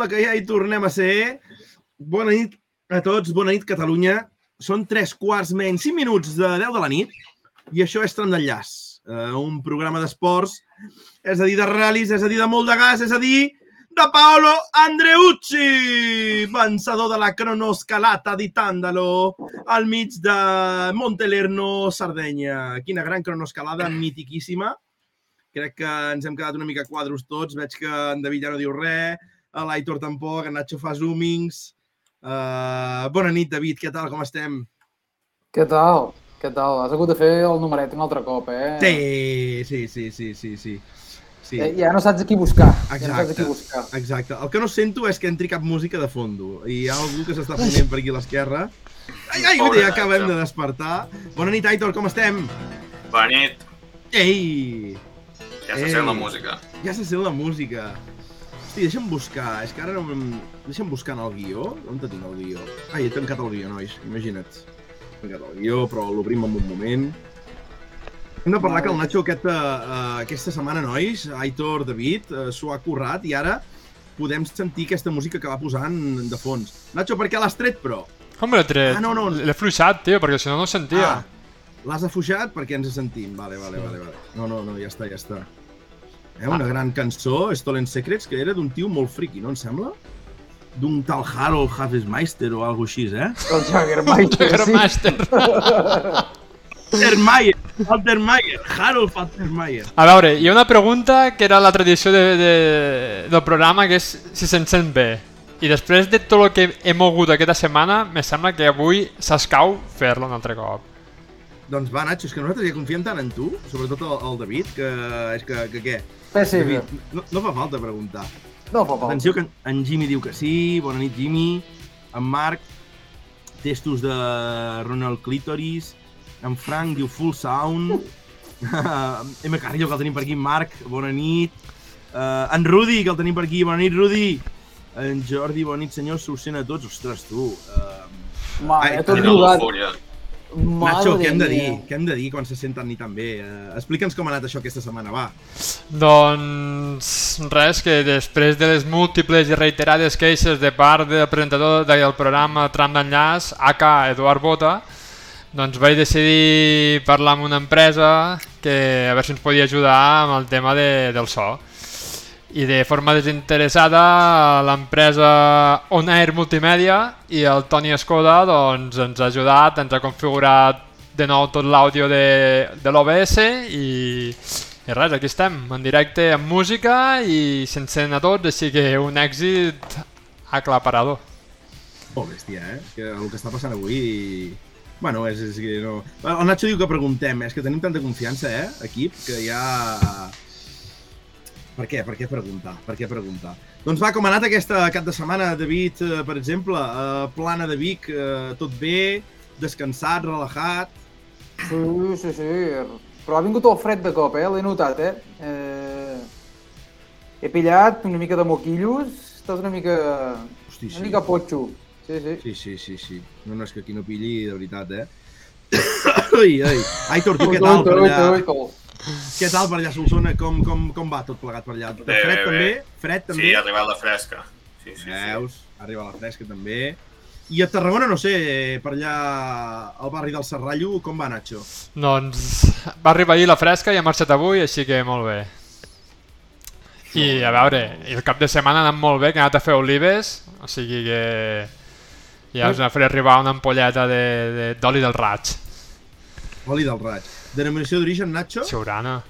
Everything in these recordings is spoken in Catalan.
Sembla que ja hi tornem a ser. Bona nit a tots, bona nit Catalunya. Són tres quarts menys 5 minuts de 10 de la nit i això és Tram d'Enllaç, uh, un programa d'esports, és a dir, de ral·lis, és a dir, de molt de gas, és a dir, de Paolo Andreucci, vencedor de la cronoscalata di Tandalo al mig de Montelerno, Sardenya. Quina gran cronoscalada mitiquíssima. Crec que ens hem quedat una mica quadros tots. Veig que en David ja no diu res, l'Aitor tampoc, en Nacho fa zoomings. Uh, bona nit, David, què tal, com estem? Què tal? Què tal? Has hagut de fer el numeret un altre cop, eh? Sí, sí, sí, sí, sí, sí. sí. Eh, ja no saps a qui buscar. Exacte, ja no saps a qui buscar. exacte. El que no sento és que entri cap música de fondo. I hi ha algú que s'està ponent per aquí a l'esquerra. Ai, ai, Pobre ja acabem de despertar. Bona nit, Aitor, com estem? Bona nit. Ei! Ja se Ei. sent la música. Ja se sent la música. Hosti, deixa'm buscar. És que ara no... Deixa'm buscar en el guió. On te tinc el guió? Ai, he tancat el guió, nois. Imagina't. He tancat el guió, però l'obrim en un moment. Hem de parlar que el Nacho aquest, uh, aquesta setmana, nois, Aitor, David, uh, s'ho ha currat i ara podem sentir aquesta música que va posant de fons. Nacho, per què l'has tret, però? Com l'he tret? Ah, no, no. L'he fluixat, tio, perquè si no no ho sentia. Ah, l'has afluixat perquè ens sentim. Vale, vale, vale, vale. No, no, no, ja està, ja està. Eh, una gran cançó, Stolen Secrets, que era d'un tio molt friki, no em sembla? D'un tal Harold Hafesmeister o alguna així, eh? El Jaggermeister, sí. Grandmaster. Faltermeyer, Faltermeyer, Harold Faltermeyer. A veure, hi ha una pregunta que era la tradició de, de, del programa, que és si se'n sent bé. I després de tot el que he mogut aquesta setmana, me sembla que avui s'escau fer-lo un altre cop. Doncs va, Nacho, és que nosaltres ja confiem tant en tu, sobretot el, el David, que és que, que què? Sí, bé. David, no, no fa falta preguntar. No fa falta. Atenció que en- en Jimmy diu que sí, bona nit Jimmy, en Marc, testos de Ronald Clitoris, en Frank diu full sound, M. Carrillo que el tenim per aquí, Marc, bona nit, uh, en Rudi que el tenim per aquí, bona nit Rudi, en Jordi, bona nit senyors, s'ho sent a tots, ostres tu, uh, Mare, Ai, tot Quina eufòria. Nacho, què hem de dir? Què hem de dir quan se senten ni tan bé? Uh, Explica'ns com ha anat això aquesta setmana, va. Doncs res, que després de les múltiples i reiterades queixes de part del presentador del programa Tram d'Enllaç, AK Eduard Bota, doncs vaig decidir parlar amb una empresa que a veure si ens podia ajudar amb el tema de, del so. I de forma desinteressada l'empresa On Air Multimèdia i el Toni Escoda doncs, ens ha ajudat, ens ha configurat de nou tot l'àudio de, de l'OBS i, i res, aquí estem, en directe amb música i se'n sent a tots, així que un èxit aclaparador. Molt bèstia, eh? Que el que està passant avui... Bueno, és, és que no... El Nacho diu que preguntem, eh? és que tenim tanta confiança, eh, equip, que ja... Per què? Per què preguntar? Per què preguntar? Doncs va, com ha anat aquesta cap de setmana, David, eh, per exemple, eh, Plana de Vic, eh, tot bé, descansat, relaxat... Sí, sí, sí. Però ha vingut el fred de cop, eh? L'he notat, eh? eh? He pillat una mica de moquillos, estàs una mica... Hosti, Una mica potxo. Sí, sí. Sí, sí, sí, sí. No, no, és que aquí no pilli, de veritat, eh? ai, ai. Aitor, tu què tal? Ui, ui, ui, Què tal per allà a Solsona? Com, com, com va tot plegat per allà? De Bé, fred bé, també? bé. Fred també? Sí, ha arribat la fresca. Sí, sí, sí. Veus? Arriba la fresca també. I a Tarragona, no sé, per allà al barri del Serrallo, com va, Nacho? Doncs va arribar ahir la fresca i ha marxat avui, així que molt bé. I a veure, i el cap de setmana ha anat molt bé, que ha anat a fer olives, o sigui que ja us faré arribar una ampolleta d'oli de, d'oli del raig. Oli del Raig. Denominació d'origen, Nacho? Siurana.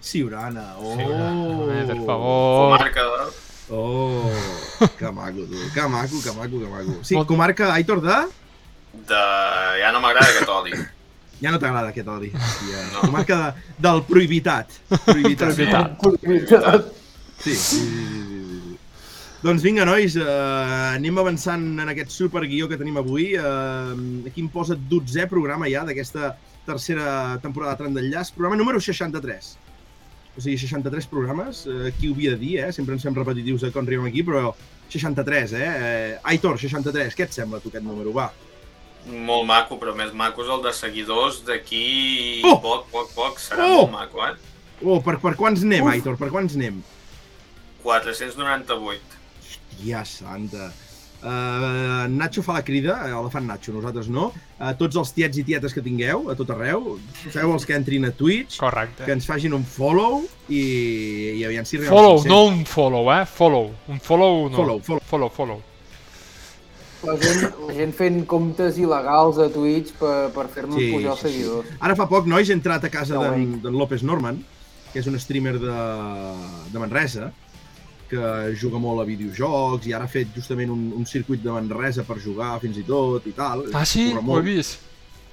Siurana. Oh! Eh, per favor. Comarca de... Oh! Que maco, tu. Que maco, que maco, que maco. Sí, comarca Aitor de... de... Ja no m'agrada aquest oli. Ja no t'agrada aquest oli. Hòstia. No. Comarca de, del prohibitat. Prohibitat. Prohibitat. Prohibitat. Sí, sí, sí, sí. Doncs vinga, nois, eh, anem avançant en aquest superguió que tenim avui. Eh, aquí em posa 12è programa ja d'aquesta tercera temporada de Tram d'Enllaç, programa número 63. O sigui, 63 programes, eh, qui ho havia de dir, eh? Sempre ens fem repetitius de com arribem aquí, però 63, eh? eh Aitor, 63, què et sembla tu aquest número? Va. Molt maco, però més maco és el de seguidors d'aquí Oh! poc, poc, poc. Serà Oh! molt maco, eh? Oh, per, per quants anem, Uf. Aitor? Per quants anem? 498. Hòstia santa. Uh, Nacho fa la crida, eh, la fan Nacho, nosaltres no. A tots els tiets i tietes que tingueu, a tot arreu, feu els que entrin a Twitch, Correcte. que ens facin un follow i, i aviam si arribem Follow, als 500. no un follow, eh? Follow. Un follow no. Follow, follow. Follow, follow. La gent, la gent fent comptes il·legals a Twitch per, per fer-nos Sí, pujar els sí, sí. seguidors. Ara fa poc, nois, he entrat a casa veig. d'en López Norman, que és un streamer de, de Manresa, que juga molt a videojocs i ara ha fet justament un, un circuit de Manresa per jugar fins i tot i tal. Ah, sí? Ho he vist.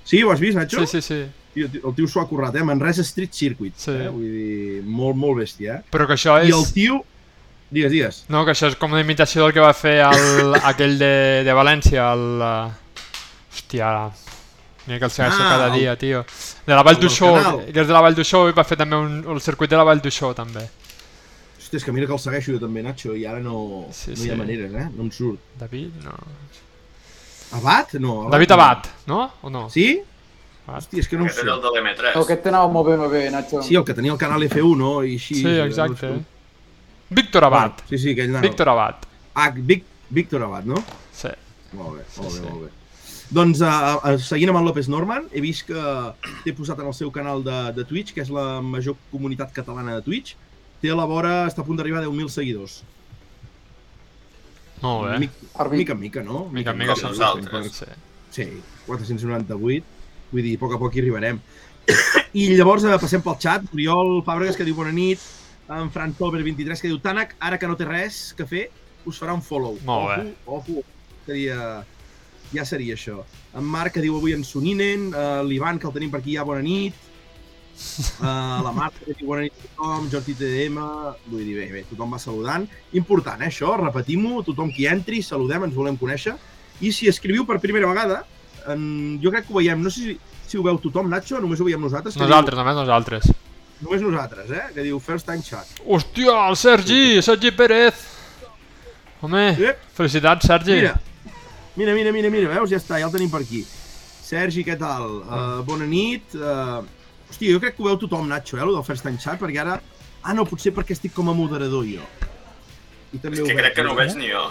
Sí, ho has vist, Nacho? Sí, sí, sí. Tio, el tio s'ho ha currat, eh? Manresa Street Circuit. Sí. Eh? Vull dir, molt, molt bèstia, eh? Però que això és... I el tio... Digues, digues. No, que això és com una imitació del que va fer el, aquell de, de València, el... eh, Hòstia, mira que el segueixo Ah, cada dia, tio. De la Vall d'Uixó, que és de la Vall d'Uixó i va fer també un, el circuit de la Vall d'Uixó, també. Hòstia, és que mira que el segueixo jo també, Nacho, i ara no, Sí, no hi ha sí. maneres, eh? No em surt. David, no. Abat? No. David no. Abad, no? O no? Sí? Abad. Hòstia, és que no em Aquest era el de l'M3. El aquest t'anava molt bé, molt bé, Nacho. Sí, el que tenia el canal F1 i així. Sí, eh, exacte. no. Víctor Abad. Bueno, sí, sí, aquell nano. Víctor Abad. Ah, Vic, Víctor Abad, no? Sí. Molt bé, Sí, molt bé, sí. molt bé. Doncs, uh, uh, seguint amb en López Norman, he vist que té posat en el seu canal de, de Twitch, que és la major comunitat catalana de Twitch, té a la vora, està a punt d'arribar a 10.000 seguidors. Molt bé. Mic, Arbi. mica en mica, no? Mica en mica Com som nosaltres. Sí. Sí, 498, vull dir, a poc a poc hi arribarem. I llavors eh, passem pel xat, Oriol Fàbregas que diu bona nit, en Fran Tolber 23 que diu Tànec, ara que no té res que fer, us farà un follow. Molt bé. Ojo, ojo, seria... ja seria això. En Marc que diu avui en Soninen, uh, l'Ivan que el tenim per aquí ja bona nit, uh, la Marta que diu bona nit a tothom, Jordi TDM, vull dir, bé, bé, tothom va saludant. Important, eh, això, repetim-ho, tothom qui entri, saludem, ens volem conèixer. I si escriviu per primera vegada, en, jo crec que ho veiem, no sé si, si ho veu tothom, Nacho, només ho veiem nosaltres. Nosaltres, només nosaltres. Només nosaltres, eh? Que diu first time chat. Hòstia, el Sergi! Sergi Pérez! Home, Eh, felicitats, Sergi. mira, mira, mira, mira, mira, veus? Ja està, ja el tenim per aquí. Sergi, què tal? Uh, bona nit. Uh, hòstia, jo crec que ho veu tothom, Nacho, eh, el del first time chat, perquè ara... Ah, no, potser perquè estic com a moderador jo. I també És que ho crec que no ho veig eh? ni jo.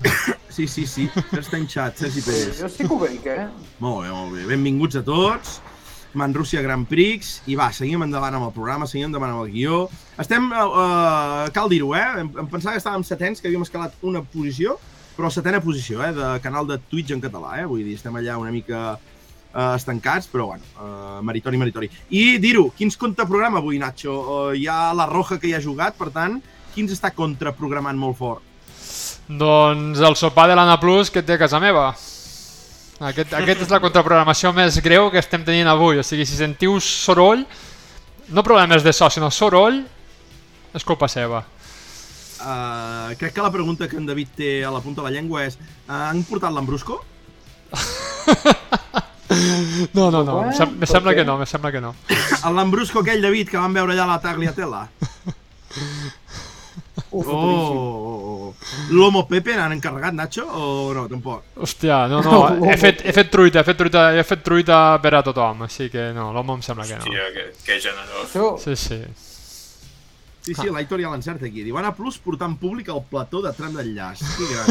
Sí, sí, sí. First time chat, Sergi Pérez. jo sí que ho veig, eh? Molt bé, molt bé. Benvinguts a tots. Man Rússia Grand Prix. I va, seguim endavant amb el programa, seguim endavant amb el guió. Estem, uh, uh, cal dir-ho, eh? Em, em pensava que estàvem setens, que havíem escalat una posició, però setena posició, eh? De canal de Twitch en català, eh? Vull dir, estem allà una mica uh, estancats, però bueno, uh, meritori, meritori. I dir-ho, quins compta programa avui, Nacho? Uh, hi ha la Roja que hi ha jugat, per tant, quins està contraprogramant molt fort? Doncs el sopar de l'Anna Plus que té a casa meva. Aquest, aquest és la contraprogramació més greu que estem tenint avui. O sigui, si sentiu soroll, no problemes de so, sinó soroll, és culpa seva. Uh, crec que la pregunta que en David té a la punta de la llengua és uh, han portat l'Ambrusco? No, no, no, em, sem em sembla que no, em sembla que no. El Lambrusco aquell, David, que vam veure allà a la Tagliatella. Uf, Oh, oh, oh. L'Homo Pepe n'han encarregat, Nacho, o no, tampoc? Hòstia, no, no, he fet, he fet truita, he fet truita, he fet truita per a tothom, així que no, l'home em sembla que no. Hòstia, que, que generós. Sí, sí. Sí, sí, l'Aitor ja l'encerta aquí. Diu, Anna Plus portant públic al plató de tram d'enllaç. Que gran.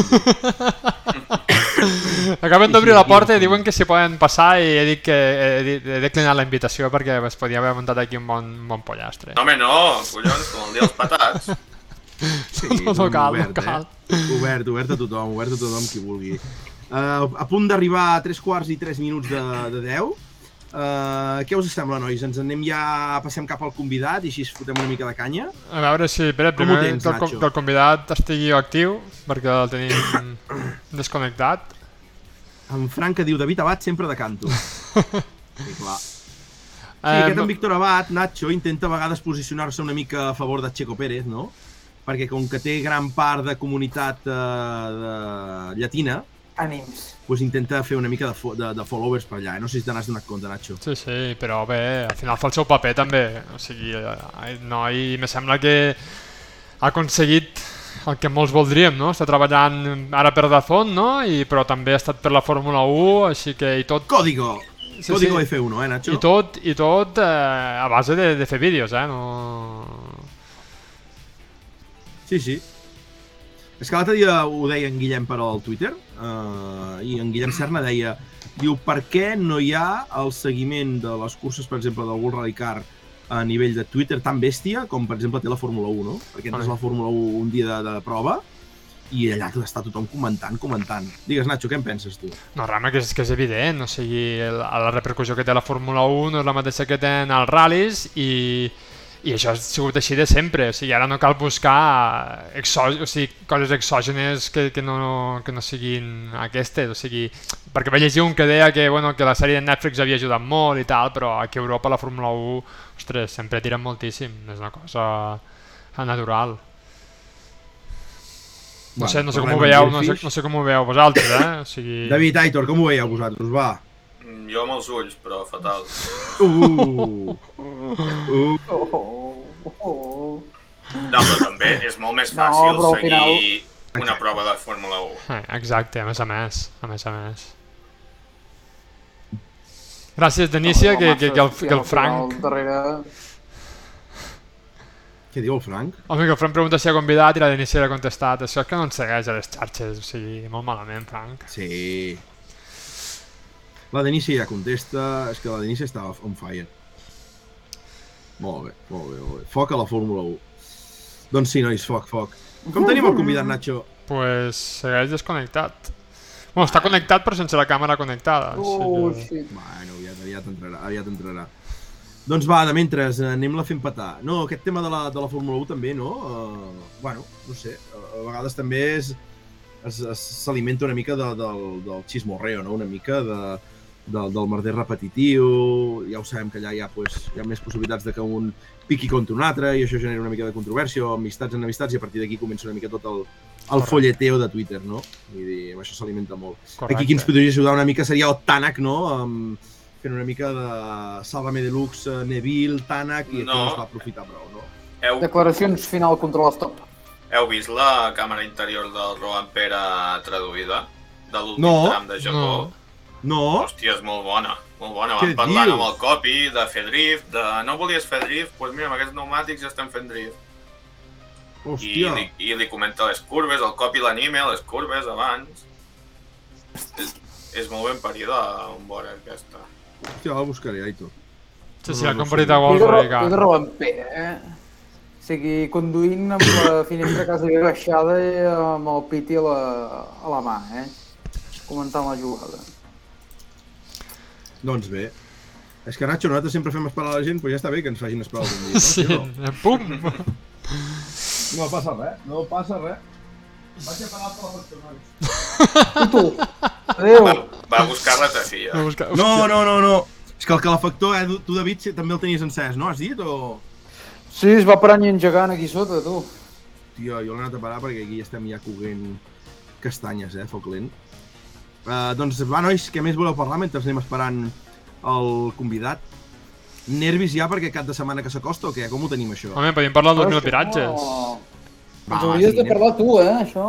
Acaben d'obrir la porta i no. diuen que s'hi poden passar i he dit que he, declinat la invitació perquè es podia haver muntat aquí un bon, un bon pollastre. No, home, no, collons, com el dia dels patats. Sí, No, no cal, no obert, cal. Eh? Obert, obert a tothom, obert a tothom qui vulgui. Uh, a punt d'arribar a 3 quarts i 3 minuts de, de 10. Uh, què us sembla, nois? Ens anem ja, passem cap al convidat i així es fotem una mica de canya. A veure si, ho primer tens, que, el, Nacho? que el convidat estigui actiu perquè el tenim desconnectat. En Frank diu David Abad sempre de canto. Sí, clar. Sí, Eh, aquest en Víctor Abad, Nacho, intenta a vegades posicionar-se una mica a favor de Checo Pérez, no? Perquè com que té gran part de comunitat eh, de llatina, ànims. doncs intenta fer una mica de, fo de, de followers per allà. eh? No sé si te n'has donat compte, Nacho. Sí, sí, però bé, al final fa el seu paper també. O sigui, eh, no, i me sembla que ha aconseguit el que molts voldríem, no? Està treballant ara per Dazón, no? I, però també ha estat per la Fórmula 1, així que i tot, Código! Sí, Código sí. F1, eh, Nacho? i tot, i tot eh, a base de, de fer vídeos, eh? No... Sí, sí. És que l'altre dia ho deia en Guillem per al Twitter, uh, i en Guillem Serna deia, diu, per què no hi ha el seguiment de les curses, per exemple, del World Rally Car a nivell de Twitter tan bèstia com, per exemple, té la Fórmula 1, no? Perquè entres a la Fórmula 1 un dia de, de prova i allà està tothom comentant, comentant. Digues, Nacho, què en penses tu? No, realment que és, que és evident, o sigui, el, la repercussió que té la Fórmula 1 no és la mateixa que tenen els ral·lis i, i això ha sigut així de sempre, o sigui, ara no cal buscar exò, o sigui, coses exògenes que, que, no, que no siguin aquestes, o sigui, perquè vaig llegir un que deia que, bueno, que la sèrie de Netflix havia ajudat molt i tal, però aquí a Europa la Fórmula 1, ostres, sempre tiren moltíssim, és una cosa natural. No Bueno, sé, no sé com ho veieu, no sé, no sé com ho veieu vosaltres, eh? O sigui... David, Aitor, com ho veieu vosaltres? Va. Mm, Jo amb els ulls, però fatal. Uh, uh. Oh, oh, oh. No, però també és molt més No, fàcil però al seguir final- una prova de Fórmula 1. Eh, exacte, a més a més, a més a més. Gràcies, Denícia, No, que, que, que, el, que el Frank... Darrere... Què diu el Frank? Home, que el Frank pregunta si ha convidat i la Denícia l'ha contestat. Això és que no ens segueix a les xarxes, o sigui, molt malament, Frank. Sí. La Denícia ja contesta, és que la Denícia estava on fire. Molt bé, molt bé, molt bé. Foc a la Fórmula 1. Doncs sí, nois, foc, foc. Com tenim el convidat, Nacho? Pues segueix desconnectat. Bueno, està connectat però sense la càmera connectada. Oh, que... shit. Bueno, aviat, aviat entrarà, aviat entrarà. Doncs va, de mentre, anem-la fent petar. No, aquest tema de la, de la Fórmula 1 també, no? Uh, bueno, no sé, a, vegades també és s'alimenta una mica de, del, del xismorreo, no? Una mica de, del, del merder repetitiu, ja ho sabem que allà hi ha, pues, hi ha més possibilitats de que un piqui contra un altre i això genera una mica de controvèrsia, o amistats en amistats, i a partir d'aquí comença una mica tot el, el Correcte. folleteo de Twitter, no? Vull dir, amb això s'alimenta molt. Correcte. Aquí qui ens podria ajudar una mica seria el Tanak, no? Um, fent una mica de Sálvame Deluxe, eh, Neville, Tanak, i No. no. no es va aprofitar prou, no? Heu, Declaracions final contra l'estop. heu vist la càmera interior del Roland Pere traduïda? De l'últim No. tram de Japó? No. No? Hòstia, és molt bona. Molt bona. Què Vam parlant dius? amb el copy de fer drift, de no volies fer drift, doncs pues mira, amb aquests pneumàtics ja estem fent drift. I Hòstia, li, I li comenta les curves, el copy l'anime, les curves abans. És, és molt ben parida on veure aquesta. hòstia, la buscaré, Aitor. Sí, sí, No, ha no sé. a Golf de, jo Radical. Robampera, eh? O sigui, conduint amb la finestra quasi bé baixada i amb el piti a la, a la mà, eh? Comentant la jugada. Doncs bé. És que, Nacho, nosaltres sempre fem esperar la gent, però ja està bé que ens facin esperar algun dia. Sí, No, no? pum! no passa res, no passa res. Vaig a parar per la tu? Adéu! Va, va buscar la tafia. Buscar- No, no, no, no. És que el calefactor, eh, tu, David, sí, també el tenies encès, no? Has dit? O... Sí, es va parant i engegant aquí sota, tu. Tio, jo l'he anat a parar perquè aquí estem ja coguent castanyes, eh, foc lent. Uh, doncs va, nois, què més voleu parlar mentre anem esperant el convidat? Nervis ja perquè cap de setmana que s'acosta o què? Com ho tenim, això? Home, podem parlar dels 2.000 Això, viratges. no. Va, Ens hauries sí, de parlar tu, eh, això.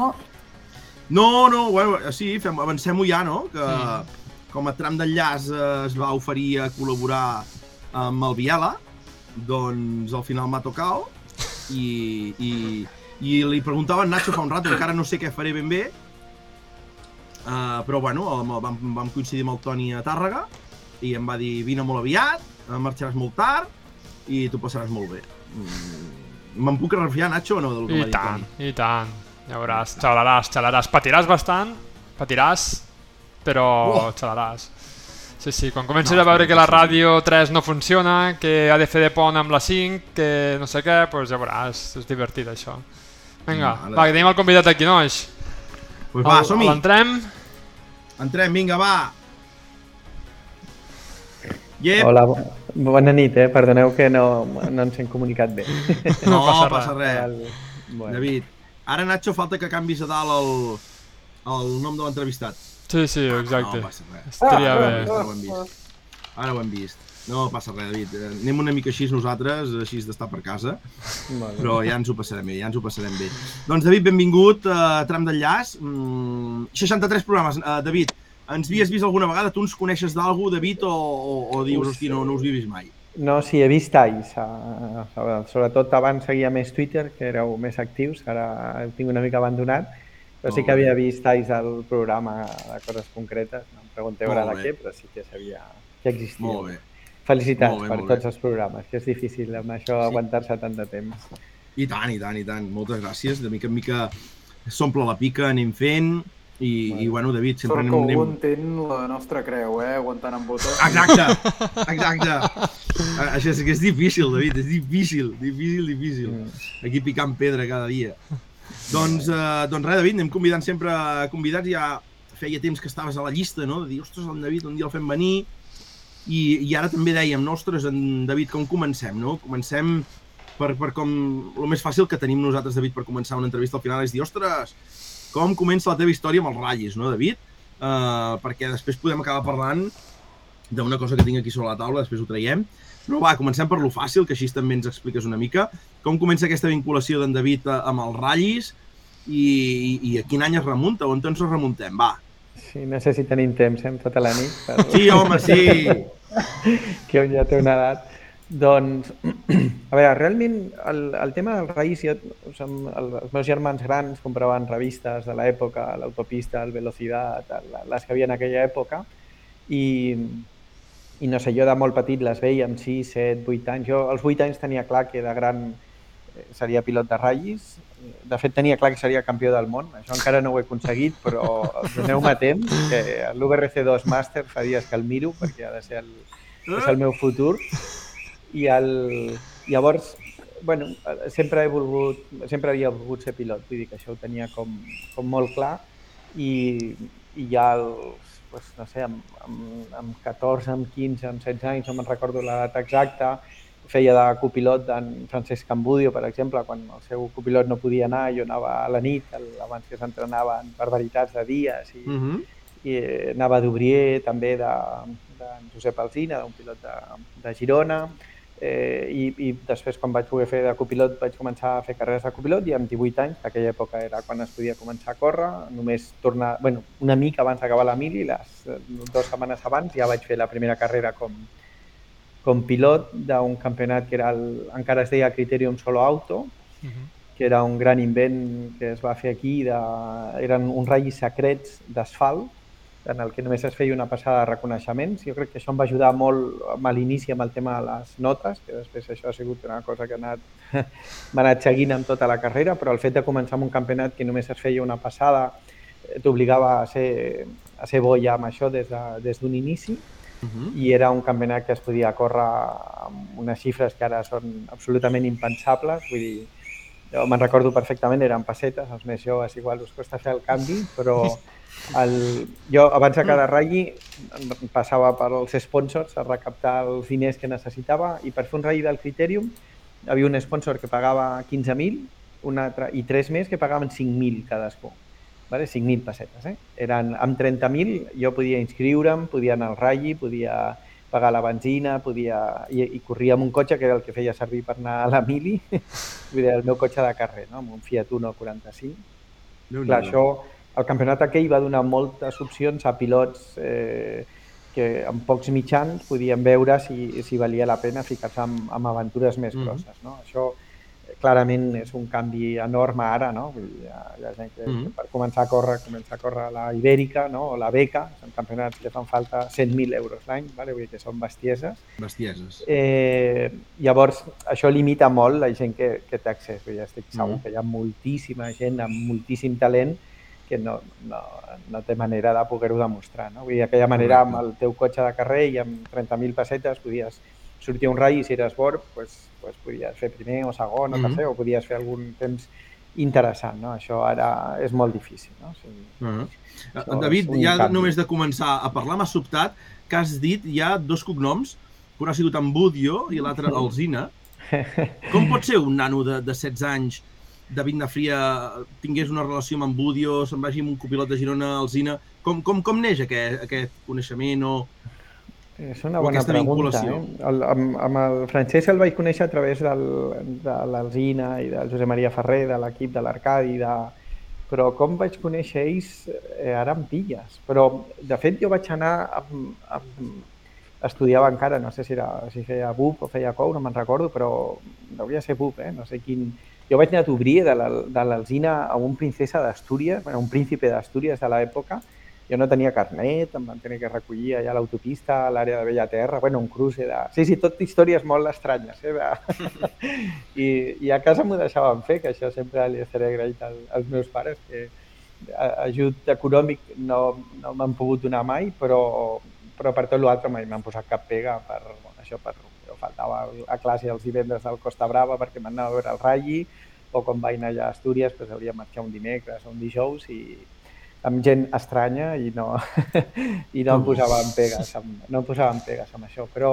No, no, bueno, sí, fem, avancem-ho ja, no? Que com a tram d'enllaç eh, es va oferir a col·laborar amb el Biela, doncs al final m'ha tocat i, i, i li preguntava a en Nacho fa un rato, encara no sé què faré ben bé, uh, però bueno, el, vam, vam coincidir amb el Toni a Tàrrega i em va dir vine molt aviat, eh, marxaràs molt tard i t'ho passaràs molt bé. Mm, Me'n puc refiar, Nacho, o no, del que I dit tant, Toni? i tant. Ja veuràs, xalaràs, xalaràs. Patiràs bastant, patiràs, però Oh. xalaràs. Sí, sí, quan comences No, a veure que la ràdio 3 no funciona, que ha de fer de pont amb la 5, que no sé què, doncs ja veuràs, és divertit això. Vinga, Vale. va, que tenim el convidat aquí, nois. Pues va, som-hi! L'entrem? Entrem, vinga, va! Yep. Hola, bo- bona nit, eh? Perdoneu que no, no ens hem comunicat bé. No, No passa passa, res. Val. Bueno. David, ara Nacho falta que canvis a dalt el, el nom de l'entrevistat. Sí, sí, exacte. No passa res. Estaria Ah, bé. Ara ho hem vist. Ara ho hem vist. No passa res, David. Eh, Anem una mica així nosaltres, així d'estar per casa, bé. però ja ens ho passarem bé, ja ens ho passarem bé. Doncs David, benvingut a Tram d'Enllaç. Mm, 63 programes. Uh, David, ens havies vist alguna vegada? Tu ens coneixes d'algú, David, o, o, o dius, hosti, no, no us he vist mai? No, sí, he vist talls. eh, Sobretot abans seguia més Twitter, que éreu més actius, ara el tinc una mica abandonat, però sí que bé. havia vist talls del programa de coses concretes. No em pregunteu ara de què, però sí que sabia que existia. Molt bé. Felicitats Molt bé, per molt bé. tots els programes, que és difícil amb això aguantar-se tant de temps. I tant, i tant, i tant. Moltes gràcies. De mica en mica s'omple la pica, anem fent. I, i bueno, David, sempre Sort anem... que algú entén la nostra creu, eh? Aguantant amb botó. Exacte, exacte. Això és que és difícil, David, és difícil, difícil, difícil. Aquí picant pedra cada dia. Doncs, eh, doncs res, David, anem convidant sempre convidats. Ja feia temps que estaves a la llista, no? De dir, ostres, el David, un dia el fem venir. I, i ara també dèiem, no, ostres, en David, com comencem, no? Comencem per, per com... El més fàcil que tenim nosaltres, David, per començar una entrevista al final és dir, ostres, com comença la teva història amb els ratllis, no, David? Uh, perquè després podem acabar parlant d'una cosa que tinc aquí sobre la taula, després ho traiem. Però va, comencem per lo fàcil, que així també ens expliques una mica. Com comença aquesta vinculació d'en David eh, amb els ratllis i, i, i a quin any es remunta? On ens remuntem? Va. Sí, no sé si tenim temps, eh, amb tota la nit, per... Sí, home, sí. que ja té una edat. Doncs, a veure, realment el, el tema dels raïs, jo, o sigui, el, els meus germans grans compraven revistes de l'època, l'Autopista, el Velocidad, el, les que havia en aquella època, i, i no sé, jo de molt petit les veia amb 6, 7, 8 anys. Jo als 8 anys tenia clar que de gran eh, seria pilot de ratllis. De fet, tenia clar que seria campió del món. Això encara no ho he aconseguit, però doneu-me temps, que l'URC2 Master fa dies que el miro, perquè ha de ser el, és el meu futur. I el, llavors, bueno, sempre he volgut, sempre havia volgut ser pilot, vull dir que això ho tenia com, com molt clar i, i ja els, pues, no sé, amb, amb, amb 14, amb 15, amb 16 anys, no me'n recordo l'edat exacta, feia de copilot d'en Francesc Cambudio, per exemple, quan el seu copilot no podia anar, jo anava a la nit, el, abans que s'entrenaven barbaritats de dies, i, Uh -huh. i eh, anava d'obrier també de, de Josep Alzina, d'un pilot de, de Girona, eh, i, i després quan vaig poder fer de copilot vaig començar a fer carreres de copilot i amb 18 anys, que aquella època era quan es podia començar a córrer, només tornar, bueno, una mica abans d'acabar la mili, les eh, dues setmanes abans ja vaig fer la primera carrera com, com pilot d'un campionat que era el, encara es deia Criterium Solo Auto, que era un gran invent que es va fer aquí, de, eren uns ratllis secrets d'asfalt, en el que només es feia una passada de reconeixements. Jo crec que això em va ajudar molt amb l'inici amb el tema de les notes, que després això ha sigut una cosa que ha anat, m'ha anat seguint amb tota la carrera, però el fet de començar amb un campionat que només es feia una passada eh, t'obligava a ser, a ser bo ja amb això des d'un de, des inici Uh -huh. i era un campionat que es podia córrer amb unes xifres que ara són absolutament impensables, vull dir, jo me'n recordo perfectament, eren pessetes, els més joves igual us costa fer el canvi, però el, jo abans de cada ratll em passava pels sponsors a recaptar els diners que necessitava i per fer un ratll del Criterium hi havia un sponsor que pagava 15.000 un altre, i tres més que pagaven 5.000 cadascú. Vale? 5.000 pessetes. Eh? Eren, amb 30.000 jo podia inscriure'm, podia anar al ratll, podia pagar la benzina, podia... I, i corria amb un cotxe que era el que feia servir per anar a la mili, el meu cotxe de carrer, no? amb un Fiat Uno 45. Clar, això, el campionat aquell va donar moltes opcions a pilots eh, que amb pocs mitjans podien veure si, si valia la pena ficar-se amb, aventures més Mhm. grosses. No? Això clarament és un canvi enorme ara, no? Vull dir, hi ha, hi ha gent que, Mhm. que per començar a córrer, començar a córrer a la Ibèrica no? o la Beca, són campionats que fan falta 100.000 euros l'any, vale? vull dir que són bestieses. Bestieses. Eh, llavors, això limita molt la gent que, que té accés. Vull dir, estic segur Mhm. que hi ha moltíssima gent amb moltíssim talent que no, no, no té manera de poder-ho demostrar. No? Vull dir, d'aquella manera, amb el teu cotxe de carrer i amb 30.000 pessetes podies sortir a un ratll i si eres bo, pues, pues podies fer primer o segon o Mhm. tercer o podies fer algun temps interessant. No? Això ara és molt difícil. No? O sigui, -huh. Això David, ja canvi. només de començar a parlar m'ha sobtat que has dit hi ha dos cognoms, que un ha sigut en Budio i l'altre Alzina. Com pot ser un nano de, de 16 anys, David Nafria, tingués una relació amb en Budio, se'n vagi amb un copilot de Girona, Alzina... Com, com, com neix aquest, aquest coneixement o... És una bona pregunta. Eh? El, amb, amb el Francesc el vaig conèixer a través del, de l'Alzina i del Josep Maria Ferrer, de l'equip de l'Arcadi, de... però com vaig conèixer ells, eh, ara em pilles. Però, de fet, jo vaig anar amb, amb estudiava encara, no sé si, era, si feia BUP o feia COU, no me'n recordo, però hauria de ser BUP, eh? no sé quin... Jo vaig anar a obrir de l'Alzina a un princesa d'Astúries, bueno, un príncipe d'Astúries de l'època, jo no tenia carnet, em van tenir que recollir allà a l'autopista, a l'àrea de Bellaterra, bueno, un cruce de... Sí, sí, tot històries molt estranyes, eh? I, I a casa m'ho deixaven fer, que això sempre li estaré agraït al, als meus pares, que ajut econòmic no, no m'han pogut donar mai, però, però per tot l'altre mai m'han posat cap pega per bueno, això, per, jo faltava a classe els divendres del Costa Brava perquè m'anava a veure el Ralli, o quan vaig anar allà a Astúries pues, hauria de marxar un dimecres o un dijous i, amb gent estranya i no, i no em posaven pegues amb, no em posaven pegues amb això, però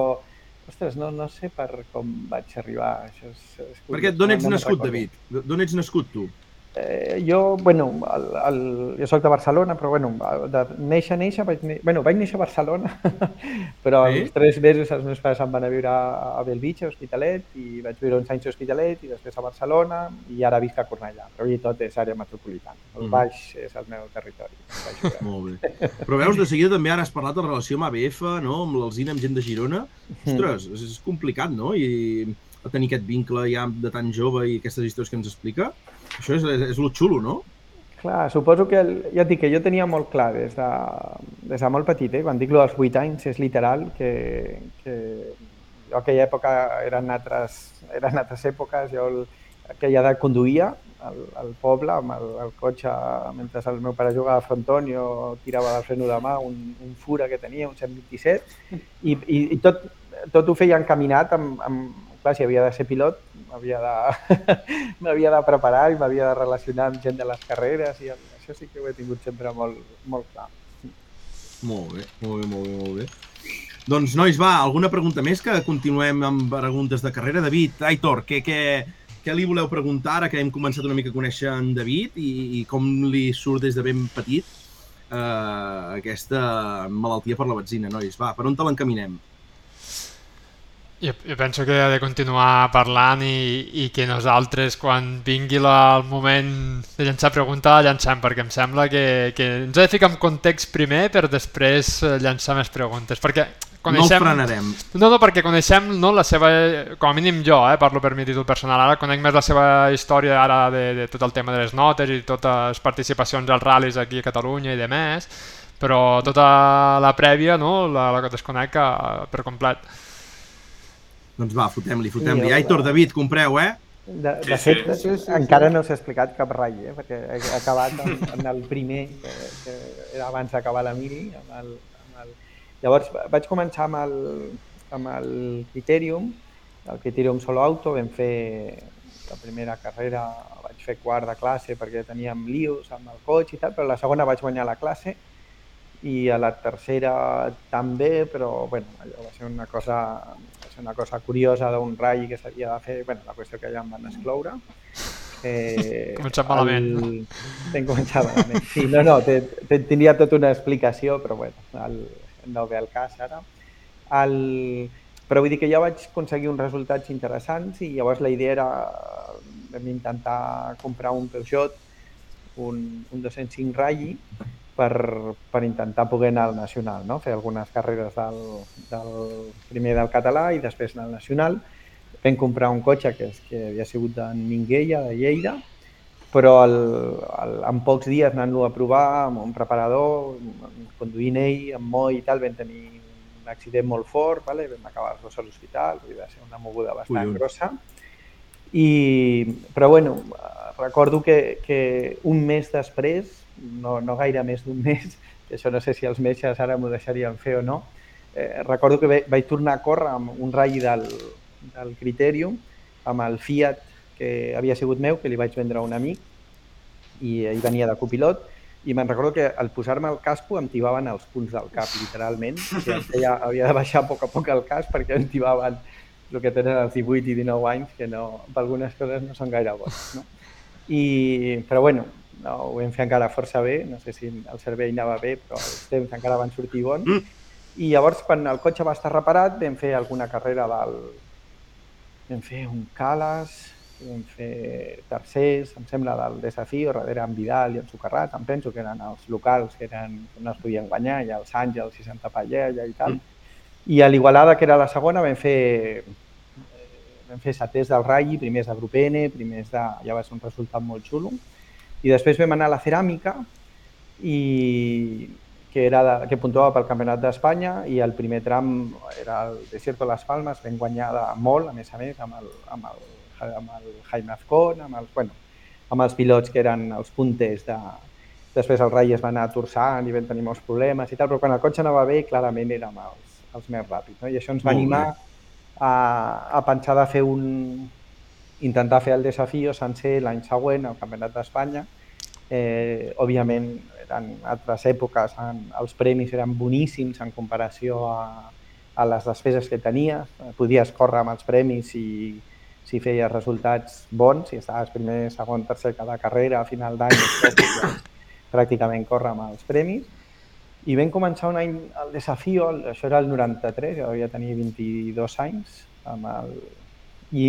ostres, no, no sé per com vaig arribar. Això és, és Perquè d'on ets no nascut, David? D'on ets nascut tu? Eh, jo, bueno, el, el, jo soc de Barcelona, però bueno, de néixer, néixer, vaig, bueno, vaig néixer a Barcelona, però sí? als tres mesos els meus pares em van a viure a Belvitge, a Hospitalet, i vaig viure uns anys a Hospitalet, i després a Barcelona, i ara visc a Cornellà. Però i tot és àrea metropolitana. El mm. baix és el meu territori. Molt bé. Però veus, de seguida també ara has parlat de relació amb ABF, no? amb l'Alzina, amb gent de Girona. Mm. Ostres, és, és complicat, no? I tenir aquest vincle ja de tan jove i aquestes històries que ens explica. Això és, és, és lo xulo, no? Clar, suposo que, el, ja et dic que jo tenia molt clar des de, des de molt petit, eh? quan dic lo dels 8 anys, és literal que, que jo aquella època eren altres, eren altres èpoques, jo el, aquella edat conduïa al, al poble amb el, el cotxe mentre el meu pare jugava a fronton, jo tirava del freno de mà un, un fura que tenia, un 127, i, i, i tot, tot ho feia encaminat amb, amb, clar, si havia de ser pilot, m'havia de, de preparar i m'havia de relacionar amb gent de les carreres i això sí que ho he tingut sempre molt, molt clar. Molt bé, molt bé, molt bé, molt bé. Doncs, nois, va, alguna pregunta més que continuem amb preguntes de carrera? David, Aitor, què, què, què li voleu preguntar ara que hem començat una mica a conèixer en David i, i com li surt des de ben petit eh, aquesta malaltia per la benzina, nois? Va, per on te l'encaminem? Jo, jo penso que ha de continuar parlant i, i que nosaltres, quan vingui la, el moment de llançar pregunta, la llancem, perquè em sembla que, que ens ha de ficar en context primer per després eh, llançar més preguntes, perquè coneixem... No frenarem. No, no, perquè coneixem no, la seva... Com a mínim jo, eh, parlo per mi títol personal, ara conec més la seva història ara de, de tot el tema de les notes i totes les participacions als ral·lis aquí a Catalunya i de més, però tota la prèvia no, la, la que desconec eh, per complet. Doncs va, fotem-li, fotem-li. Sí, Aitor, David, compreu, eh? De, de fet, sí, sí, sí, encara no s'ha explicat cap rai, eh? perquè he acabat en, en el primer, que, que era abans d'acabar la mini. Amb el, amb el... Llavors vaig començar amb el, amb el Criterium, el Criterium Solo Auto, vam fer la primera carrera, vaig fer quart de classe perquè teníem lius amb el cotxe i tal, però la segona vaig guanyar la classe i a la tercera també, però bueno, allò va ser una cosa ser una cosa curiosa d'un ratll que s'havia de fer, bueno, la qüestió que ja em van excloure. Eh, començat malament. El... Ten començat malament. Sí, no, no, te, te, tindria tota una explicació, però bueno, el, no ve al cas ara. El... Però vull dir que ja vaig aconseguir uns resultats interessants i llavors la idea era vam intentar comprar un Peugeot, un, un 205 Rally, per, per intentar poder anar al nacional, no? fer algunes carreres del, del primer del català i després anar al nacional. Vam comprar un cotxe que, és, que havia sigut de Minguella, de Lleida, però el, el, en pocs dies anant-lo a provar amb un preparador, conduint ell, amb moll i tal, vam tenir un accident molt fort, vale? vam acabar los a l'hospital, va ser una moguda bastant Ui, grossa. I, però bueno, recordo que, que un mes després no, no gaire més d'un mes, que això no sé si els metges ara m'ho deixarien fer o no, eh, recordo que vaig tornar a córrer amb un ratll del, del Criterium, amb el Fiat que havia sigut meu, que li vaig vendre a un amic, i ell venia de copilot, i me'n recordo que al posar-me el casco em tibaven els punts del cap, literalment. Sigui, ja havia de baixar a poc a poc el cas perquè em tibaven el que tenen els 18 i 19 anys, que no, per algunes coses no són gaire bons. No? I, però bueno, no, ho vam fer encara força bé, no sé si el servei anava bé, però els temps encara van sortir bons. Mm. I llavors, quan el cotxe va estar reparat, vam fer alguna carrera del... Vam fer un Calas, vam fer tercers, em sembla, del desafí, darrere en Vidal i en Socarrat, em penso que eren els locals que, eren, no es podien guanyar, i els Àngels i Santa Pallella i tal. Mm. I a l'Igualada, que era la segona, vam fer, vam fer seters del Rai, primers de grup N, primers de... ja va ser un resultat molt xulo. I després vam anar a la ceràmica, i que, era de, que puntuava pel Campionat d'Espanya i el primer tram era el Desierto de les Palmes, vam guanyar de molt, a més a més, amb el, amb el, amb el Jaime Azcón, amb els, bueno, amb els pilots que eren els punters de... Després el Rai es va anar torçant i vam tenir molts problemes i tal, però quan el cotxe anava bé, clarament érem els, els més ràpids. No? I això ens va Molt animar a, a pensar de fer un... intentar fer el desafió sencer l'any següent al Campionat d'Espanya. Eh, òbviament, eren altres èpoques, en, els premis eren boníssims en comparació a, a les despeses que tenies. Podies córrer amb els premis i si feies resultats bons, si estaves primer, segon, tercer cada carrera a final d'any, pràcticament córrer amb els premis. I vam començar un any el desafió, el- això era el 93, jo devia tenir 22 anys, amb el... i,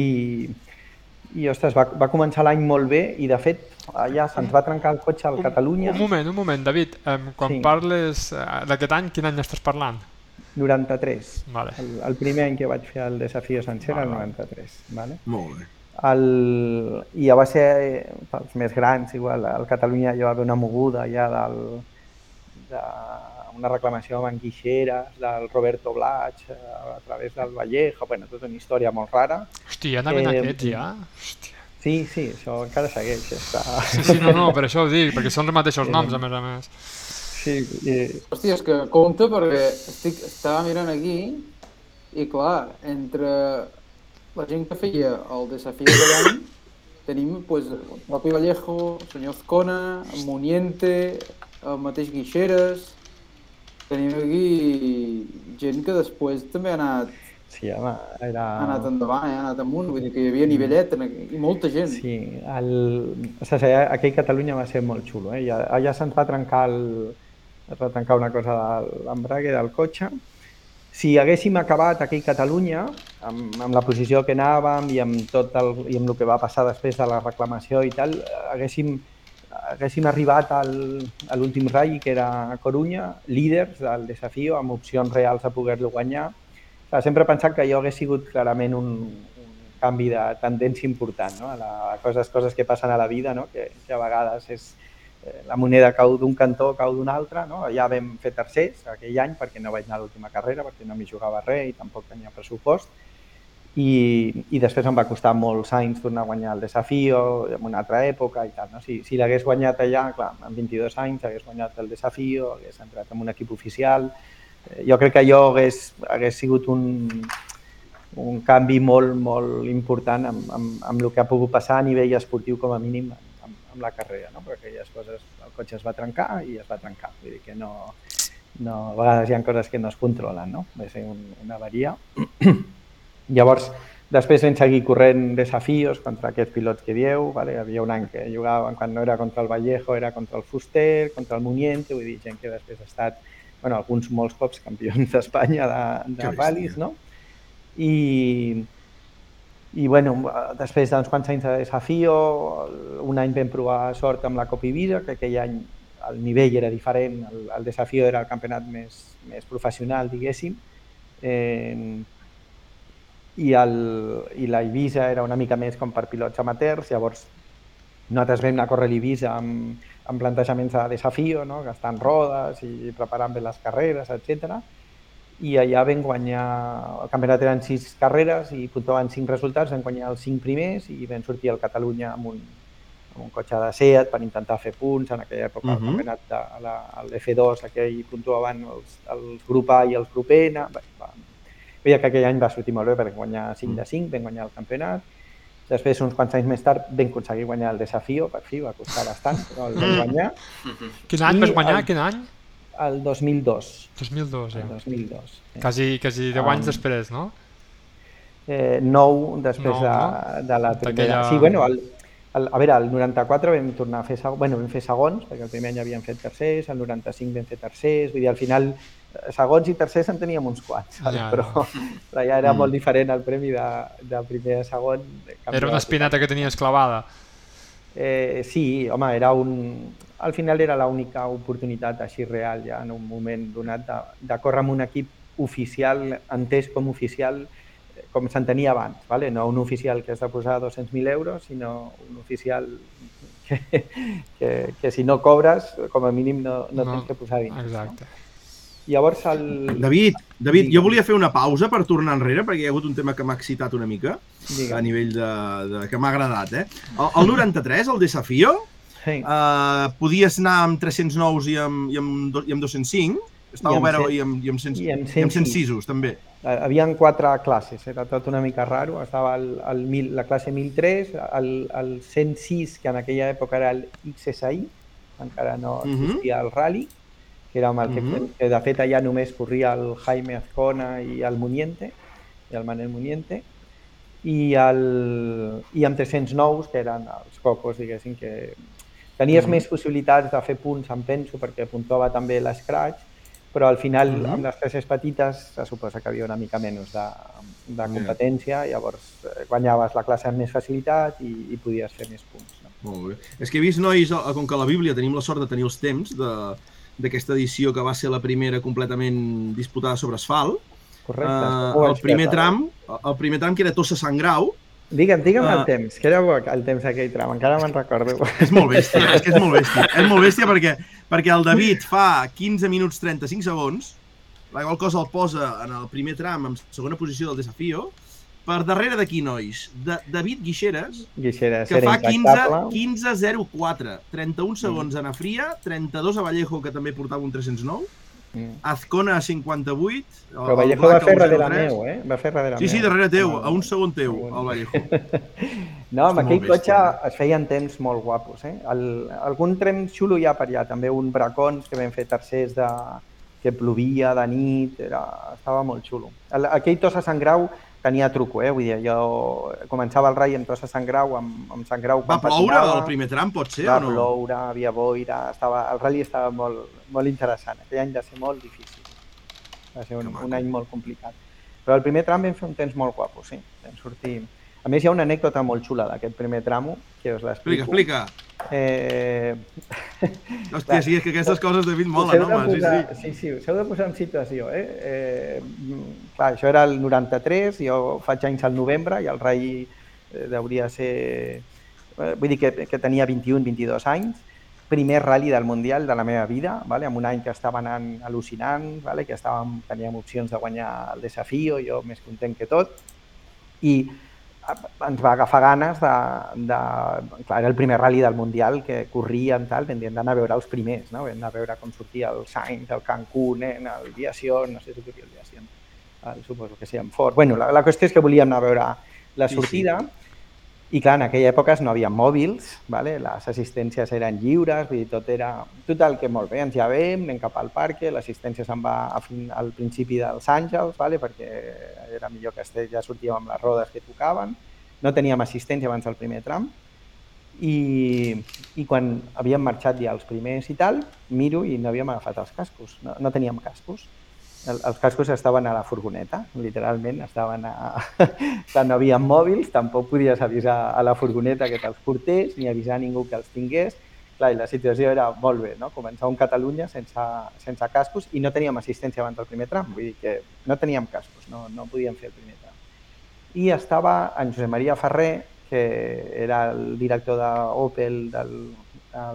i ostres, va, va començar l'any molt bé i de fet allà se'ns va trencar el cotxe al Catalunya, Un moment, un moment, David. Um, quan Sí. parles eh, d'aquest any, quin any estàs parlant? 93. Vale. El, el primer any que vaig fer el desafió sencer era el Vale. 93. Vale? Molt bé. El, I ja va ser, pels més grans, igual, al Catalunya hi va haver una moguda ja del, de una reclamació amb en Guixeres, del Roberto Blach, eh, a través del Vallejo, bueno, tota una història molt rara. Hòstia, ja anaven Eh, aquests ja? Hòstia. Sí, sí, això encara segueix. Està... Sí, sí, no, no, per això ho dic, perquè són els mateixos noms, a més a més. Sí, i, Hòstia, és que compte perquè estic, estava mirant aquí i clar, entre la gent que feia el desafió de l'any tenim pues, el propi Vallejo, el senyor Azcona, el Muniente, el mateix Guixeres, tenim aquí gent que després també ha anat, sí home, era... ha anat endavant, eh? ha anat amunt, vull dir que hi havia nivellet i molta gent. Sí, el, o sigui, aquell Catalunya va ser molt xulo. Eh? I allà se'ns va trencar el, es va trencar una cosa de l'embrague del cotxe. Si haguéssim acabat aquell Catalunya, amb, amb la posició que anàvem i amb, tot el, i amb el que va passar després de la reclamació i tal, haguéssim, haguéssim arribat al, a l'últim ratll, que era Corunya, líders del desafió, amb opcions reals a poder-lo guanyar. O sigui, sempre he pensat que allò hagués sigut clarament un, un canvi de tendència important, no? a, la, a coses, coses que passen a la vida, no? que, que a vegades és, eh, la moneda cau d'un cantó, cau d'un altre. No? Ja vam fer tercers aquell any perquè no vaig anar a l'última carrera, perquè no m'hi jugava res i tampoc tenia pressupost. I, I després em va costar molts anys tornar a guanyar el desafió en una altra època i tal. No? Si, si l'hagués guanyat allà, clar, amb 22 anys hagués guanyat el desafió, hagués entrat en un equip oficial. Eh, jo crec que allò hagués, hagués sigut un, un canvi molt, molt important amb, amb, amb el que ha pogut passar a nivell esportiu com a mínim amb, amb la carrera, no? perquè aquelles coses, el cotxe es va trencar i es va trencar, vull dir que no, no, a vegades hi ha coses que no es controlen, no? va ser un, una avaria. Llavors, després vam seguir corrent desafios contra aquests pilots que dieu, vale? hi havia un any que jugaven, quan no era contra el Vallejo, era contra el Fuster, contra el Muniente, vull dir, gent que després ha estat, bueno, alguns molts cops campions d'Espanya de, de ral·lis, no? I, i bueno, després d'uns quants anys de desafió, un any vam provar sort amb la Copa Ibiza, que aquell any el nivell era diferent, el, el desafió era el campionat més, més professional, diguéssim, eh, i, el, i la Ibiza era una mica més com per pilots amateurs, llavors nosaltres vam anar a córrer l'Ibiza amb, amb plantejaments de desafió, no? gastant rodes i preparant bé les carreres, etc. I allà vam guanyar, el campionat eren sis carreres i puntuaven cinc resultats, vam guanyar els cinc primers i vam sortir al Catalunya amb un, amb un cotxe de Seat per intentar fer punts. En aquella època, uh -huh. el campionat de la, el F2, aquell puntuaven els, els grup A i els grup N. Bé, va, veia que aquell any va sortir molt bé perquè guanyar 5 de 5, vam guanyar el campionat. Després, uns quants anys més tard, vam aconseguir guanyar el desafió, per fi, va costar bastant, però el vam guanyar. Quin any I vas guanyar? el- Quin any? El 2002. 2002, El ja. 2002. sí. Quasi, quasi 10 Um, anys després, no? eh, nou després Nou, de, no? de la primera. Sí, bueno, el, el, a veure, el 94 vam tornar a fer, seg... bueno, vam fer segons, perquè el primer any havíem fet tercers, el 95 vam fer tercers, vull dir, al final eh, segons i tercers en teníem uns quants, saps? Ja, però, però ja era molt diferent el premi de, de primer a segon. Era una espineta que tenies clavada. Eh, sí, home, era un... Al final era l'única oportunitat així real ja en un moment donat de, de córrer amb un equip oficial, entès com oficial eh, com s'entenia abans, vale? no un oficial que has de posar 200.000 euros, sinó un oficial que, que, que si no cobres, com a mínim no, no, no tens que posar diners. Exacte. No? Llavors, el... David, David, jo volia fer una pausa per tornar enrere, perquè hi ha hagut un tema que m'ha excitat una mica, Digue'm. a nivell de, de que m'ha agradat, eh? El, el 93, el Desafío, Sí. eh, podies anar amb 309 i amb, i amb, i amb 205, estava obert i amb, i amb, 100, i amb i amb 106. 106, també. Havien quatre classes, era tot una mica raro. Estava el, el, mil- la classe 1003, el, el 106, que en aquella època era el XSI, encara no Mhm. existia el Rally, que era amb el que, Mhm. que de fet allà només corria el Jaime Azcona i el Muniente, i el Manel Muniente, i, el, i amb 309, que eren els cocos, diguéssim, que tenies Mhm. més possibilitats de fer punts, em penso, perquè puntuava també l'Scratch, però al final, Mhm. amb les classes petites, se suposa que havia una mica menys de, de competència, llavors eh, guanyaves la classe amb més facilitat i, i podies fer més punts. No? Molt bé. És que he vist, nois, eh, com que a la Bíblia tenim la sort de tenir els temps de- d'aquesta edició que va ser la primera completament disputada sobre asfalt, Correcte. eh, Molt el primer tram, el primer tram que era Tossa Sant Grau, Digue'm, digue'm Ah. el temps, que era bo el temps d'aquell tram, encara me'n recordo. és molt bèstia, és que és molt bèstia. És molt bèstia perquè, perquè el David fa 15 minuts 35 segons, la qual cosa el posa en el primer tram en segona posició del desafío, per darrere d'aquí, nois, de David Guixeres, Guixera, que fa 15 intractable. 15.04, 31 segons a Anafria, 32 a Vallejo, que també portava un 309, Mm. Azcona a 58, el- Però el Vallejo va a fer darrere 03. meu, eh? Va fer darrere Sí, sí, darrere teu, No, a un segon teu, el Vallejo. No, amb aquell cotxe es feien temps molt guapos. Eh? El, algun tren xulo hi ha per allà, també un bracons que vam fer tercers de, que plovia de nit, era, estava molt xulo. El, aquell Tossa Sant Grau tenia truco, eh? vull dir, jo començava el rai amb Tossa Sant Grau, amb, amb Sant Grau Va quan ploure patinava, el primer tram, pot ser, va o no? ploure, havia boira, estava, el rally estava molt, molt interessant. Aquell any va ser molt difícil. Va ser un, un any molt complicat. Però el primer tram vam fer un temps molt guapo, sí. Vam sortir... A més, hi ha una anècdota molt xula d'aquest primer tramo, que us Explica, l'explico. explica. Eh, Hòstia, sí, és que aquestes coses, David, molen, de home, sí, posar, sí. sí, sí, us heu de posar en situació. Eh? Eh, clar, això era el 93, jo faig anys al novembre i el rei eh, hauria ser... Eh, vull dir que, que tenia 21-22 anys, primer rally del Mundial de la meva vida, vale? en un any que estava anant al·lucinant, vale? que estàvem, teníem opcions de guanyar el desafío, jo més content que tot, i ens va agafar ganes de, de... Clar, era el primer rally del Mundial que corrien, tal, vam hem d'anar a veure els primers, no? Vam anar a veure com sortia el Sainz, el Cancún, eh? el Viación, no sé si corria el Viación, el, suposo que sí, en Ford. Bueno, la, la qüestió és que volíem anar a veure la Sí, sí. I clar, en aquella època no havia mòbils, vale? les assistències eren lliures, vull dir, tot era... Total, que molt bé, ens llevem, anem cap al parc, l'assistència se'n va a fin, al principi dels Àngels, vale? perquè era millor que ja sortíem amb les rodes que tocaven, no teníem assistència abans del primer tram, i, i quan havíem marxat ja els primers i tal, miro i no havíem agafat els cascos, no, no teníem cascos. El, els cascos estaven a la furgoneta, literalment, estaven a... No havia mòbils, tampoc podies avisar a la furgoneta que te'ls portés, ni avisar a ningú que els tingués. Clar, i la situació era molt bé, no? Començar un Catalunya sense, sense cascos i no teníem assistència abans del primer tram, vull dir que no teníem cascos, no, no podíem fer el primer tram. I estava en Josep Maria Ferrer, que era el director d'Opel, de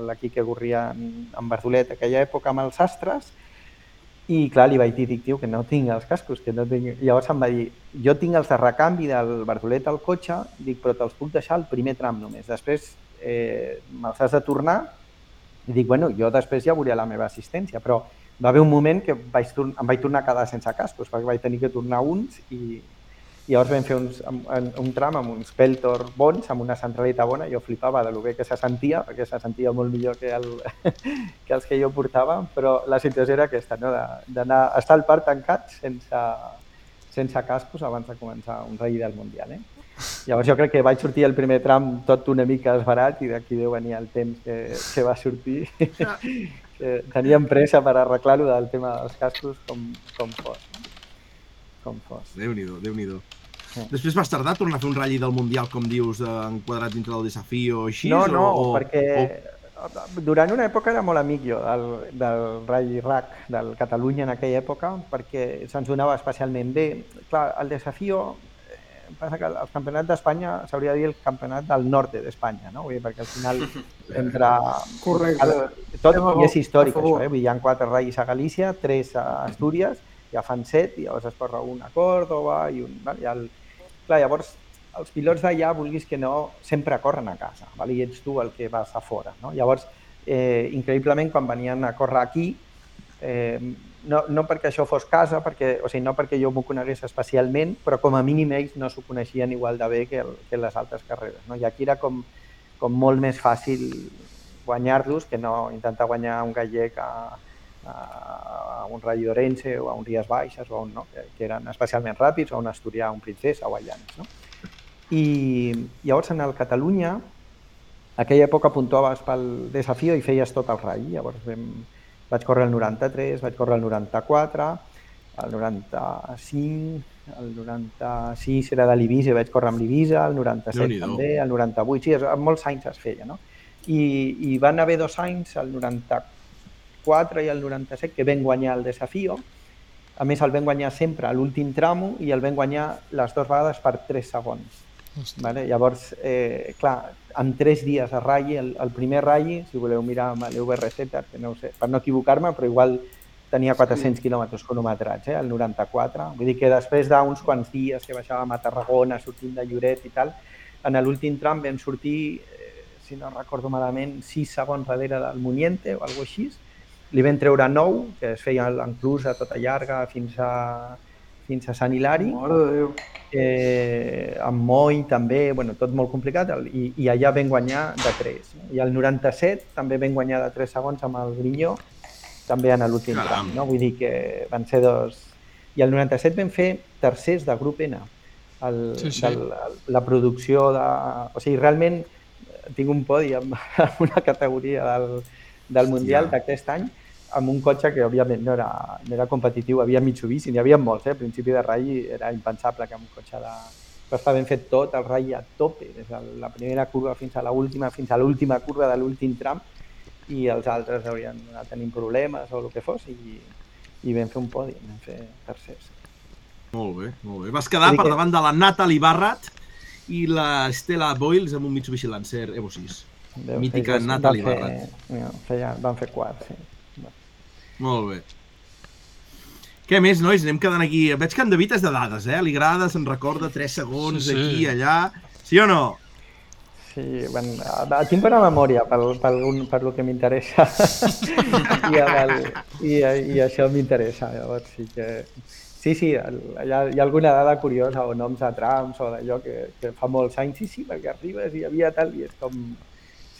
l'equip que corria en, en Bardolet aquella època amb els astres, i clar, li vaig dir, dic, tio, que no tinc els cascos, que no tinc... Llavors em va dir, jo tinc els de recanvi del Bardolet al cotxe, dic, però te'ls puc deixar el primer tram només. Després eh, me'ls has de tornar i dic, bueno, jo després ja veuré la meva assistència, però va haver un moment que vaig em vaig tornar a quedar sense cascos, perquè vaig tenir que tornar uns i, i llavors vam fer uns, un, un tram amb uns Peltor bons, amb una centralita bona, jo flipava de lo bé que se sentia, perquè se sentia molt millor que, el, que els que jo portava, però la situació era aquesta, no? De- d'anar a estar al parc tancat sense, sense cascos abans de començar un rei del Mundial. Eh? Llavors jo crec que vaig sortir el primer tram tot una mica esbarat i d'aquí deu venir el temps que, que va sortir. que teníem pressa per arreglar-ho del tema dels cascos com, com fos. Com fos. Déu-n'hi-do, déu nhi déu Sí. Després vas tardar a tornar a fer un ratll del Mundial, com dius, enquadrat dintre del desafío o així? No, no, o, perquè O... durant una època era molt amic jo del, del Rai RAC, del Catalunya en aquella època, perquè se'ns donava especialment bé. Clar, el desafió, eh, passa que el campionat d'Espanya s'hauria de dir el campionat del nord d'Espanya, no? Vull dir, perquè al final entre... Correcte. Tot i és històric, això, eh? Vull dir, hi ha quatre Rais a Galícia, tres a Astúries, ja fan set, i llavors es posa un a Còrdoba, i un... I el... Clar, llavors els pilots d'allà, vulguis que no, sempre corren a casa, val? i ets tu el que vas a fora. No? Llavors, eh, increïblement, quan venien a córrer aquí, eh, no, no perquè això fos casa, perquè, o sigui, no perquè jo m'ho conegués especialment, però com a mínim ells no s'ho coneixien igual de bé que, el, que les altres carreres. No? I aquí era com, com molt més fàcil guanyar-los que no intentar guanyar un gallec a, a un Rally d'Orense o a un Ries Baixes o a un, no? que, eren especialment ràpids, o a un Asturià, un Princesa o a Llanes. No? I llavors en el Catalunya, aquella època puntuaves pel desafio i feies tot el ratll. Llavors vam, vaig córrer el 93, vaig córrer el 94, el 95, el 96 era de l'Ibisa vaig córrer amb l'Ibisa, el 97 Déu-n'hi-do. també, el 98, sí, molts anys es feia, no? I, i van haver dos anys, el 94 i el 97, que vam guanyar el desafio. A més, el vam guanyar sempre a l'últim tramo i el vam guanyar les dues vegades per 3 segons. Vale? Llavors, eh, clar, en 3 dies a ratll, el, el primer ratll, si voleu mirar amb l'UVRZ, que no sé, per no equivocar-me, però igual tenia 400 quilòmetres cronometrats, eh, el 94. Vull dir que després d'uns quants dies que baixàvem a Tarragona, sortint de Lloret i tal, en l'últim tram vam sortir, eh, si no recordo malament, 6 segons darrere del Muniente o alguna així. Li vam treure 9, que es feia l'enclusa tota llarga fins a, fins a Sant Hilari Mare de Déu. eh, amb Moi també, bueno, tot molt complicat, el- i, i allà vam guanyar de 3. No? I el 97 també vam guanyar de 3 segons amb el Grinyó, també en l'últim tram, no? Vull dir que van ser dos... I el 97 vam fer tercers de grup N. El, Sí, sí. Del, la producció de... O sigui, realment eh, tinc un podi amb, amb una categoria del, del Mundial d'aquest any amb un cotxe que òbviament no era, no era competitiu, havia Mitsubishi, n'hi havia molts, eh? al principi de ratll era impensable que amb un cotxe de... Però està ben fet tot, el ratll a tope, des de la primera curva fins a l'última, fins a l'última curva de l'últim tram, i els altres haurien anat tenint problemes o el que fos, i, i vam fer un podi, vam fer tercers. Molt bé, molt bé. Vas quedar per que- davant de la Natalie Barrat i la Stella Boyles amb un Mitsubishi Lancer Evo 6. Deu Mítica Natalie van fer, Barrat. no, feia, van fer quart, sí. Molt bé. Què més, nois? Anem quedant aquí. Veig que en David és de dades, eh? Li agrada, se'n recorda 3 segons Sí, sí. aquí, allà... Sí o no? Sí, bueno, a- tinc bona memòria per, un, per lo que m'interessa I, el, i, i això m'interessa, llavors sí que... Sí, sí, el- hi ha, hi ha alguna dada curiosa o noms de trams o d'allò que, que fa molts anys, sí, sí, perquè arribes i hi havia tal i és com...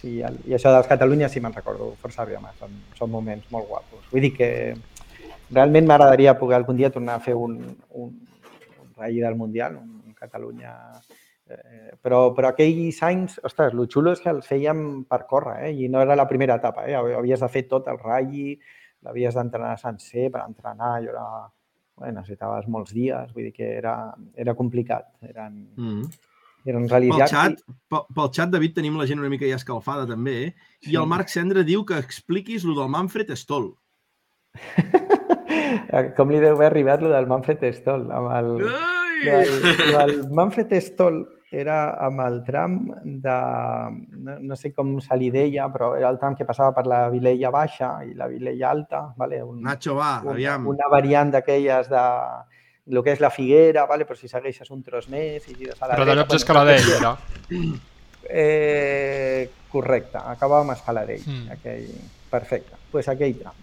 Sí, i això dels Catalunya sí me'n recordo força bé, home, són, són moments molt guapos. Vull dir que realment m'agradaria poder algun dia tornar a fer un, un, un ratll del Mundial, un, un Catalunya Eh, però, però aquells anys, ostres, el xulo és que els fèiem per córrer, eh? i no era la primera etapa, eh? havies de fer tot el ratll, l'havies d'entrenar sencer per entrenar, i era... Bé, necessitaves molts dies, vull dir que era, era complicat, eren, Mm -hmm. Eren Pel realitzats. xat, pel, pel xat, David, tenim la gent una mica ja escalfada, també, eh? I el Marc Cendra diu que expliquis lo del Manfred Stoll. Com li deu haver arribat lo del Manfred Stoll, amb el, Ai! el, el Manfred Stoll era amb el tram de, no, no sé com se li deia, però era el tram que passava per la Vilella Baixa i la Vilella Alta, vale? un, Nacho, va, una, aviam. una variant d'aquelles de el que és la Figuera, vale? però si segueixes un tros més i gires a la Però dreta... bueno, Escaladell, era. Eh, correcte, acabava amb Escaladell. Mm. Mm. Aquell... Perfecte, doncs pues aquell tram.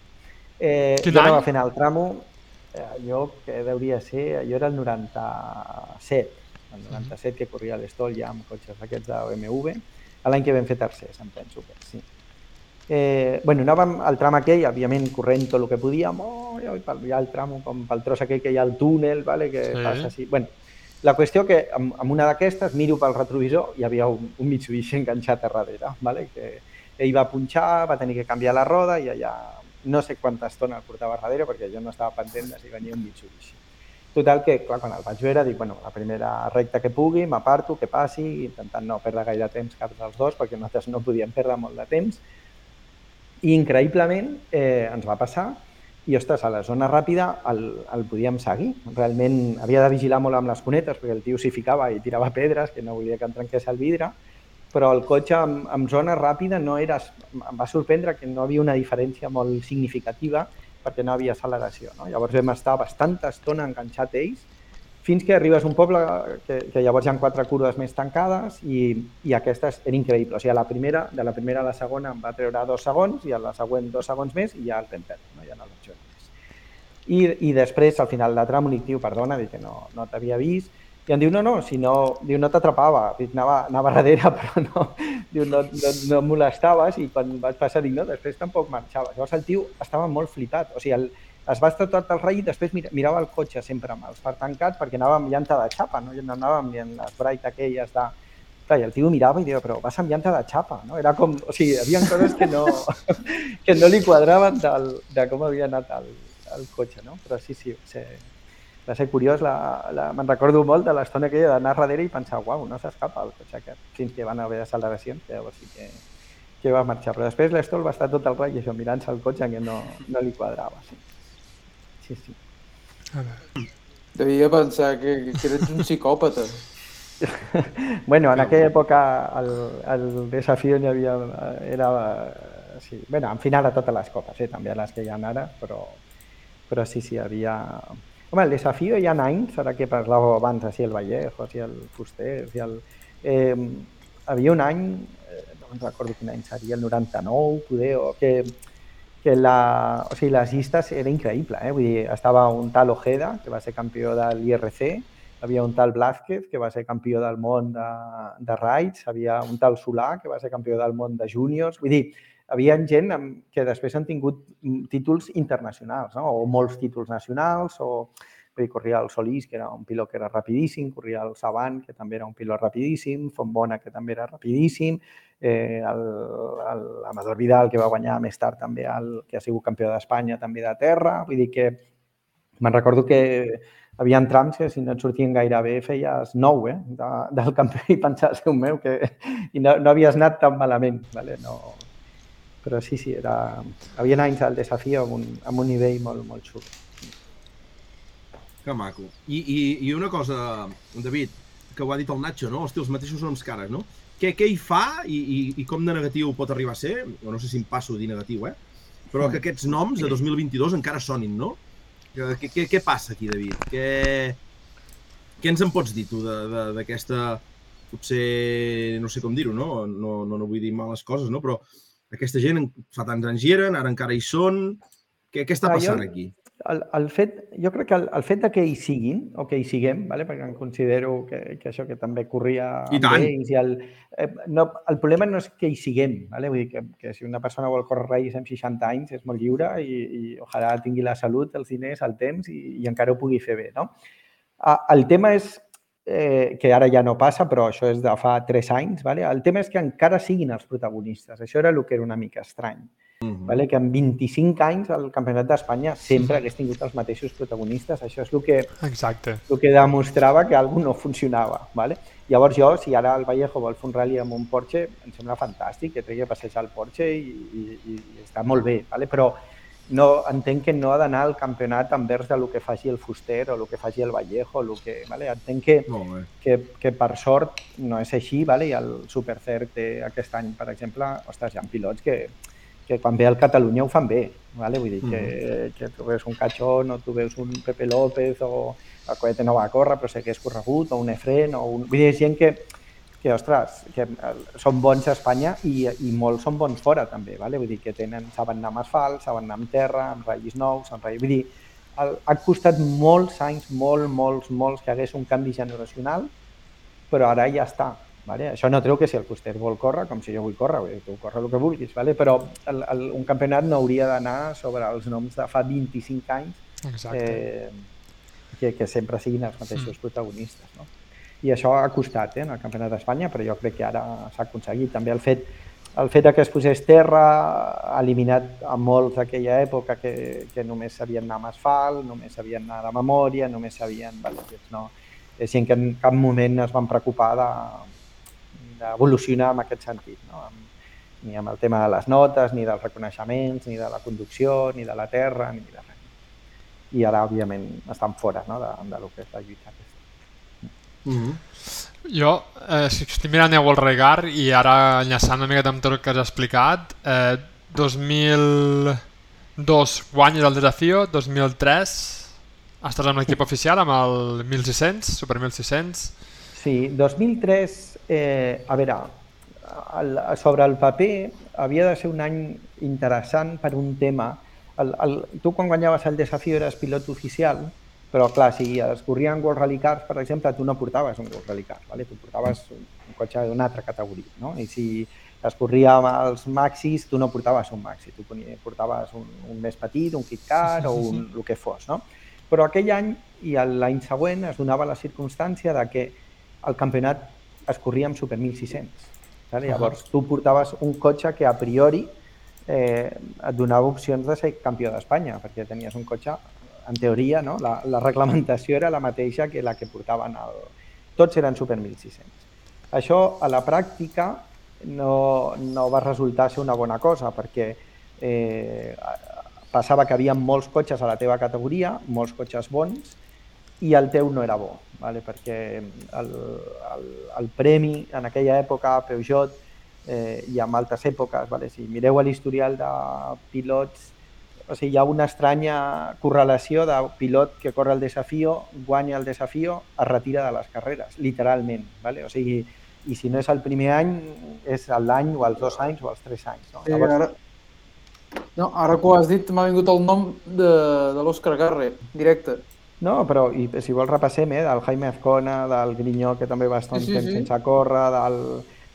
Eh, Quin jo anava any? fent el tramo, eh, allò que deuria ser, allò era el 97, el 97 que corria a l'Estol ja amb cotxes aquests de BMW, l'any que vam fer tercers, em penso que sí. Eh, bueno, anàvem al tram aquell, òbviament corrent tot el que podíem, oh, ja, pel, ja el tram, com pel tros aquell que hi ha el túnel, vale, que sí. passa així. Bueno, la qüestió que amb, amb una d'aquestes miro pel retrovisor i hi havia un, un Mitsubishi enganxat a darrere, vale? que ell va punxar, va tenir que canviar la roda i allà no sé quanta estona el portava a darrere perquè jo no estava pendent de si venia un Mitsubishi. Total que, clar, quan el vaig veure, dic, bueno, la primera recta que pugui, m'aparto, que passi, intentant no perdre gaire temps cap dels dos, perquè nosaltres no podíem perdre molt de temps. I increïblement eh, ens va passar i, ostres, a la zona ràpida el, el podíem seguir. Realment havia de vigilar molt amb les cunetes perquè el tio s'hi ficava i tirava pedres, que no volia que em trenqués el vidre, però el cotxe en, en zona ràpida no era... Em va sorprendre que no havia una diferència molt significativa perquè no havia acceleració. No? Llavors vam estar bastanta estona enganxat ells fins que arribes a un poble que, que llavors hi ha quatre curves més tancades i, i aquesta era increïble. O sigui, la primera, de la primera a la segona em va treure dos segons i a la següent dos segons més i ja el perdre, no? ja no l'opció més. I, I després, al final de tram, un diu, perdona, dic que no, no t'havia vist, i em diu, no, no, si no, diu, no t'atrapava, anava, anava darrere, però no, diu, no, no, no molestaves i quan vas passar, dic, no, després tampoc marxava. Llavors el tio estava molt flipat, o sigui, el, es va estar tot el rei i després mirava el cotxe sempre amb els fars tancats perquè anava amb llanta de xapa, no, no anava amb les bright aquelles de... Clar, i el tio mirava i deia, però vas amb llanta de xapa, no? Era com, o sigui, hi havia coses que no, que no li quadraven del, de com havia anat el, el cotxe, no? Però sí, sí, va ser, va ser curiós, la, la, me'n recordo molt de l'estona aquella d'anar darrere i pensar, uau, no s'escapa el cotxe aquest, fins que van haver acceleracions, llavors sí que, que va marxar. Però després l'Estol va estar tot el raig això, mirant-se el cotxe que no, no li quadrava. Sí. Sí, sí. A veure. Devia pensar que, que eres un psicòpata. bueno, en aquella època el, el desafió n'hi havia... Era, sí, bueno, en final a totes les copes, eh, també a les que hi ha ara, però, però sí, sí, havia... Home, el desafió hi ha anys, ara que parlàveu abans, si el Vallejo, si el Fuster, si el... Eh, havia un any, eh, no em recordo quin any seria, el 99, poder, o que que la, o sigui, les llistes era increïble. Eh? Vull dir, estava un tal Ojeda, que va ser campió de l'IRC, havia un tal Blázquez, que va ser campió del món de, de raids, havia un tal Solà, que va ser campió del món de júniors. Vull dir, havia gent que després han tingut títols internacionals, no? o molts títols nacionals, o dir, corria el Solís, que era un pilot que era rapidíssim, corria el Saban, que també era un pilot rapidíssim, Fontbona, que també era rapidíssim, eh, l'Amador Vidal, que va guanyar més tard també, el, que ha sigut campió d'Espanya també de terra. Vull dir que me'n recordo que havia trams que si no et sortien gaire bé feies nou eh, de, del campió i pensaves, Déu meu, que i no, no havies anat tan malament. Vale? No, però sí, sí, era... havia anys al desafió amb un, amb un nivell molt, molt xulo. Que maco. I, i, I una cosa, David, que ho ha dit el Nacho, no? Hosti, els mateixos noms cares, no? Què, què hi fa i, i, i com de negatiu pot arribar a ser? O no sé si em passo a dir negatiu, eh? Però que aquests noms de 2022 encara sonin, no? Què, què, què passa aquí, David? Què, què ens en pots dir tu d'aquesta... Potser, no sé com dir-ho, no? no? No, no vull dir males coses, no? Però aquesta gent fa tants anys hi eren, ara encara hi són. Què, què està passant aquí? El, el fet, jo crec que el, el fet de que hi siguin, o que hi siguem, vale? perquè em considero que, que això que també corria I tant. ells, i el, eh, no, el problema no és que hi siguem, vale? vull dir que, que si una persona vol córrer reis amb 60 anys és molt lliure i, i ojalà tingui la salut, els diners, el temps i, i encara ho pugui fer bé. No? El tema és eh, que ara ja no passa, però això és de fa 3 anys, vale? el tema és que encara siguin els protagonistes. Això era el que era una mica estrany. Vale? que en 25 anys el Campionat d'Espanya sempre hagués tingut els mateixos protagonistes. Això és el que, Exacte. el que demostrava que alguna no funcionava. Vale? Llavors jo, si ara el Vallejo vol fer un rally amb un Porsche, em sembla fantàstic que tregui a passejar el Porsche i, i, i està molt bé, vale? però no, entenc que no ha d'anar al campionat envers del que faci el Fuster o el que faci el Vallejo, el que, vale? entenc que, que, que per sort no és així, vale? i el Supercert aquest any, per exemple, ostres, hi ha pilots que, que quan ve al Catalunya ho fan bé, ¿vale? vull dir que, mm. que tu veus un Cachón o tu veus un Pepe López o el Coete no va a córrer però sé que és corregut o un Efren o un... Vull dir, gent que, que ostres, que són bons a Espanya i, i molts són bons fora també, ¿vale? vull dir que tenen, saben anar amb asfalt, saben anar amb terra, amb ratllis nous, amb ratllis... Vull dir, el, ha costat molts anys, molt, molts, molts que hagués un canvi generacional, però ara ja està. Vale? Això no treu que si el Fuster vol córrer, com si jo vull córrer, vull tu córrer el que vulguis, vale? però el, el, un campionat no hauria d'anar sobre els noms de fa 25 anys eh, que, que sempre siguin els mateixos mm. protagonistes. No? I això ha costat eh, en el Campionat d'Espanya, però jo crec que ara s'ha aconseguit. També el fet, el fet que es posés terra ha eliminat a molts d'aquella època que, que només sabien anar amb asfalt, només sabien anar de memòria, només sabien... Vale, no, és gent que en cap moment es van preocupar de, d'evolucionar en aquest sentit. No? ni amb el tema de les notes, ni dels reconeixements, ni de la conducció, ni de la terra, ni de res. I ara, òbviament, estan fora no? de, de lo que és la lluita aquesta. Mm -hmm. Jo eh, si estic mirant el Regar i ara enllaçant una mica amb tot el que has explicat, eh, 2002 guanyes el desafio, 2003 estàs amb l'equip oficial, amb el 1600, Super 1600. Sí, 2003, eh, a veure, el, sobre el paper havia de ser un any interessant per un tema. El, el, tu quan guanyaves el desafio eres pilot oficial, però clar, si es corrien World Rally Cars, per exemple, tu no portaves un World Rally Car, vale? tu portaves un, un cotxe d'una altra categoria. No? I si es corria amb els maxis, tu no portaves un maxi, tu portaves un, un més petit, un kit car o un, el que fos. No? Però aquell any i l'any següent es donava la circumstància de que el campionat es corria amb Super 1600. Vale? Llavors, tu portaves un cotxe que a priori eh, et donava opcions de ser campió d'Espanya, perquè tenies un cotxe, en teoria, no? la, la reglamentació era la mateixa que la que portaven el... Tots eren Super 1600. Això, a la pràctica, no, no va resultar ser una bona cosa, perquè eh, passava que havia molts cotxes a la teva categoria, molts cotxes bons, i el teu no era bo, vale? perquè el, el, el premi en aquella època, Peugeot, eh, i en altres èpoques, vale? si mireu l'historial de pilots, o sigui, hi ha una estranya correlació de pilot que corre el desafio, guanya el desafio, es retira de les carreres, literalment. Vale? O sigui, i si no és el primer any, és l'any o els dos anys o els tres anys. No? Sí, Llavors... ara... No, ara que ho has dit m'ha vingut el nom de, de l'Òscar Garre, directe. No, però i, si vols repassem, eh, del Jaime Azcona, del Grinyó, que també va estar un sí, sí, temps sí. sense córrer, del,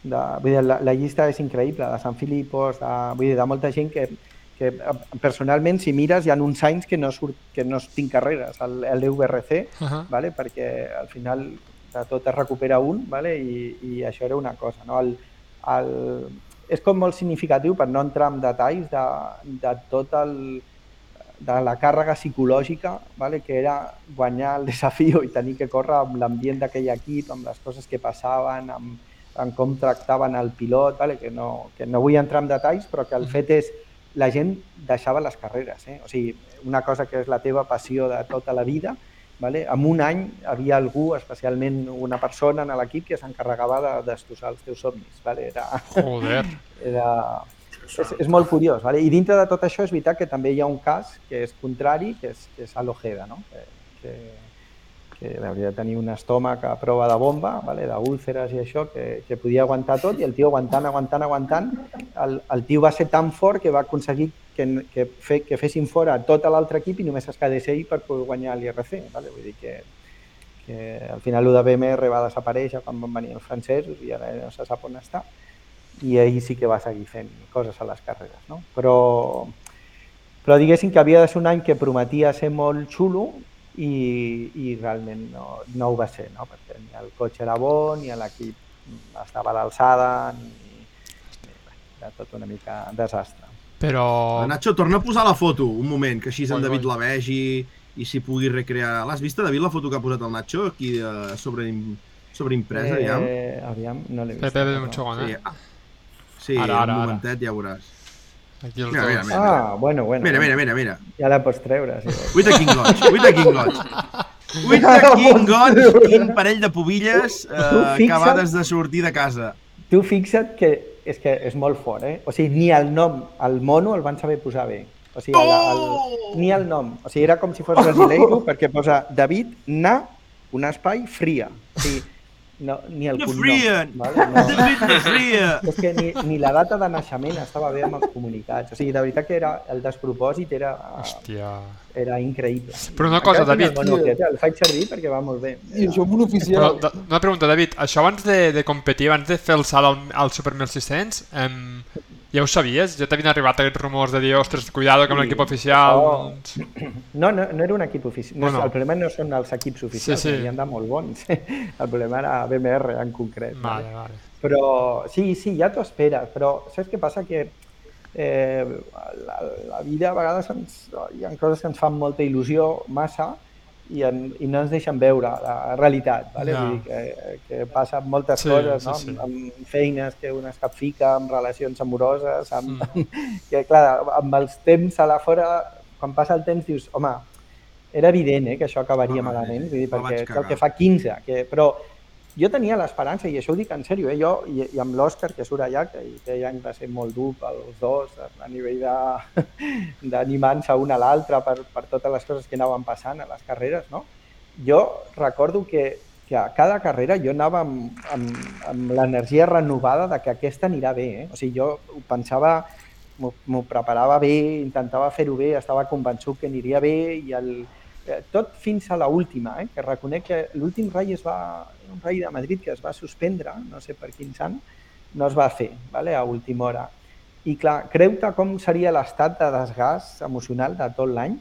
de, vull dir, la, la llista és increïble, de Sant Filipos, de, vull dir, de molta gent que, que personalment, si mires, hi ha uns anys que no, surt, que no tinc carreres a l'UVRC, uh -huh. vale? perquè al final de tot es recupera un, vale? I, i això era una cosa. No? El, el, és com molt significatiu, per no entrar en detalls, de, de tot el, de la càrrega psicològica vale? que era guanyar el desafio i tenir que córrer amb l'ambient d'aquell equip, amb les coses que passaven, amb, amb com tractaven el pilot, vale? que, no, que no vull entrar en detalls, però que el fet és la gent deixava les carreres. Eh? O sigui, una cosa que és la teva passió de tota la vida, vale? en un any havia algú, especialment una persona en l'equip, que s'encarregava de destrossar els teus somnis. Vale? Era, Joder! Era, és, és molt curiós. Vale? I dintre de tot això és veritat que també hi ha un cas que és contrari, que és, que és a l'Ojeda, no? que, que, que hauria de tenir un estómac a prova de bomba, vale? d'úlceres i això, que, que podia aguantar tot, i el tio aguantant, aguantant, aguantant, el, el tio va ser tan fort que va aconseguir que, que, fe, que fessin fora tot l'altre equip i només es quedés ell per poder guanyar l'IRC. Vale? Vull dir que, que al final el de BMR va desaparèixer quan van venir els francesos i ara no se sap on està i ell sí que va seguir fent coses a les carreres. No? Però, però diguéssim que havia de ser un any que prometia ser molt xulo i, i realment no, no ho va ser, no? perquè ni el cotxe era bo, ni l'equip estava a l'alçada, ni, era tot una mica desastre. Però... Nacho, torna a posar la foto, un moment, que així en David la vegi i s'hi pugui recrear. L'has vista, David, la foto que ha posat el Nacho aquí eh, sobre, sobre impresa, eh, aviam? Aviam, no l'he vist. Pepe, un segon, eh? Sí, Sí, ara, ara, un momentet ja veuràs. Aquí els Mira, mira, dos. mira. Ah, bueno, bueno. Mira, mira, mira, mira. Ja la pots treure, si vols. Uita quin goig, uita quin goig. Uita quin goig, quin parell de pubilles eh, fixa't. acabades de sortir de casa. Tu fixa't que és que és molt fort, eh? O sigui, ni el nom, el mono, el van saber posar bé. O sigui, el, el, Oh! ni el nom. O sigui, era com si fos brasileiro, perquè posa David Na, un espai, fria. O sigui, no, ni el No cognom. Vale? No. Fria. És que ni, ni la data de naixement estava bé amb els comunicats. O sigui, de veritat que era, el despropòsit era, Hòstia. era increïble. Però una cosa, Encara David. Mono aquest, el faig servir perquè va molt bé. I això amb un Però, oficial. da- una pregunta, David. Això abans de, de competir, abans de fer el salt al, al Super 1600, em, ja ho sabies? Ja t'havien arribat aquests rumors de dir, ostres, cuidado que amb Sí. l'equip oficial... Oh. No, no, no era un equip oficial. No, Bueno. El problema no són els equips oficials, Sí, sí. sí. de molt bons. El problema era BMR en concret. Vale, vale. Però sí, sí, ja t'ho esperes, però saps què passa? Que eh, la, la vida a vegades ens, hi ha coses que ens fan molta il·lusió massa i, en, i no ens deixen veure la realitat, vale? Ja. Vull dir que, que passa moltes Sí, coses, sí, no? sí. Amb, amb feines que un es capfica, amb relacions amoroses, amb, Mm. que clar, amb els temps a la fora, quan passa el temps dius, home, era evident eh, que això acabaria Home, malament, sí, vull dir, perquè és el que fa 15, que, però jo tenia l'esperança, i això ho dic en sèrio, eh, jo i, i amb l'Òscar, que surt allà, que aquell any va ser molt dur pels dos, a nivell d'animar-se un a l'altre per, per totes les coses que anaven passant a les carreres, no? Jo recordo que, que a cada carrera jo anava amb, amb, amb l'energia renovada de que aquesta anirà bé, eh? O sigui, jo ho pensava, m'ho preparava bé, intentava fer-ho bé, estava convençut que aniria bé i el, eh, tot fins a l'última, eh? que reconec que l'últim rai es va, un rai de Madrid que es va suspendre, no sé per quins anys, no es va fer vale? a última hora. I clar, creu-te com seria l'estat de desgast emocional de tot l'any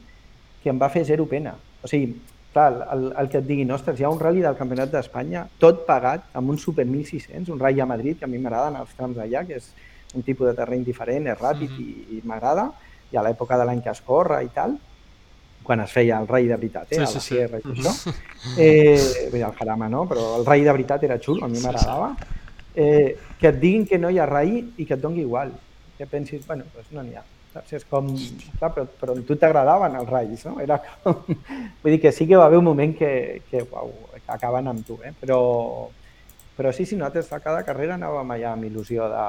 que em va fer zero pena. O sigui, clar, el, el que et diguin, ostres, hi ha un rally del Campionat d'Espanya tot pagat amb un Super 1600, un rally a Madrid, que a mi m'agraden els trams d'allà, que és un tipus de terreny diferent, és ràpid Mhm. i, i m'agrada, i a l'època de l'any que es corre i tal, quan es feia el rei de veritat, eh, Sí, a sí, la sí. sierra i tot això. Eh, vull dir, el Jarama no, però el rei de veritat era xulo, a mi m'agradava. Eh, que et diguin que no hi ha rei i que et doni igual. Que pensis, bueno, doncs no n'hi ha. Saps? És com, clar, però, però a tu t'agradaven els rais, no? Era com... Vull dir que sí que va haver un moment que, que, uau, que acaben amb tu, eh? Però, però sí, sí, nosaltres a cada carrera anàvem allà amb il·lusió de,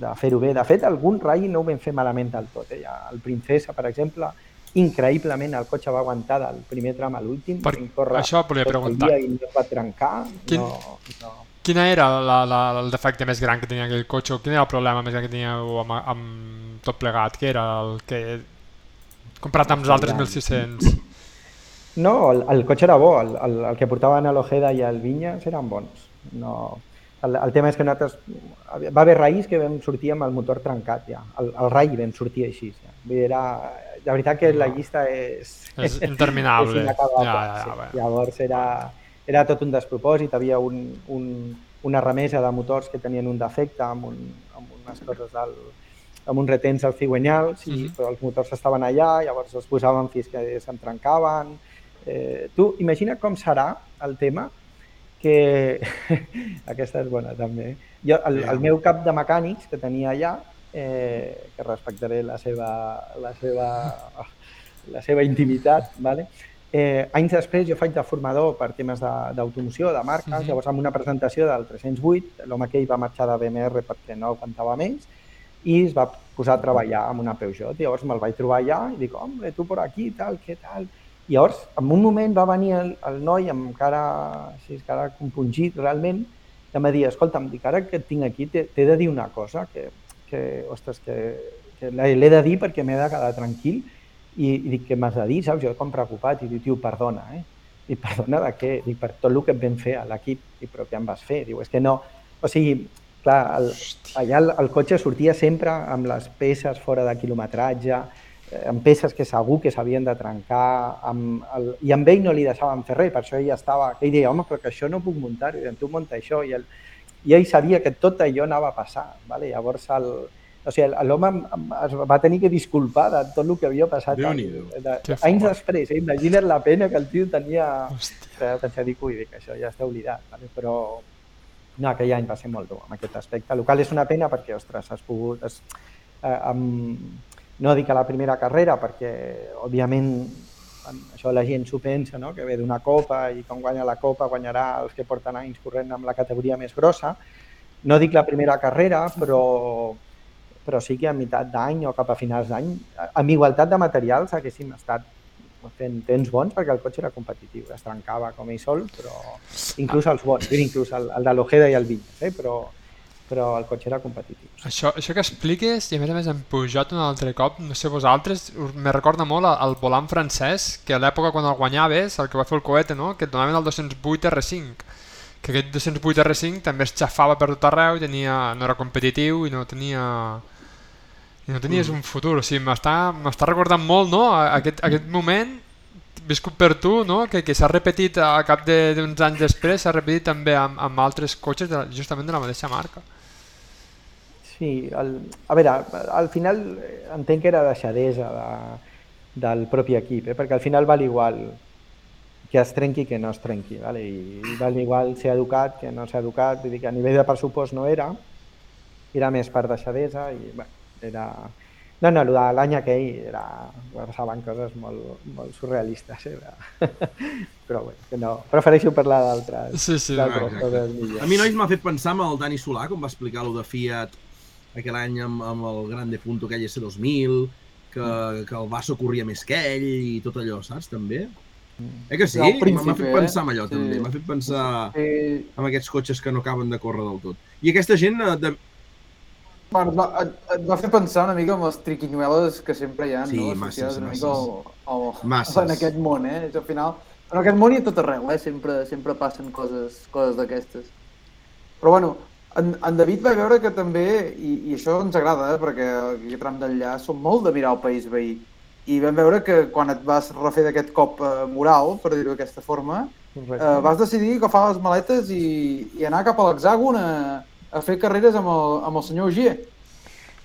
de fer-ho bé. De fet, algun rai no ho vam fer malament del tot. Eh? El Princesa, per exemple, increïblement el cotxe va aguantar del primer tram a l'últim. Per- córrer això volia preguntar. I no es va trencar. Quin- No, no. Quina era la, la, el defecte més gran que tenia aquell cotxe? Quin era el problema més gran que tenia amb, amb tot plegat? Què era el que... Comparat amb els altres Gran. 1600? No, el, el cotxe era bo, el, el, el que portaven a l'Ojeda i al Vinyes eren bons. No, el, el tema és que nosaltres... Va haver raïs que vam sortir amb el motor trencat ja. El, el rai vam sortir així. Ja. Vull dir, era, de veritat que la llista és... És interminable. és inacabable. Ja, ja, sí. Llavors era, era tot un despropòsit, havia un, un, una remesa de motors que tenien un defecte amb, un, amb unes coses del, amb uns retens al cigüenyals, i, Mhm. però els motors estaven allà, llavors els posaven fins que se'n trencaven. Eh, tu imagina com serà el tema que... Aquesta és bona també. Jo, el, el meu cap de mecànics que tenia allà, eh, que respectaré la seva, la seva, la seva intimitat, vale? Eh, anys després jo faig de formador per temes d'automoció, de, de marques, Mhm. llavors amb una presentació del 308, l'home aquell va marxar de BMR perquè no aguantava més i es va posar a treballar amb una Peugeot. Llavors me'l vaig trobar allà i dic, home, tu por aquí, tal, què tal? I llavors, en un moment va venir el, el noi amb cara, així, cara compungit realment, i em va dir, escolta'm, dic, ara que et tinc aquí t'he de dir una cosa, que, que ostres, que, que l'he de dir perquè m'he de quedar tranquil, i, i dic, què m'has de dir, saps? Jo com preocupat, i diu, tio, perdona, eh? I perdona de què? Dic, per tot el que et vam fer a l'equip. Dic, però què em vas fer? Diu, és que no... O sigui, clar, el, allà el, el cotxe sortia sempre amb les peces fora de quilometratge, eh, amb peces que segur que s'havien de trencar, amb el, i amb ell no li deixaven fer res, per això ell estava... Ell deia, home, però que això no puc muntar, i tu munta això, i, el, i ell sabia que tot allò anava a passar. Vale? Llavors, el, o sigui, l'home es va tenir que disculpar de tot el que havia passat. De, de, Que anys fort. després, eh? imagina't la pena que el tio tenia... Hòstia. Pensar, dic, ui, dic, això ja està oblidat, vale? però no, aquell any va ser molt dur en aquest aspecte. El qual és una pena perquè, ostres, has pogut... Has, eh, amb, no dic a la primera carrera perquè, òbviament, en- això la gent s'ho pensa, no? que ve d'una copa i quan guanya la copa guanyarà els que porten anys corrent amb la categoria més grossa. No dic la primera carrera, però, però sí que a meitat d'any o cap a finals d'any, amb igualtat de materials haguéssim estat fent temps bons perquè el cotxe era competitiu, es trencava com ell sol, però inclús els bons, inclús el, el de l'Ojeda i el Vinyes, eh? però, però el cotxe era competitiu. Això, això que expliques, i a més a més hem pujat un altre cop, no sé vosaltres, me recorda molt el volant francès, que a l'època quan el guanyaves, el que va fer el coete, no? que et donaven el 208 R5, que aquest 208 R5 també es xafava per tot arreu, tenia, no era competitiu i no tenia i no tenies un futur, o sigui, m'està recordant molt, no?, a- aquest, aquest moment viscut per tu, no?, que, que s'ha repetit a cap de- d'uns anys després, s'ha repetit també amb, amb altres cotxes de, justament de la mateixa marca. Sí, el, a veure, al final eh, entenc que era deixadesa de, del propi equip, eh? perquè al final val igual que es trenqui que no es trenqui. Vale? I val igual ser educat que no ser educat, vull dir que a nivell de pressupost no era, era més per deixadesa i bueno, era... No, no, el de l'any aquell era... passaven coses molt, molt surrealistes. Era... Però bé, que no, prefereixo parlar d'altres Sí, sí, coses millors. A mi, nois, m'ha fet pensar en el Dani Solà, com va explicar lo de Fiat aquell any amb, amb el Grande Punto aquell S2000, que, que el Basso corria més que ell i tot allò, saps, també? Eh que sí? El M'ha fet pensar en allò, eh? també. Sí. M'ha fet pensar Eh, en aquests cotxes que no acaben de córrer del tot. I aquesta gent, eh, de... bueno, et, va, et, et va fer pensar una mica amb les triquinyueles que sempre hi ha, Sí, no? masses, Associades una masses. mica al, al, Masses. en aquest món, eh? És, al final, en aquest món i a tot arreu, eh? Sempre, sempre passen coses, coses d'aquestes. Però bueno, en, en David va veure que també, i, i això ens agrada, eh? perquè aquí a tram d'enllà som molt de mirar el país veí, i vam veure que quan et vas refer d'aquest cop eh, moral, per dir-ho d'aquesta forma, Correcte. eh, vas decidir agafar les maletes i, i anar cap a l'hexàgon a, a fer carreres amb el, amb el senyor Ogier.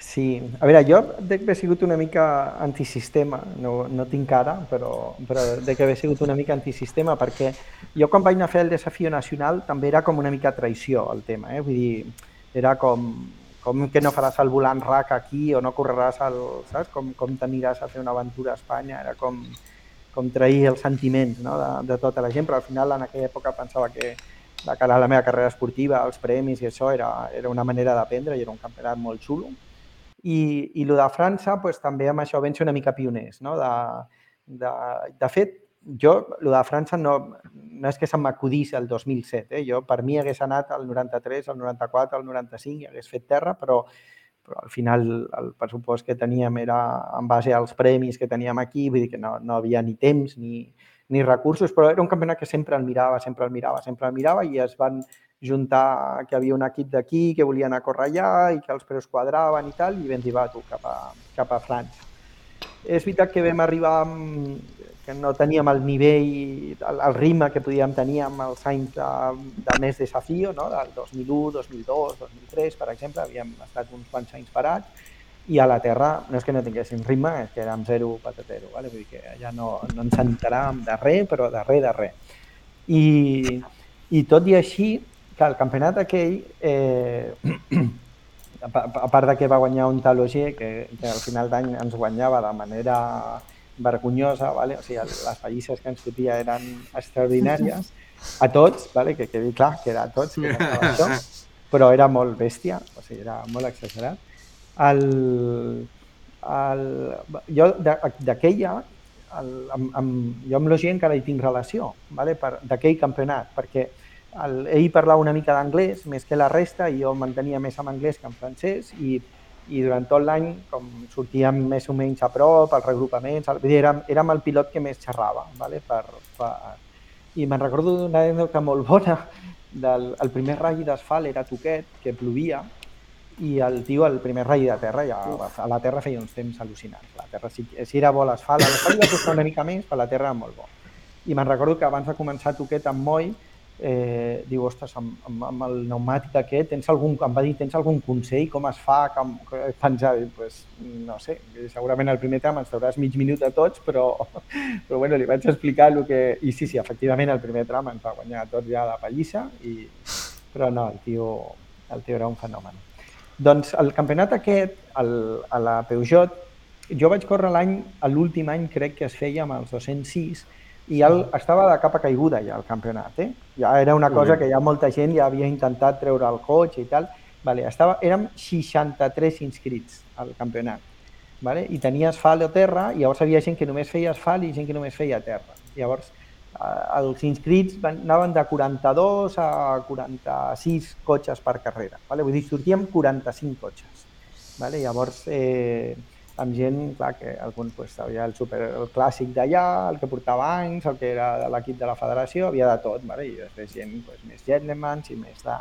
Sí, a veure, jo dec haver sigut una mica antisistema, no, no tinc cara, però, però dec haver sigut una mica antisistema perquè jo quan vaig anar a fer el desafió nacional també era com una mica traïció el tema, eh? vull dir, era com, com que no faràs el volant RAC aquí o no correràs el, saps? Com, com t'aniràs a fer una aventura a Espanya, era com, com trair els sentiments no? de, de tota la gent, però al final en aquella època pensava que de cara a la meva carrera esportiva, els premis i això era, era una manera d'aprendre i era un campionat molt xulo. I, i el de França, pues, també amb això vam ser una mica pioners. No? De, de, de fet, jo, el de França no, no és que se'm acudís el 2007. Eh? Jo, per mi, hagués anat al 93, al 94, al 95 i hagués fet terra, però, però al final el pressupost que teníem era en base als premis que teníem aquí, vull dir que no, no havia ni temps ni, ni recursos, però era un campionat que sempre el mirava, sempre el mirava, sempre el mirava i es van juntar que havia un equip d'aquí que volia anar a córrer allà i que els preus quadraven i tal, i vam dir, va, tu, cap a, cap a França. És veritat que vam arribar amb, que no teníem el nivell, el, el ritme que podíem tenir amb els anys de, de més desafio, no? del 2001, 2002, 2003, per exemple, havíem estat uns quants anys parats, i a la Terra no és que no tinguéssim ritme, és que érem zero patatero, vale? vull dir que allà no, no ens enteràvem de res, però de res, de res. I, I tot i així, que el campionat aquell, eh, a pa- a part de que va guanyar un taloger que, que al final d'any ens guanyava de manera vergonyosa, vale? o sigui, les pallisses que ens fotia eren extraordinàries, a tots, vale? que quedi clar que era a tots, que no això, però era molt bèstia, o sigui, era molt exagerat. El, el, jo d'aquella, el, amb, amb, jo amb l'Ogier encara hi tinc relació, vale? d'aquell campionat, perquè el, ell parlava una mica d'anglès més que la resta i jo mantenia més en anglès que en francès i, i durant tot l'any com sortíem més o menys a prop, als regrupaments, el, érem, érem el pilot que més xerrava. Vale? Per, per... I me'n recordo d'una anècdota molt bona del el primer ratll d'asfalt era toquet, que plovia, i el tio, el primer ratll de terra, ja, a la terra feia uns temps al·lucinants. La terra, si, si era bo l'asfalt, a l'asfalt va costar una mica més, però la terra era molt bo. I me'n recordo que abans de començar toquet amb Moi, eh, diu, ostres, amb, amb, amb el pneumàtic aquest, tens algun, em va dir, tens algun consell, com es fa, com, pensava, pues, no sé, segurament el primer tram ens trauràs mig minut a tots, però, però bueno, li vaig explicar el que... I sí, sí, efectivament, el primer tram ens va guanyar a tots ja de pallissa, i... però no, el tio, el tio era un fenomen. Doncs el campionat aquest, el, a la Peugeot, jo vaig córrer l'any, l'últim any crec que es feia amb els 206, i el, estava de capa caiguda ja el campionat, eh? Ja era una cosa que ja molta gent ja havia intentat treure el cotxe i tal. Vale, estava, érem 63 inscrits al campionat. Vale? I tenia asfalt o terra, i llavors havia gent que només feia asfalt i gent que només feia terra. Llavors, els inscrits van, anaven de 42 a 46 cotxes per carrera. Vale? Vull dir, sortíem 45 cotxes. Vale? Llavors, eh, amb gent, clar, que algun pues, havia el, super, el clàssic d'allà, el que portava anys, el que era de l'equip de la federació, havia de tot, vale? i després gent pues, més gentlemans i més de...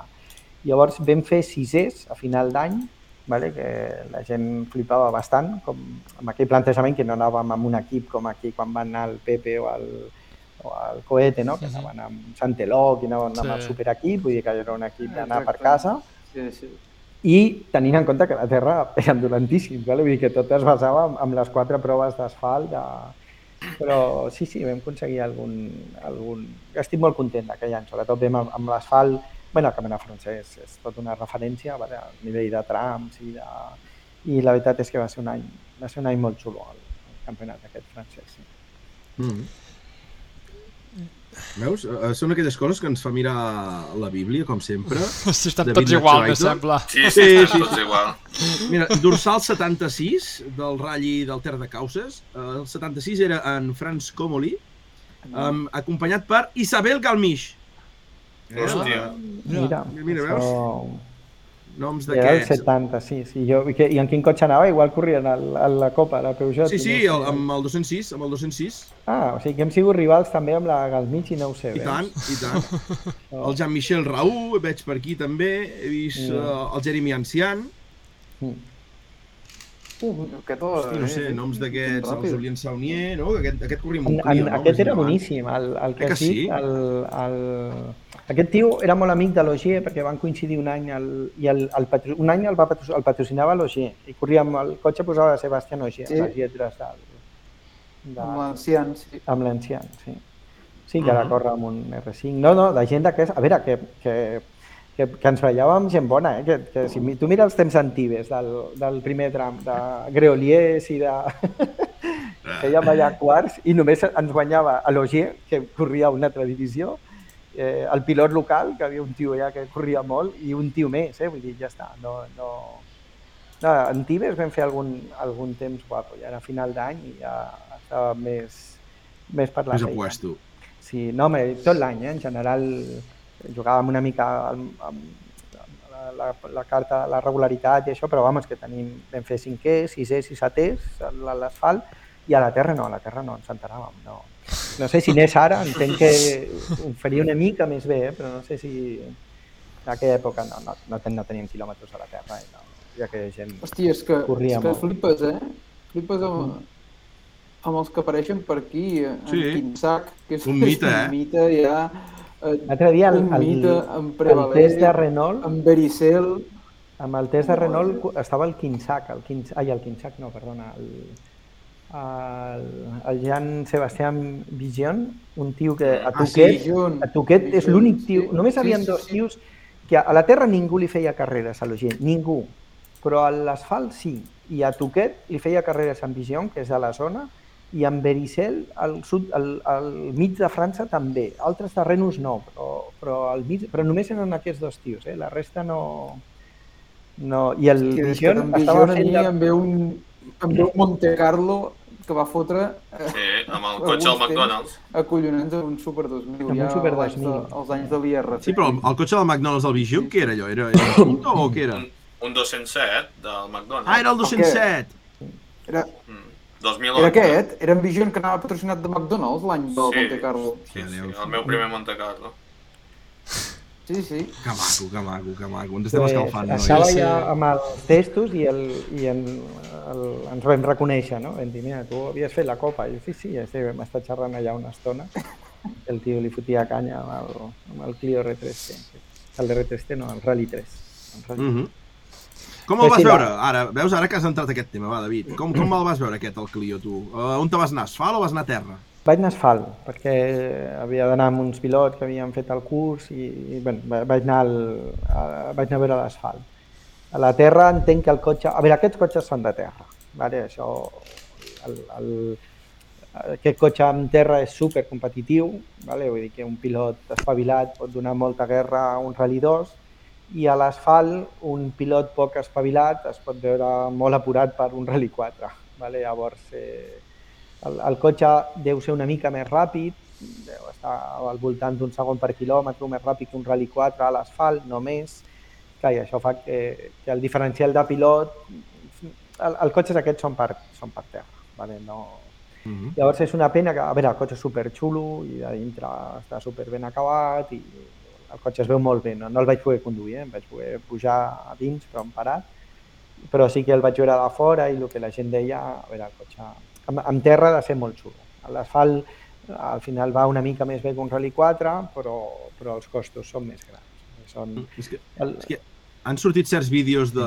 Llavors vam fer sisers a final d'any, vale? que la gent flipava bastant, com amb aquell plantejament que no anàvem amb un equip com aquí quan van anar el Pepe o el, el Coete, no? que anaven amb Santeló, que anaven amb el Sí. superequip, vull dir que era un equip d'anar per casa, Sí, sí. i tenint en compte que la terra eren dolentíssims, vale? vull dir que tot es basava en, en les quatre proves d'asfalt de, Però sí, sí, vam aconseguir algun... algun... Estic molt content d'aquell any, sobretot vam amb, amb l'asfalt, bueno, el campionat francès és tot una referència vale, al nivell de trams i, de... i la veritat és que va ser un any, va ser un any molt xulo el, el campionat aquest francès. Sí. Mm. Veus? Eh, Són aquelles coses que ens fa mirar la Bíblia, com sempre. Hosti, estan David tots igual, me sembla. Sí, sí, Sí, sí, sí. tots igual. Mira, dorsal 76 del Ralli del Ter de Causes. Eh, El 76 era en Franz Comoli, um, acompanyat per Isabel Galmich. Eh, Hòstia. Mira, Mira, això... veus? Noms Era el d'aquests. 70, sí, sí. Jo, i, que, I en quin cotxe anava? Igual corrien a la, a la Copa, la Peugeot. Sí, sí, el, amb el 206, amb el 206. Ah, o sigui que hem sigut rivals també amb la Galmich i no ho sé. I veus? tant, i tant. El Jean-Michel Raúl, veig per aquí també. He vist Ja. uh, el Jeremy Ancian. Mm. Uh, aquest, Hosti, no sé, eh, noms d'aquests, el. Julien Saunier, no? Aquest, aquest corria molt en, clia, no? aquest era boníssim, el, el que Eh que dit. sí? El, el... Aquest tio era molt amic de l'Ogier perquè van coincidir un any el, i el, el patro... un any el, va patro... el patrocinava l'Ogier i corria amb el cotxe posava Sebastián Ogier, Sí. les lletres del, de, Amb l'ancian, sí. amb l'ancian, sí. Sí, que ara Mhm. corre amb un R5. No, no, de gent d'aquesta... A veure, que, que, que, que ens veiem gent bona, eh? Que, que si mi- tu mires els temps antigues del, del primer tram, de Greoliers i de... Fèiem allà quarts i només ens guanyava a l'Ogier, que corria a una altra divisió, eh, el pilot local, que havia un tio allà que corria molt, i un tio més, eh? vull dir, ja està. No, no... No, en Tibes vam fer algun, algun temps guapo, ja era final d'any i ja estava més, més per la Més feina. apuesto. Sí, no, home, tot l'any, eh? en general jugàvem una mica amb, amb la, la, la carta la regularitat i això, però vamos, que tenim, vam fer cinquè, sisè i setès a l'asfalt i a la terra no, a la terra no ens enteràvem. No, no sé si n'és ara, entenc que ho faria una mica més bé, eh? però no sé si en aquella època no, no, no, ten, no teníem quilòmetres a la terra i no, ja que gent... Hòstia, és que, Corria és que molt. flipes, eh? Flipes amb, amb els que apareixen per aquí, en Sí. Quinsac, que és Un mite, eh? un mite ja... Eh, L'altre dia el, el, el Prevaler, test de Renault amb Bericel, Amb el test de Renault estava el Quinsac, el Quins... ai, el Quinsac no, perdona, el, el, el Jan Sebastián Vigion, un tio que a Ah, sí, Tuquet, a Tuquet és l'únic tio, sí. només Sí, havien sí, dos tios que a la Terra ningú li feia carreres a l'Ogent, ningú, però a l'asfalt sí, i a Tuquet li feia carreres amb Vigion, que és de la zona, i amb Bericel al, sud, al, al mig de França també. Altres terrenos no, però, però, al mig, però només eren aquests dos tios, eh? la resta no... no. I el que, és que estava fent... De... em ve un, em ve un Monte Carlo que va fotre eh, Sí, amb el cotxe del McDonald's. acollonants amb un Super 2000, Amb un ja Super als anys 2000. De, als anys de l'IRC. Sí, però el, cotxe del McDonald's del Vigion, què era allò? Era, era un punto o què era? Un, un 207 del McDonald's. Ah, era el 207. Era, Mm. 2011. era aquest, era en Vision que anava patrocinat de McDonald's l'any del Sí. Monte Carlo. Sí, sí, el meu primer Monte Carlo. Sí, sí. Que maco, que maco, que maco. Ens estem Pues, escalfant, estava nois. ja amb els testos i, el, i en, el, ens vam reconèixer, no? Vam dir, mira, tu havies fet la copa. I jo, sí, sí, sí vam estar xerrant allà una estona. El tio li fotia canya amb el, amb el Clio R3T. El R3T no, el Rally 3. El Rally. Mhm. Com el vas sí, veure? Ara, veus ara que has entrat aquest tema, va, David. Com, com el vas veure aquest, el Clio, tu? Uh, on te vas anar, asfalt o vas anar a terra? Vaig anar a asfalt, perquè havia d'anar amb uns pilots que havien fet el curs i, i bueno, va- vaig, anar al, a, vaig anar a veure l'asfalt. A la terra entenc que el cotxe... A veure, aquests cotxes són de terra. Vale? Això, el, el, aquest cotxe en terra és super competitiu, vale? vull dir que un pilot espavilat pot donar molta guerra a un Rally 2 i a l'asfalt un pilot poc espavilat es pot veure molt apurat per un Rally 4. Vale? Llavors, eh, el, el cotxe deu ser una mica més ràpid, deu estar al voltant d'un segon per quilòmetre més ràpid que un Rally 4 a l'asfalt, no més. Clar, i això fa que, que el diferencial de pilot... El, el cotxes aquests són per, són per terra, vale? no, Mm -hmm. Llavors és una pena que, a veure, el cotxe és super xulo i de dintre està super ben acabat i el cotxe es veu molt bé, no, no el vaig poder conduir, eh? em vaig poder pujar a dins però em parat, però sí que el vaig veure de fora i el que la gent deia, a veure, el cotxe amb, amb terra ha de ser molt xulo. L'asfalt al final va una mica més bé que un Rally 4, però, però els costos són més grans. Són, És que, el, és que han sortit certs vídeos de,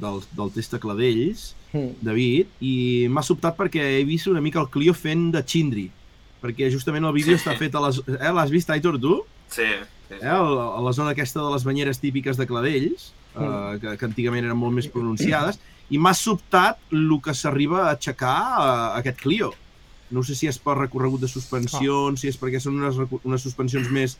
del, del test de cladells, Mm. David, i m'ha sobtat perquè he vist una mica el Clio fent de Chindri, perquè justament el vídeo està fet a les... Eh, L'has vist, Aitor, tu? Sí, sí, sí. Eh, a la- a la zona aquesta de les banyeres típiques de cladells, eh, que, que antigament eren molt més pronunciades, i m'ha sobtat el que s'arriba a aixecar a, aquest Clio. No sé si és per recorregut de suspensions, si és perquè són unes, unes suspensions més,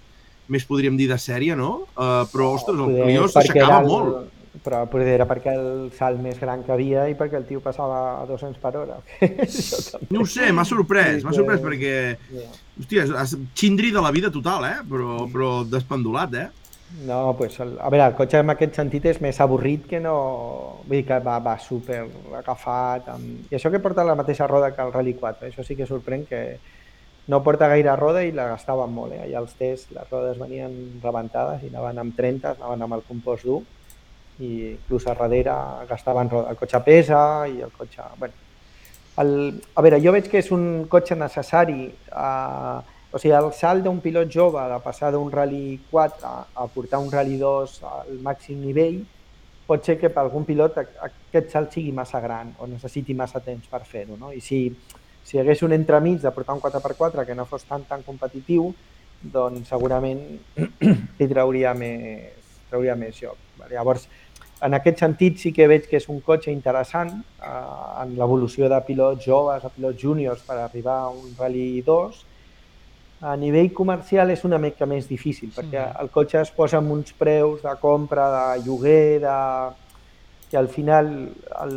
més podríem dir, de sèrie, no? Uh, però, ostres, el Clio s'aixecava molt. Però poder era perquè el salt més gran que havia i perquè el tio passava a 200 per hora. No ho sé, m'ha sorprès, m'ha sorprès perquè, Ja. hòstia, és xindri de la vida total, eh? Però, però despendolat, eh? No, pues, el, a veure, el cotxe en aquest sentit és més avorrit que no... Vull dir que va, va super agafat. Amb... I això que porta la mateixa roda que el Rally 4, això sí que sorprèn que no porta gaire roda i la gastaven molt. Eh? Allà els tests les rodes venien rebentades i anaven amb 30, anaven amb el compost dur i inclús a darrere gastaven. El cotxe pesa i el cotxe... Bueno, el, a veure, jo veig que és un cotxe necessari a, o sigui, el salt d'un pilot jove de passar d'un Rally 4 a portar un Rally 2 al màxim nivell pot ser que per algun pilot a- aquest salt sigui massa gran o necessiti massa temps per fer-ho. No? I si, si hi hagués un entremig de portar un 4x4 que no fos tan tan competitiu, doncs segurament li trauria més, trauria més joc. Llavors, en aquest sentit sí que veig que és un cotxe interessant eh, en l'evolució de pilots joves a pilots júniors per arribar a un Rally 2. A nivell comercial és una mica més difícil perquè el cotxe es posa amb uns preus de compra, de lloguer, de... i al final el,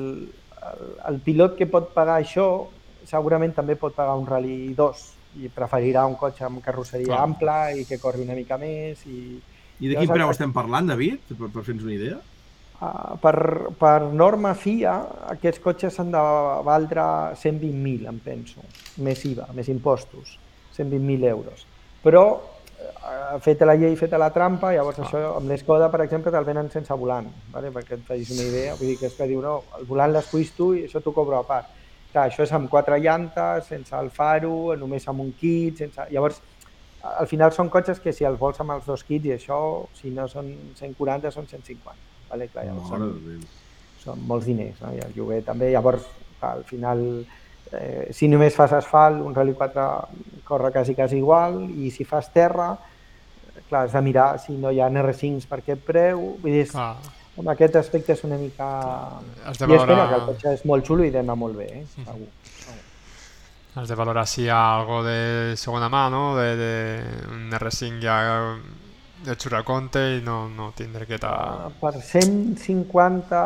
el, el pilot que pot pagar això segurament també pot pagar un Rally 2 i preferirà un cotxe amb carrosseria Clar. ampla i que corri una mica més i, I de quin preu estem parlant, David? Per, per fer-nos una idea? Uh, per, per norma FIA, aquests cotxes s'han de valdre 120.000, em penso, més IVA, més impostos, 120.000 euros. Però, uh, feta la llei, feta la trampa, llavors Ah. això amb l'Escoda, per exemple, te'l venen sense volant, vale? perquè et facis una idea. Vull dir que és que diu, no, el volant l'esculls tu i això t'ho cobro a part. Clar, això és amb quatre llantes, sense el faro, només amb un kit, sense... Llavors, al final són cotxes que si els vols amb els dos kits i això, si no són 140, són 150. Vale? Clar, llavors són, són molts diners, no? i el lloguer també. Llavors, clar, al final, eh, si només fas asfalt, un Rally 4 corre quasi, quasi igual, i si fas terra, clar, has de mirar si no hi ha NR5s per aquest preu. Vull dir, Clar, en aquest aspecte és una mica... Has de I espera, valorar- que el cotxe és molt xulo i d'anar molt bé, eh? segur. has de valorar si hi ha algo de segona mà, no? De, de un R5 ja de xurraconte i no, no tindre que ta... Per 150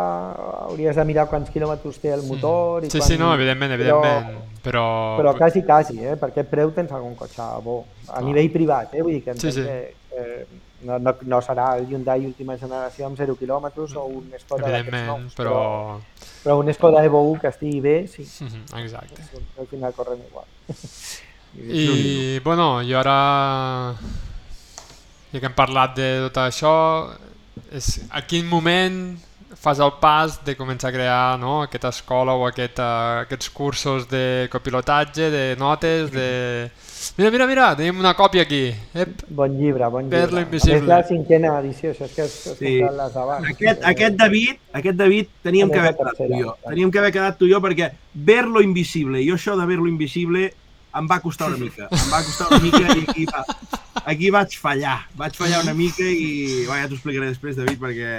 hauries de mirar quants quilòmetres té el motor i Sí, quan... sí, no, evidentment, evidentment, però... Però quasi, quasi, eh? perquè aquest preu tens algun cotxe bo, a Ah. nivell privat, eh? vull dir que Sí, sí. que eh, no, no, no serà el Hyundai última generació amb 0 quilòmetres o un Skoda d'aquests nous, però... però un Skoda Evo 1 que estigui bé, sí, Mhm, Exacte. al final corren igual. I, bueno, i ara, ja que hem parlat de tot això, és a quin moment fas el pas de començar a crear no, aquesta escola o aquest, uh, aquests cursos de copilotatge, de notes, de... Mira, mira, mira, tenim una còpia aquí. Ep, Bon llibre, bon llibre. Perla A invisible. més, la cinquena edició, això és que has, Sí. les d'abans. Aquest, aquest David, aquest David teníem que haver quedat tu i jo. Teníem que haver quedat tu i jo perquè ver-lo invisible, jo això de ver-lo invisible em va costar una mica. Em va costar una mica i aquí, va, aquí vaig fallar. Vaig fallar una mica i bueno, ja t'ho explicaré després, David, perquè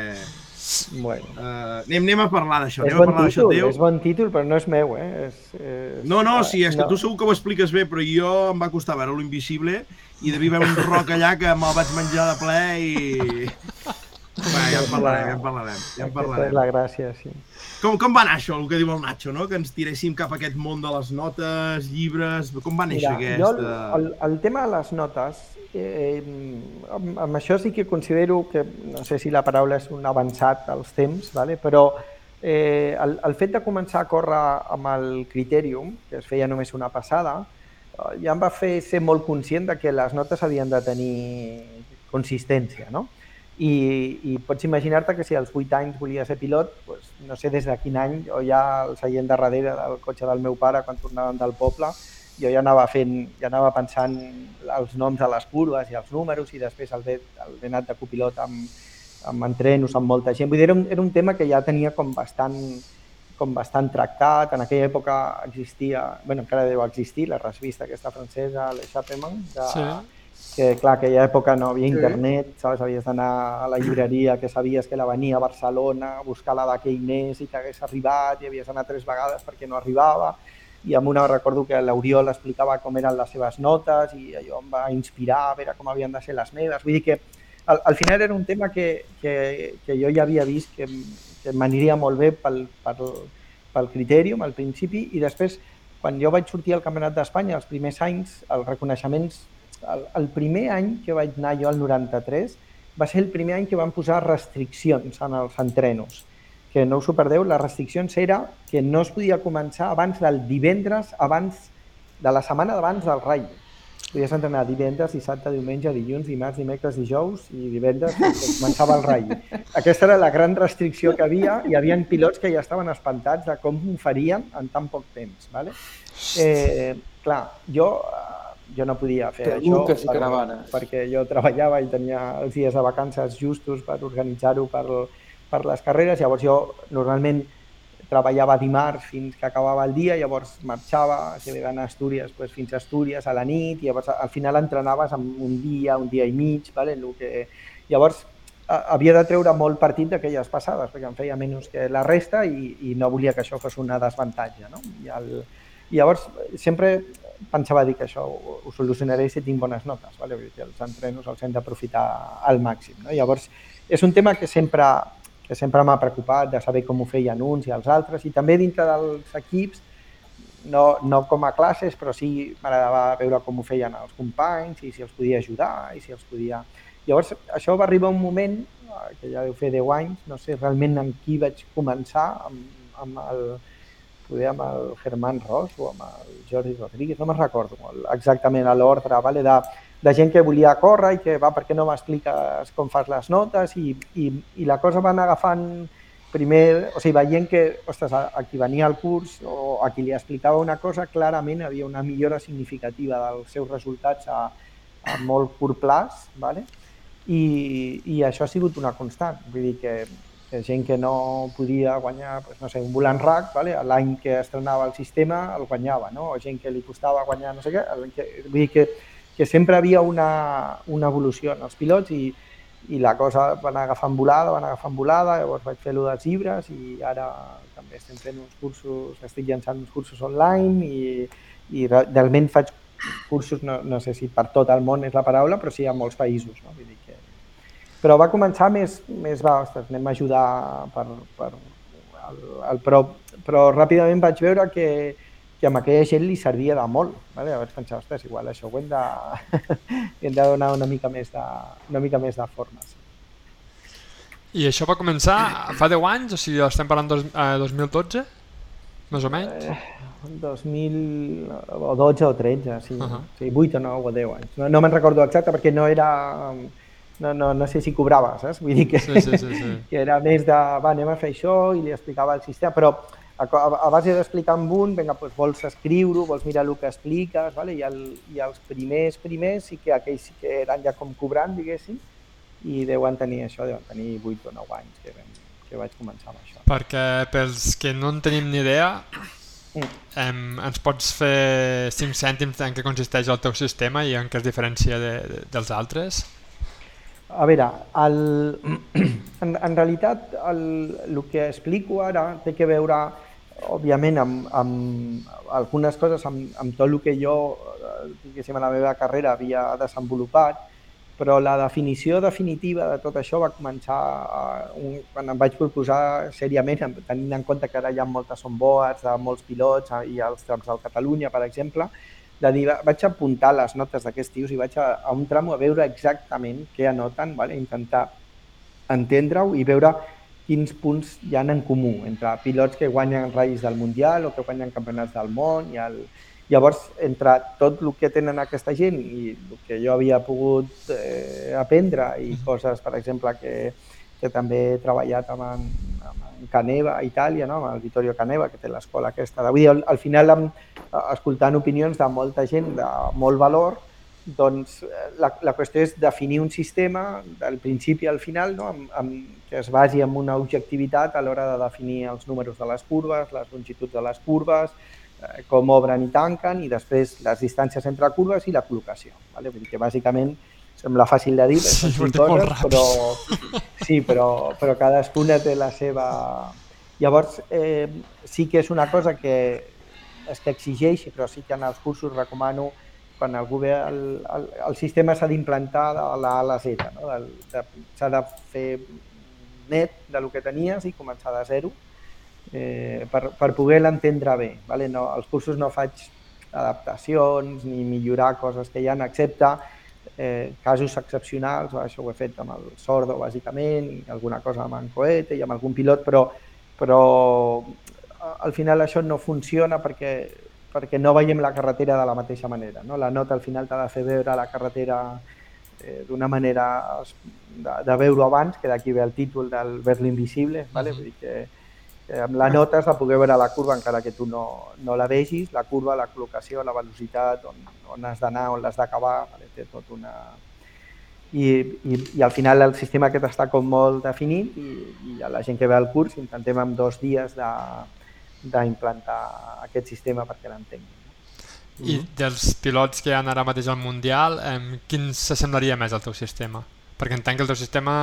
Bueno. uh, anem, anem a parlar d'això. És Anem a bon, parlar d'això teu. és bon títol, però no és meu, eh? És, és... No, no, sí, és que no. tu segur que ho expliques bé, però jo em va costar veure-lo invisible i devia haver un roc allà que me'l vaig menjar de ple i... Bueno, ja en parlarem, ja en parlarem, ja en Aquesta és parlarem. la gràcia, sí. Com, com va anar això, el que diu el Nacho, no? Que ens tiréssim cap a aquest món de les notes, llibres... Com va néixer Mira, jo el, aquesta... el, el tema de les notes, eh, amb, amb això sí que considero que, no sé si la paraula és un avançat als temps, vale? però eh, el, el fet de començar a córrer amb el Criterium, que es feia només una passada, eh, ja em va fer ser molt conscient de que les notes havien de tenir consistència, no? I, i pots imaginar-te que si als 8 anys volia ser pilot, doncs, no sé des de quin any, o ja al seient de darrere del cotxe del meu pare quan tornàvem del poble, jo ja anava fent, ja anava pensant els noms a les curves i els números i després el, el he anat de copilot amb, amb entrenos, amb molta gent. Vull dir, era un, era un tema que ja tenia com bastant, com bastant tractat. En aquella època existia, bueno, encara deu existir, la revista aquesta francesa, Le Chapeman, de, Sí. Que clar, que aquella època no havia internet, saps? Havies d'anar a la llibreria que sabies que la venia a Barcelona, a buscar la d'aquell mes i que hagués arribat i havies d'anar tres vegades perquè no arribava i amb una recordo que l'Oriol explicava com eren les seves notes i allò em va inspirar a veure com havien de ser les meves. Vull dir que al, al final era un tema que, que, que jo ja havia vist que, que m'aniria molt bé pel, pel, pel Criterium al principi i després quan jo vaig sortir al Campionat d'Espanya els primers anys, els reconeixements el, el primer any que vaig anar jo al 93 va ser el primer any que van posar restriccions en els entrenos que no us ho perdeu, les restriccions era que no es podia començar abans del divendres, abans de la setmana d'abans del Rai. Podies entrenar divendres, dissabte, diumenge, dilluns, dimarts, dimecres, dijous i divendres començava el Rai. Aquesta era la gran restricció que havia. Hi havia pilots que ja estaven espantats de com ho farien en tan poc temps. Vale? Eh, clar, jo, jo no podia fer això Peluques i caravanes. perquè jo treballava i tenia els dies de vacances justos per organitzar-ho per, per les carreres, llavors jo normalment treballava dimarts fins que acabava el dia, llavors marxava, si havia d'anar a Astúries, doncs fins a Astúries a la nit, i llavors al final entrenaves en un dia, un dia i mig, vale? El que... llavors havia de treure molt partit d'aquelles passades, perquè em feia menys que la resta i, i no volia que això fos una desavantatge. No? I, el, I llavors sempre pensava dir que això ho, ho solucionaré si tinc bones notes, vale? Vull dir els entrenos els hem d'aprofitar al màxim. No? Llavors és un tema que sempre, que sempre m'ha preocupat de saber com ho feien uns i els altres i també dintre dels equips no, no com a classes, però sí m'agradava veure com ho feien els companys i si els podia ajudar i si els podia... Llavors, això va arribar un moment, eh, que ja deu fer 10 anys, no sé realment amb qui vaig començar, amb, amb el, poder amb el Germán Ros o amb el Jordi Rodríguez, no me'n recordo molt exactament a l'ordre, vale? de, de gent que volia córrer i que va, per què no m'expliques com fas les notes i, i, i la cosa va anar agafant primer, o sigui, veient que, ostres, a, qui venia al curs o a qui li explicava una cosa, clarament havia una millora significativa dels seus resultats a, a molt curt plaç, ¿vale? I, i això ha sigut una constant. Vull dir que gent que no podia guanyar, pues, no sé, un volant RAC, ¿vale? l'any que estrenava el sistema el guanyava, no? o gent que li costava guanyar no sé què, que, vull dir que, que sempre havia una, una evolució en els pilots i, i la cosa va anar agafant volada, va anar agafant volada, llavors vaig fer-lo dels llibres i ara també estem fent uns cursos, estic llançant uns cursos online i, i re- realment faig cursos, no, no sé si per tot el món és la paraula, però sí a molts països. No? Vull dir. Però va començar més, més va, ostres, anem a ajudar per, per el, el però, però ràpidament vaig veure que, que amb aquella gent li servia de molt. Vale? Vaig pensar, ostres, igual això ho hem de, hem de donar una mica més de, una mica més de forma. Sí. I això va començar fa 10 anys, o sigui, estem parlant dos, eh, 2012, més o menys? Eh, 2000 o 12 o 13, sí, uh. -huh. sí 8 o 9 o 10 anys. No, no me'n recordo exacte perquè no era... No, no, no sé si cobrava, saps? Vull dir que, Sí, sí, sí, sí. que era més de, va, anem a fer això i li explicava el sistema, però a, a, base d'explicar amb un, vinga, doncs vols escriure-ho, vols mirar el que expliques, vale? I, el, i els primers, primers, sí que aquells sí que eren ja com cobrant, diguéssim, i deuen tenir això, deuen tenir 8 o 9 anys que, vam, que vaig començar amb això. Perquè pels que no en tenim ni idea, em, ens pots fer 5 cèntims en què consisteix el teu sistema i en què es diferencia de, de, dels altres? A veure, el, en, en realitat el, el que explico ara té que veure, òbviament, amb, amb algunes coses, amb, amb tot el que jo, eh, diguéssim, a la meva carrera havia desenvolupat, però la definició definitiva de tot això va començar eh, un, quan em vaig proposar seriament, amb- tenint en compte que ara hi ha moltes onboards de molts pilots eh, i els trams del Catalunya, per exemple, de dir, va- vaig apuntar les notes d'aquests tios i vaig a, a un tram a veure exactament què anoten, vale? intentar entendre-ho i veure quins punts hi ha en comú entre pilots que guanyen raïs del Mundial o que guanyen campionats del món i el... Llavors, entre tot el que tenen aquesta gent i el que jo havia pogut eh, aprendre i coses, per exemple, que, que també he treballat amb, amb Caneva a Itàlia, no? amb el Vittorio Caneva, que té l'escola aquesta. Vull dir, al, al final, amb, escoltant opinions de molta gent de molt valor, doncs la, la qüestió és definir un sistema del principi al final no? amb, amb, que es basi en una objectivitat a l'hora de definir els números de les curves, les longituds de les curves, eh, com obren i tanquen i després les distàncies entre curves i la col·locació. Vale? Vull dir que bàsicament sembla fàcil de dir, Sí, són coses, però, sí, però, però cadascuna té la seva... Llavors, eh, sí que és una cosa que és que exigeix, però sí que en els cursos recomano quan algú ve, el, el, el sistema s'ha d'implantar de la A a la Z, no? S'ha de fer net de lo que tenies i començar de zero eh, per, per poder l'entendre bé. Vale? No, als cursos no faig adaptacions ni millorar coses que hi ha, excepte eh, casos excepcionals, això ho he fet amb el Sordo, bàsicament, i alguna cosa amb en Coete i amb algun pilot, però, però al final això no funciona perquè, perquè no veiem la carretera de la mateixa manera. No? La nota al final t'ha de fer veure la carretera eh, d'una manera de, de veure abans, que d'aquí ve el títol del ver l'invisible, vale? Vull dir que amb la nota has de poder veure la curva encara que tu no, no la vegis, la curva, la col·locació, la velocitat, on, on has d'anar, on l'has d'acabar, vale? té tot una... I, i, I al final el sistema aquest està com molt definit i, i a la gent que ve al curs intentem en dos dies de, d'implantar aquest sistema perquè l'entengui. I dels pilots que hi ha ara mateix al Mundial, eh, quin s'assemblaria més al teu sistema? Perquè entenc que el teu sistema...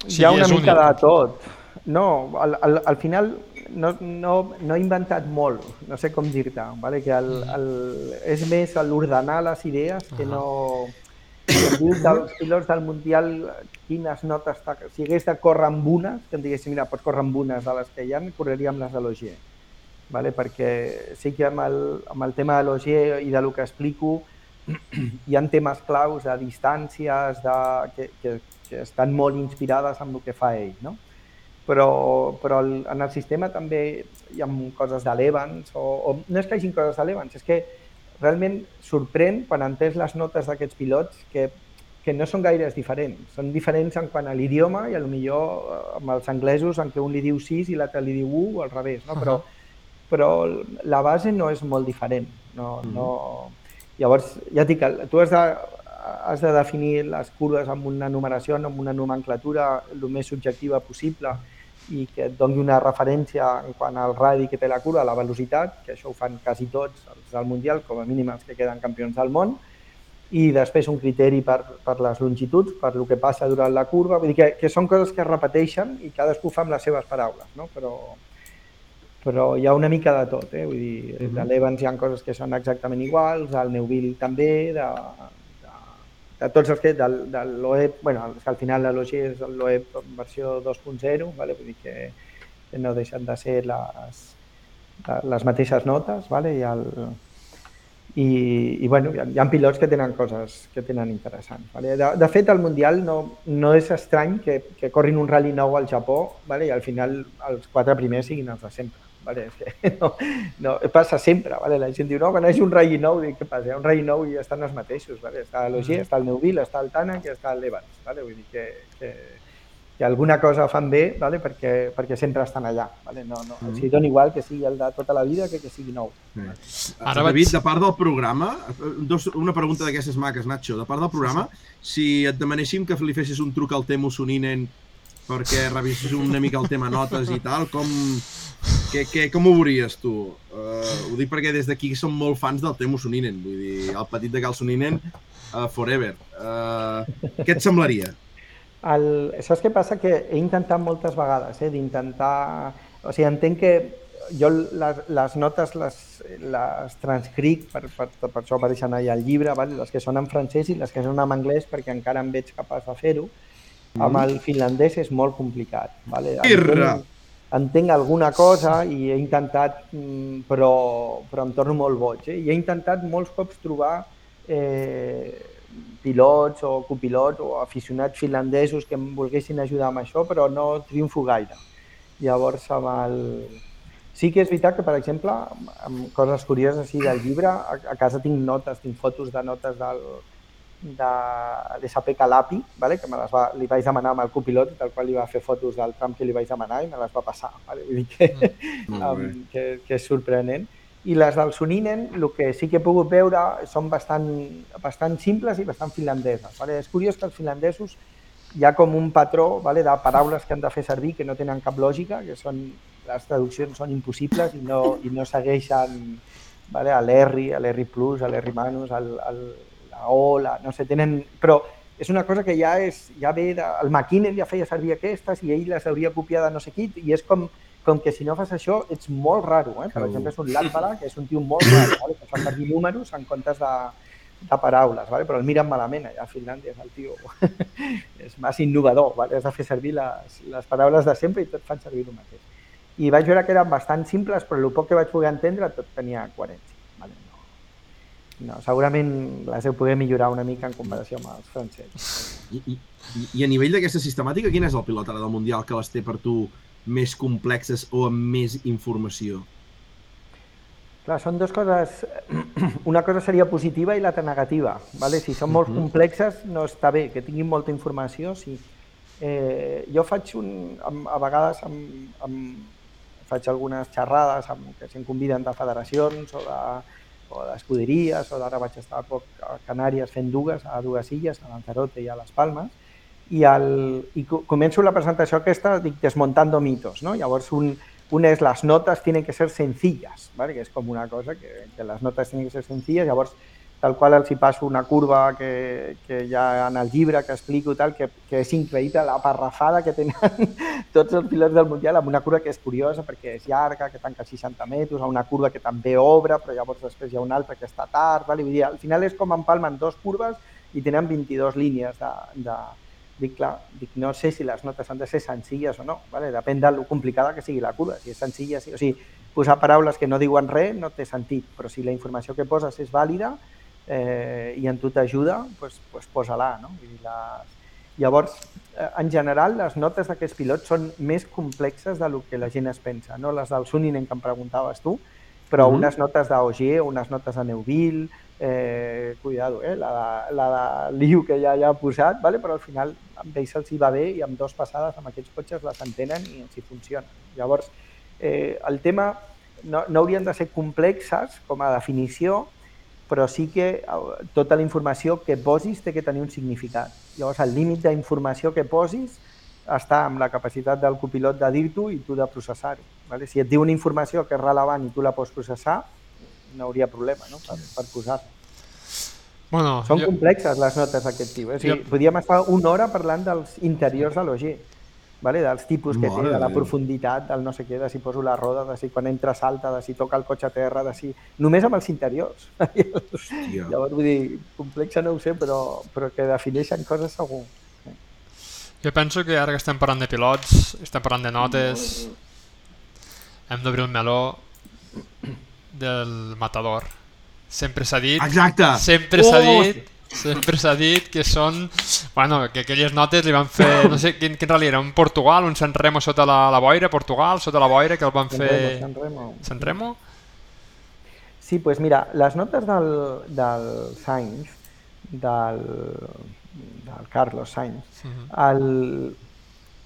O Hi ha una mica únic. de tot. No, al, al, al final no, no, no he inventat molt, no sé com dir-te, vale? que el, el, és més l'ordenar les idees que no... Si dius dels pilots del Mundial quines notes... Si hagués de córrer amb unes, que em diguessin, mira, pots córrer amb unes de les que hi ha, correria amb les de l'Ogier. Vale? Perquè sí que amb el, amb el tema de l'Ogier i de lo que explico hi ha temes claus de distàncies de, que, que, que estan molt inspirades amb el que fa ell, no? Però, però el, en el sistema també hi ha coses de l'Evans, o, o no és que hi hagin coses de l'Evans, és que realment sorprèn quan entens les notes d'aquests pilots que, que no són gaires diferents. Són diferents en quant a l'idioma i a lo millor eh, amb els anglesos en què un li diu 6 i l'altre li diu 1 o al revés, no? però, però la base no és molt diferent. No, no... Llavors, ja et dic, tu has de, has de definir les curves amb una numeració, amb una nomenclatura el més subjectiva possible i que et doni una referència en quant al radi que té la curva, la velocitat, que això ho fan quasi tots els del Mundial, com a mínim els que queden campions del món, i després un criteri per, per les longituds, per el que passa durant la curva, vull dir que, que són coses que es repeteixen i cadascú fa amb les seves paraules, no? però, però hi ha una mica de tot, eh? vull dir, Mhm. de l'Evans hi ha coses que són exactament iguals, al Neuville també, de tots els que, del, de l'OEP, bueno, que al final la Logi és l'OEP versió 2.0, vale? vull dir que, no deixen de ser les, les mateixes notes, vale? I, el, i, i bueno, hi ha, hi ha pilots que tenen coses que tenen interessants. Vale? De, de fet, al Mundial no, no és estrany que, que corrin un rally nou al Japó vale? i al final els quatre primers siguin els de sempre. Vale? És que no, no, passa sempre. Vale? La gent diu, no, quan hagi un rally nou, dic, què passa? Hi ha un rally nou i estan els mateixos. Vale? Està l'Ogier, està el Neuville, està el Tanak i està l'Evans. Vale? Vull dir que, que, que alguna cosa fan bé vale? perquè, perquè sempre estan allà. Vale? No, no, mm. Els dona igual que sigui el de tota la vida que que sigui nou. Ara Ara, vaig- David, de part del programa, dos, una pregunta d'aquestes maques, Nacho. De part del programa, si et demanéssim que li fessis un truc al Temo Soninen perquè revisis una mica el tema notes i tal, com, que, que, com ho veuries tu? Uh, ho dic perquè des d'aquí som molt fans del Temo Soninen, vull dir, el petit de Cal Soninen, uh, forever. Uh, què et semblaria? El, saps què passa? Que he intentat moltes vegades, eh, d'intentar... O sigui, entenc que jo les, les notes les, les transcric, per, per, per això apareixen allà al llibre, vale? les que són en francès i les que són en anglès perquè encara em veig capaç de fer-ho. Amb el finlandès és molt complicat. Vale? Irra! Entenc, entenc alguna cosa i he intentat, mm, però, però em torno molt boig. Eh? I he intentat molts cops trobar eh, pilots o copilots o aficionats finlandesos que em volguessin ajudar amb això, però no triomfo gaire. Llavors, amb el... Sí que és veritat que, per exemple, amb coses curioses així del llibre, a, a casa tinc notes, tinc fotos de notes del, de l'SP Calapi, vale? que me les va, li vaig demanar amb el copilot, del qual li va fer fotos del tram que li vaig demanar i me les va passar. Vale? Vull dir que, bé. um, que, que és sorprenent. I les del Suninen, el que sí que he pogut veure, són bastant, bastant simples i bastant finlandeses. Vale? És curiós que els finlandesos hi ha com un patró vale, de paraules que han de fer servir que no tenen cap lògica, que són, les traduccions són impossibles i no, i no segueixen vale, a l'Erri, a l'Erri Plus, a l'Erri Manus, al, al, la O, la, no sé, tenen... Però és una cosa que ja és, ja ve de, el McKinnon ja feia servir aquestes i ell les hauria copiat de no sé qui i és com, com que si no fas això ets molt raro, eh? Per exemple, és un Latvala, que és un tio molt raro, vale? que fa servir números en comptes de, de paraules, vale? però el miren malament allà a Finlàndia, és el tio és massa innovador, vale? has de fer servir les, les paraules de sempre i tot fan servir el mateix. I vaig veure que eren bastant simples, però el poc que vaig poder entendre tot tenia coherència. No, segurament les heu poder millorar una mica en comparació amb els francesos. I, i, I a nivell d'aquesta sistemàtica, quin és el pilot ara del Mundial que les té per tu més complexes o amb més informació? Clar, són dues coses... Una cosa seria positiva i l'altra negativa. Vale? Si són molt uh -huh. complexes, no està bé. Que tinguin molta informació, sí. Eh, jo faig un... A vegades amb, amb, faig algunes xerrades amb, que se'm conviden de federacions o de o d'escuderies, o d'ara vaig estar a poc a Canàries fent dues, a dues illes, a Lanzarote i a les Palmes, i, el, i començo la presentació aquesta, dic, desmontando mitos, no? Llavors, un, un és les notes tienen que ser sencillas, ¿vale? que és com una cosa que, que les notes tenen que ser sencilles, llavors tal qual els hi passo una curva que, que hi ha en el llibre que explico tal, que, que és increïble la parrafada que tenen tots els pilots del Mundial amb una curva que és curiosa perquè és llarga, que tanca 60 metres, una curva que també obre, però llavors després hi ha una altra que està tard. Vale? Vull dir, al final és com empalmen dos curves i tenen 22 línies de, de, dic, clar, dic, no sé si les notes han de ser senzilles o no, vale? depèn de lo complicada que sigui la curva, si és senzilla, sí, o sigui, posar paraules que no diuen res no té sentit, però si la informació que poses és vàlida, eh, i en tu t'ajuda, pues, pues posa-la. No? Vull dir, les... Llavors, eh, en general, les notes d'aquests pilots són més complexes de lo que la gent es pensa. No? Les del Suninen que em preguntaves tu, però mm -hmm. unes notes d'Auger, unes notes de Neuville, eh, cuidado, eh? la, la de Liu que ja, ja ha posat, vale? però al final amb ells se'ls hi va bé i amb dos passades amb aquests cotxes les entenen i els hi funciona. Llavors, eh, el tema no, no haurien de ser complexes com a definició, però sí que tota la informació que posis té que tenir un significat. Llavors, el límit d'informació que posis està amb la capacitat del copilot de dir-t'ho i tu de processar-ho. Vale? Si et diu una informació que és relevant i tu la pots processar, no hauria problema no? per, per posar-la. Bueno, Són jo... complexes les notes d'aquest tipus. Eh? O sigui, jo... Podríem estar una hora parlant dels interiors de l'OG vale? dels tipus que Mare té, de la profunditat, del no sé què, de si poso la roda, de si quan entra salta, de si toca el cotxe a terra, de si... Només amb els interiors. Hòstia. Llavors, vull dir, complexa no ho sé, però, però que defineixen coses segur. Jo penso que ara que estem parlant de pilots, estem parlant de notes, hem d'obrir el meló del matador. Sempre s'ha dit... Exacte! Sempre s'ha oh! dit Sempre s'ha dit que són... Bueno, que aquelles notes li van fer... No sé quin, quin rally era, un Portugal, un San Remo sota la, la boira, Portugal, sota la boira, que el van fer... San Remo. San Remo? Sí, doncs pues mira, les notes del, del Sainz, del, del Carlos Sainz, uh -huh. el,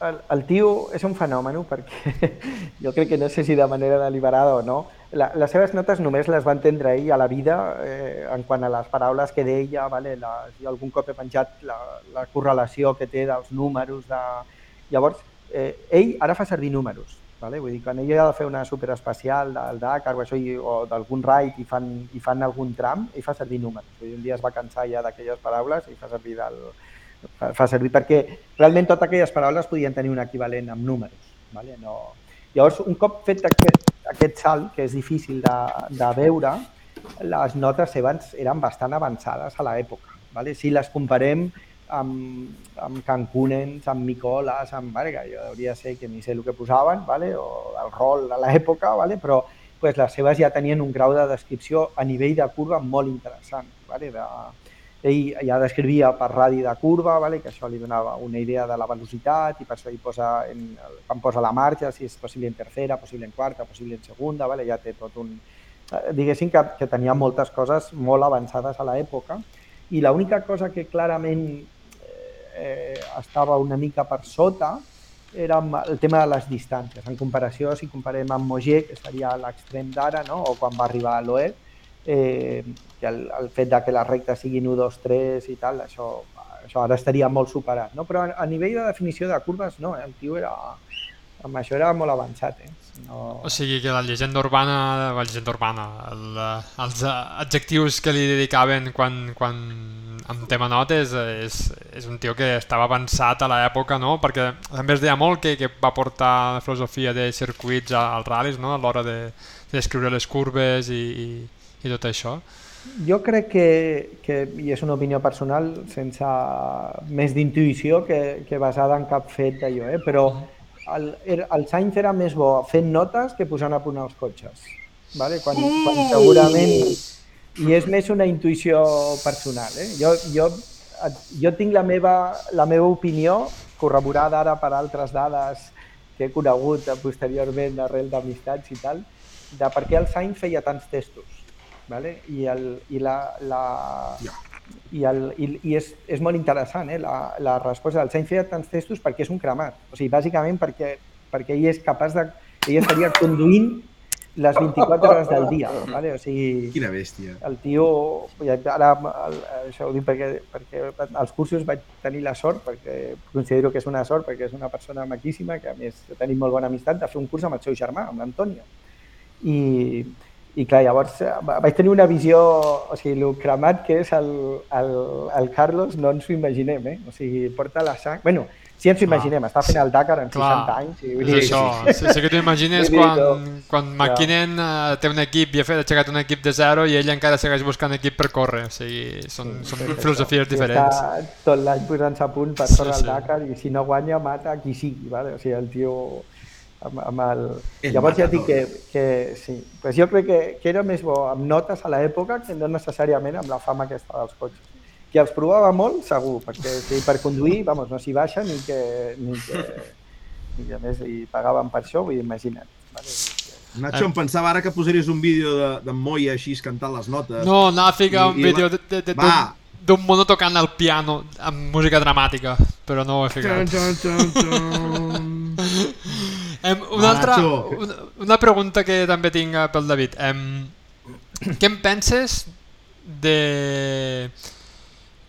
el, el tio és un fenomen perquè jo crec que no sé si de manera deliberada o no, la, les seves notes només les va entendre ell a la vida eh, en quant a les paraules que deia, vale? la, jo algun cop he penjat la, la correlació que té dels números. De... Llavors, eh, ell ara fa servir números. Vale? Vull dir, quan ell ha de fer una superespecial del Dakar o, això, o d'algun raid i fan, i fan algun tram, ell fa servir números. Vull dir, un dia es va cansar ja d'aquelles paraules i fa servir del, fa, fa servir perquè realment totes aquelles paraules podien tenir un equivalent amb números. Vale? No... Llavors, un cop fet aquest, aquest salt, que és difícil de, de veure, les notes seves eren bastant avançades a l'època. Vale? Si les comparem amb, amb Cancunens, amb Micolas, amb, vale, que jo hauria ser que ni sé el que posaven, vale? o el rol de l'època, vale? però pues, les seves ja tenien un grau de descripció a nivell de curva molt interessant. Vale? De, ell ja descrivia per radi de curva, vale? que això li donava una idea de la velocitat i per això hi posa, en, quan posa la marxa, si és possible en tercera, possible en quarta, possible en segunda, vale? ja té tot un... Eh, diguéssim que, que tenia moltes coses molt avançades a l'època i l'única cosa que clarament eh, estava una mica per sota era el tema de les distàncies. En comparació, si comparem amb Moger, que seria a l'extrem d'ara, no? o quan va arribar a l'Oed, eh, que el, el fet de que les rectes siguin 1, 2, 3 i tal, això, això ara estaria molt superat. No? Però a, a nivell de definició de curves, no, el tio era, amb això era molt avançat. Eh? No... O sigui que la llegenda urbana, la llegenda urbana, el, els adjectius que li dedicaven quan, quan amb tema notes és, és un tio que estava avançat a l'època, no? perquè també es deia molt que, que va portar la filosofia de circuits als ral·lis no? a l'hora d'escriure de, les curves i, i, i tot això. Jo crec que, que, i és una opinió personal, sense més d'intuïció que, que basada en cap fet d'allò, eh? però el, el Sainz era més bo fent notes que posant a punt els cotxes. Vale? Quan, quan segurament... I és més una intuïció personal. Eh? Jo, jo, jo tinc la meva, la meva opinió corroborada ara per altres dades que he conegut posteriorment arrel d'amistats i tal, de per què el Sainz feia tants testos. Vale? I, el, i la, la, yeah i, el, i, i és, és molt interessant eh? la, la resposta del Sainz feia tants testos perquè és un cremat, o sigui, bàsicament perquè, perquè ell és capaç de... ell estaria conduint les 24 hores del dia, vale? o sigui... Quina bèstia. El tio, ara el, això ho dic perquè, perquè als cursos vaig tenir la sort, perquè considero que és una sort, perquè és una persona maquíssima, que a més tenim molt bona amistat, de fer un curs amb el seu germà, amb l'Antonio. I, i clar, llavors eh, vaig tenir una visió, o sigui, el cremat que és el, el, el Carlos no ens ho imaginem, eh? O sigui, porta la sang... Bueno, si ens ho imaginem, ah, està fent el Dakar en 60 anys. I, vull dir, és això, sí, sí que t'ho imagines quan, no. quan McKinnon uh, té un equip i ha fet aixecat un equip de zero i ell encara segueix buscant equip per córrer, o sigui, són, sí, són sí, filosofies això. diferents. Està tot l'any posant-se a punt per sí, córrer sí. el Dakar i si no guanya mata qui sigui, vale? o sigui, el tio amb, amb el... el Llavors ja dic que, que sí, pues jo crec que, que era més bo amb notes a l'època que no necessàriament amb la fama aquesta dels cotxes. Qui els provava molt, segur, perquè sí, per conduir, vamos, no s'hi baixa ni que, ni que, ni que més hi pagaven per això, vull dir, imagina't. Vale? Nacho, em pensava ara que posaries un vídeo de, de Moya així cantant les notes. No, anava a ficar un vídeo de, de, de, d'un mono tocant el piano amb música dramàtica, però no ho he ficat. Dun, dun, dun, Em, una, altra, una, una pregunta que també tinc eh, pel David. Em, què en penses de...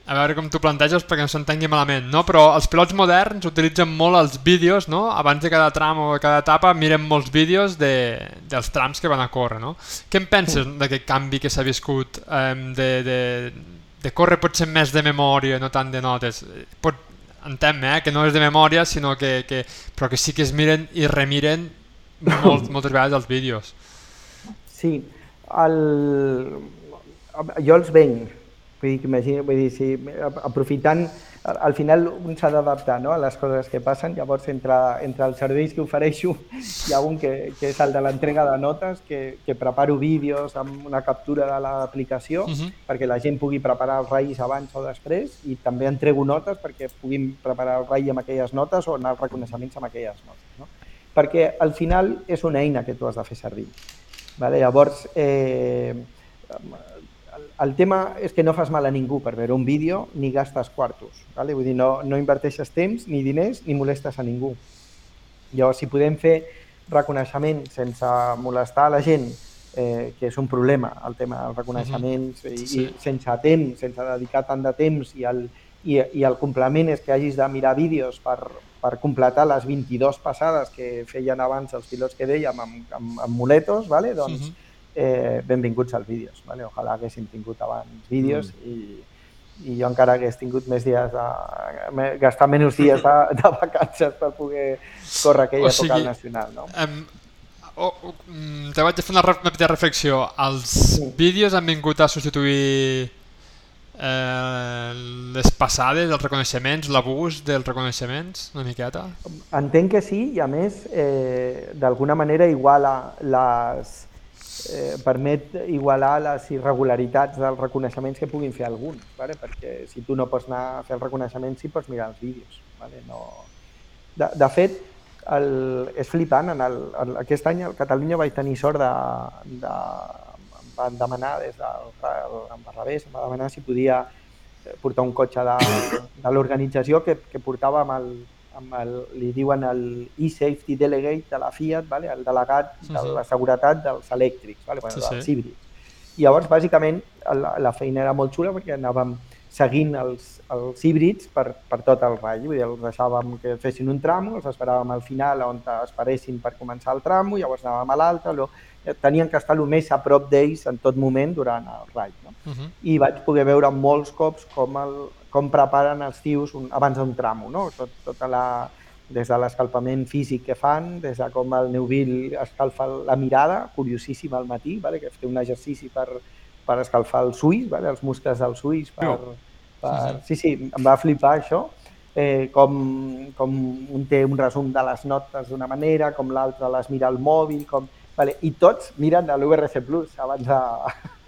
A veure com t'ho planteges perquè no s'entengui malament, no? però els pilots moderns utilitzen molt els vídeos, no? abans de cada tram o de cada etapa miren molts vídeos de, dels trams que van a córrer. No? Què en penses d'aquest canvi que s'ha viscut de, de, de córrer potser més de memòria, no tant de notes? Pot, entenc eh, que no és de memòria, sinó que, que, però que sí que es miren i remiren molt, moltes vegades els vídeos. Sí, el... jo els venc, vull dir, imagina, vull dir, sí, aprofitant al final un s'ha d'adaptar no? a les coses que passen, llavors entre, entre els serveis que ofereixo hi ha un que, que és el de l'entrega de notes, que, que preparo vídeos amb una captura de l'aplicació uh mhm. -huh. perquè la gent pugui preparar els raïs abans o després i també entrego notes perquè puguin preparar el raï amb aquelles notes o anar als reconeixements amb aquelles notes. No? Perquè al final és una eina que tu has de fer servir. Vale? Llavors, eh, el tema és que no fas mal a ningú per veure un vídeo ni gastes quartos. Vale? Vull dir, no, no inverteixes temps, ni diners, ni molestes a ningú. Llavors, si podem fer reconeixement sense molestar a la gent, eh, que és un problema, el tema dels reconeixements, uh -huh. i, sí. i sense temps, sense dedicar tant de temps, i el, i, i el complement és que hagis de mirar vídeos per, per completar les 22 passades que feien abans els pilots que dèiem amb, amb, amb muletos, vale? doncs uh -huh eh, benvinguts als vídeos. Vale? Ojalà haguéssim tingut abans vídeos mm. i, i jo encara hagués tingut més dies de, gastar menys dies de, de vacances per poder córrer aquella o sigui, època nacional. No? Um, oh, oh, te vaig fer una, una petita reflexió. Els sí. vídeos han vingut a substituir eh, les passades, els reconeixements, l'abús dels reconeixements, una miqueta? Entenc que sí, i a més, eh, d'alguna manera iguala les, eh, permet igualar les irregularitats dels reconeixements que puguin fer alguns, ¿vale? perquè si tu no pots anar a fer el reconeixement sí pots mirar els vídeos. ¿vale? No... De, de fet, el, és flipant, en el, en aquest any a Catalunya vaig tenir sort de, de van demanar des del Barrabés, em va demanar si podia portar un cotxe de, de l'organització que, que portava amb el, amb el, li diuen el e-safety delegate de la Fiat, vale? el delegat Sí, de sí. la seguretat dels elèctrics, vale? bueno, Sí, dels sí. híbrids. I llavors, bàsicament, la, la feina era molt xula perquè anàvem seguint els, els híbrids per, per tot el ratll. Vull dir, els deixàvem que fessin un tramo, els esperàvem al final on esperessin per començar el tramo, llavors anàvem a l'altre, tenien que estar el més a prop d'ells en tot moment durant el ratll. No? Uh -huh. i vaig poder veure molts cops com, el, com preparen els tios un, abans d'un tramo, no? Tot, tota la, des de l'escalpament físic que fan, des de com el Neuville escalfa la mirada, curiosíssim al matí, vale? que té un exercici per, per escalfar els ulls, vale? els muscles dels ulls. Per, per... Sí, sí, em va flipar això, eh, com, com un té un resum de les notes d'una manera, com l'altre les mira al mòbil, com... Vale, I tots miren a l'URC Plus abans de,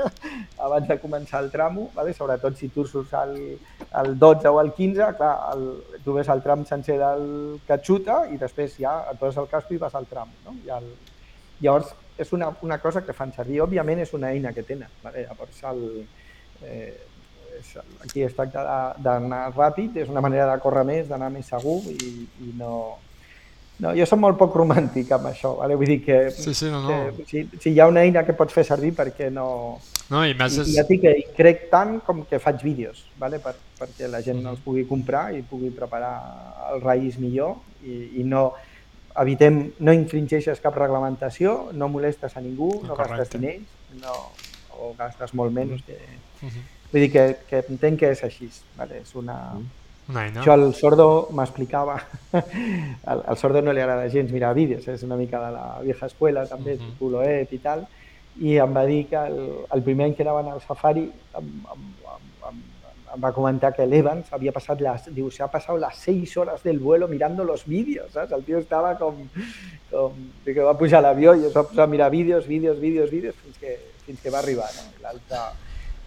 abans de començar el tramo, vale? sobretot si tu surts al, al 12 o al 15, clar, el, tu ves el tram sencer del que xuta i després ja et poses el casco i vas al tram. No? I el, llavors, és una, una cosa que fan servir. Òbviament és una eina que tenen. Vale? Llavors, el, eh, aquí es tracta d'anar ràpid, és una manera de córrer més, d'anar més segur i, i no... No, jo soc molt poc romàntic amb això, vale? vull dir que, Sí, sí, no, no. que si, si hi ha una eina que pots fer servir, perquè no... No, i més és... i ja dic que hi crec tant com que faig vídeos, vale? per, perquè la gent Mhm. els pugui comprar i pugui preparar els raïs millor i, i no evitem, no infringeixes cap reglamentació, no molestes a ningú, no Correcte. gastes diners, no, o gastes molt menys. Que... Mhm. Vull dir que, que entenc que és així. Vale? És una... Una eina. Això el sordo m'explicava, al, al sordo no li agrada gens mirar vídeos, és una mica de la vieja escuela també, uh. -huh. Puloet i tal, i em va dir que el, el primer any que anaven al safari em, em, em, em, em va comentar que l'Evans havia passat las, diu, se ha pasado las seis horas del vuelo mirando los vídeos, saps? El tio estava com, com que va pujar a l'avió i es va posar a mirar vídeos, vídeos, vídeos, vídeos, fins que, fins que va arribar, no? L'altre,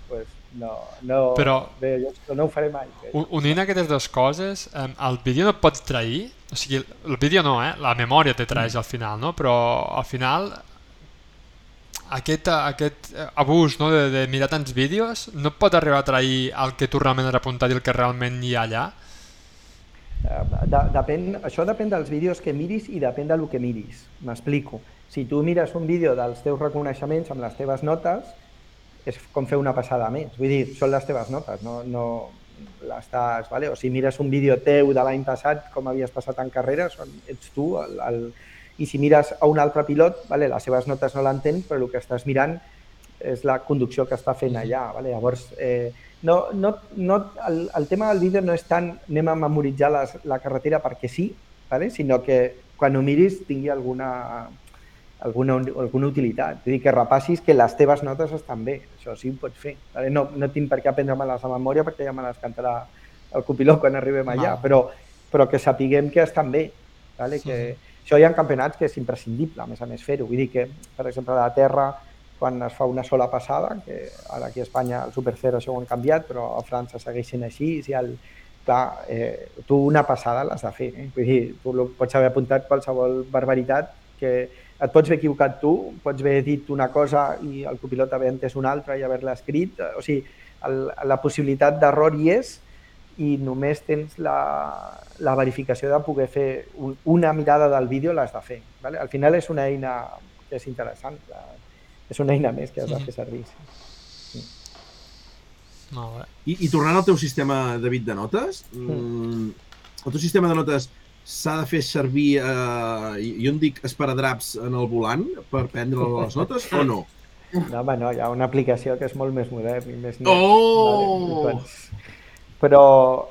pues, no, no, Però- bé, jo no ho faré mai. Un- Unint aquestes dues coses, eh, el vídeo no et pot trair, o sigui, el vídeo no, eh? la memòria te traeix al final, no? però al final aquest, aquest eh, abús no? de, de mirar tants vídeos no pot arribar a trair el que tu realment has apuntat i el que realment hi ha allà. Eh, De, depèn, això depèn dels vídeos que miris i depèn del que miris. M'explico. Si tu mires un vídeo dels teus reconeixements amb les teves notes, és com fer una passada més. Vull dir, són les teves notes, no, no l'estàs... Vale? O si mires un vídeo teu de l'any passat, com havies passat en carrera, són, ets tu. El, el... I si mires a un altre pilot, vale? les seves notes no l'entens, però el que estàs mirant és la conducció que està fent allà. Vale? Llavors, eh, no, no, no, el, el tema del vídeo no és tant anem a memoritzar les, la carretera perquè sí, vale? sinó que quan ho miris tingui alguna, alguna, alguna utilitat. Vull dir, que repassis que les teves notes estan bé. Això sí ho pots fer. Vale? No, no tinc per què aprendre-me-les a memòria perquè ja me les cantarà el copilot quan arribem allà, Val. però, però que sapiguem que estan bé. Vale? Que, això hi ha campionats que és imprescindible, a més a més, fer-ho. Vull dir que, per exemple, a la Terra, quan es fa una sola passada, que ara aquí a Espanya el Super Zero això ho han canviat, però a França segueix sent així, i el, clar, eh, tu una passada l'has de fer. Eh? Vull dir, tu pots haver apuntat qualsevol barbaritat que et pots haver equivocat tu, pots haver dit una cosa i el copilot haver entès una altra i haver-la escrit. O sigui, el, la possibilitat d'error hi és i només tens la, la verificació de poder fer un, una mirada del vídeo l'has de fer. Vale? Al final és una eina que és interessant, la, és una eina més que has de fer servir. sí. Molt bé. I, I tornant al teu sistema, David, de notes, mm. el teu sistema de notes s'ha de fer servir, eh, jo en dic esparadraps en el volant per prendre les notes o no? No, home, no, hi ha una aplicació que és molt més modern i més net. Oh! Vale, doncs, però,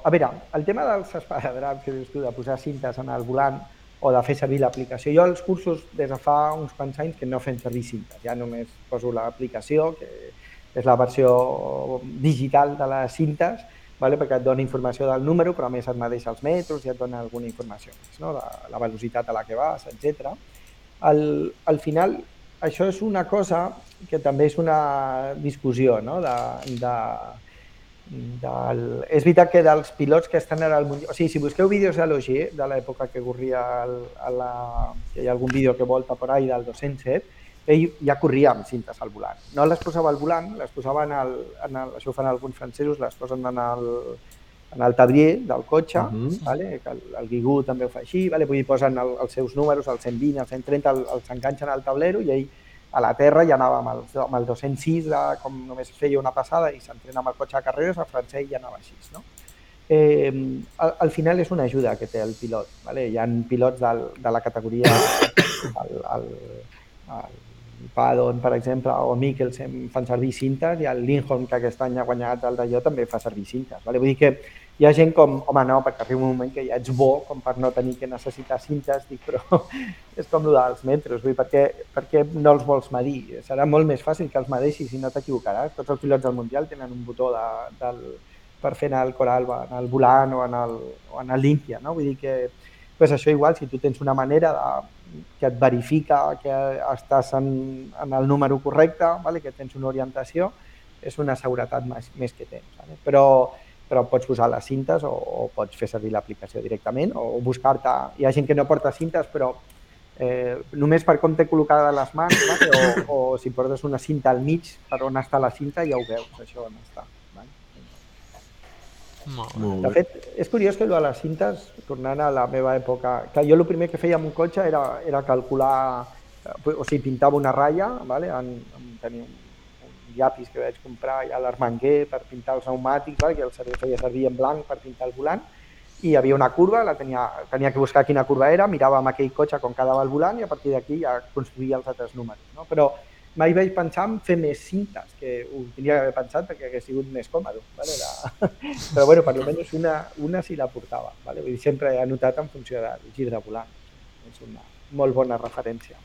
a veure, el tema dels esparadraps que dius tu, de posar cintes en el volant o de fer servir l'aplicació, jo als cursos des de fa uns quants anys que no fem servir cintes, ja només poso l'aplicació, que és la versió digital de les cintes, vale? perquè et dona informació del número, però a més et medeix els metros i et dona alguna informació més, no? de la velocitat a la que vas, etc. Al, al final, això és una cosa que també és una discussió, no? de, de, del... És veritat que dels pilots que estan ara al Mundial... O sigui, si busqueu vídeos de l'Ogier, de l'època que corria el, a la... que hi ha algun vídeo que volta per ahí del 207, ell ja corria amb cintes al volant. No les posava al volant, les posaven al, en el, això ho fan alguns francesos, les posen en el, en el tablier del cotxe, uh Mhm. -huh. vale? el, el Guigú també ho fa així, vale? vull dir, posen el, els seus números, el 120, el 130, el, els enganxen al tablero i ell a la terra ja anava amb el, amb el 206, de, com només feia una passada i s'entrena amb el cotxe de carreres, el francès ja anava així. No? Eh, al, al final és una ajuda que té el pilot. Vale? Hi ha pilots del, de la categoria, el, el, el Padon, per exemple, o Mikkelsen fan servir cintes i el Lindholm, que aquest any ha guanyat el d'allò, també fa servir cintes. Vale? Vull dir que hi ha gent com, home, no, perquè arriba un moment que ja ets bo com per no tenir que necessitar cintes, dic, però és com el dels metros, vull dir, per què, per què no els vols medir? Serà molt més fàcil que els medeixis i no t'equivocaràs. Tots els pilots del Mundial tenen un botó de, del, per fer anar el Coralba, en el volant o en el, o en el Límpia, no? Vull dir que pues això igual, si tu tens una manera de, que et verifica que estàs en, en el número correcte, vale? que tens una orientació, és una seguretat més, més que tens. Vale? Però, però pots posar les cintes o, o pots fer servir l'aplicació directament o buscar-te... Hi ha gent que no porta cintes, però eh, només per com té col·locada les mans vale? o, o si portes una cinta al mig per on està la cinta ja ho veus, això on està. Vale? Molt bé. Molt De bé. fet, és curiós que allò de les cintes, tornant a la meva època, que jo el primer que feia amb un cotxe era, era calcular, eh, o sigui, pintava una ratlla, vale? en, en tenia un, un llapis que vaig comprar ja a l'Armenguer per pintar els pneumàtics, vale? que el servei feia servir en blanc per pintar el volant, i hi havia una curva, la tenia, tenia que buscar quina curva era, mirava amb aquell cotxe com quedava el volant i a partir d'aquí ja construïa els altres números. No? Però mai vaig pensar en fer més cintes, que ho tindria d'haver pensat perquè hagués sigut més còmode. Vale? La... Però bueno, per almenys una, una sí la portava. Vale? Vull dir, sempre he anotat en funció del gir de volant. És una molt bona referència.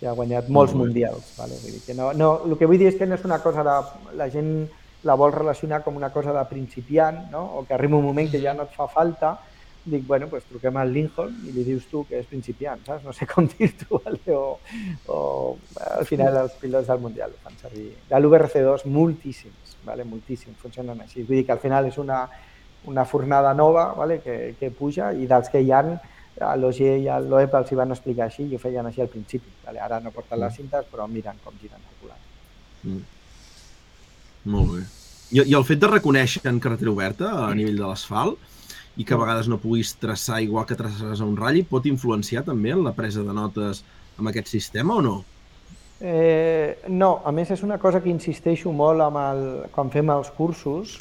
I ha guanyat molts Molt mundials. Vale? Vull dir que no, no, el que vull dir és que no és una cosa de... La gent la vol relacionar com una cosa de principiant, no? o que arriba un moment que ja no et fa falta, dic, bueno, pues truquem al Lincoln i li dius tu que és principiant, saps? No sé com dir-t'ho, vale? o, o al final els pilots del Mundial ho fan servir. De l'URC2 moltíssims, vale? moltíssims, funcionen així. Vull dir que al final és una, una fornada nova vale? que, que puja i dels que hi han a l'OG i a l'OEP els hi van explicar així i ho feien així al principi. Vale? Ara no porten les cintes però miren com giren el volant. Mm. Molt bé. I, I el fet de reconèixer en carretera oberta a nivell de l'asfalt i que a vegades no puguis traçar igual que traçaràs a un ratll pot influenciar també en la presa de notes amb aquest sistema o no? Eh, no, a més és una cosa que insisteixo molt amb el, quan fem els cursos,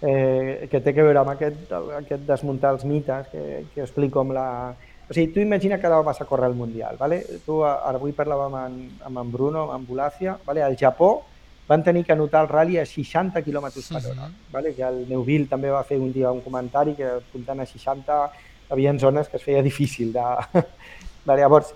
eh, que té que veure amb aquest, aquest desmuntar els mites que, que explico amb la... O sigui, tu imagina que ara vas a córrer el Mundial, ¿vale? Tu, ara avui parlàvem amb, amb en Bruno, amb Bulàcia, ¿vale? al Japó van tenir que anotar el rally a 60 km per hora, ¿vale? que el Neuville també va fer un dia un comentari que apuntant a 60 hi havia zones que es feia difícil de... vale, llavors,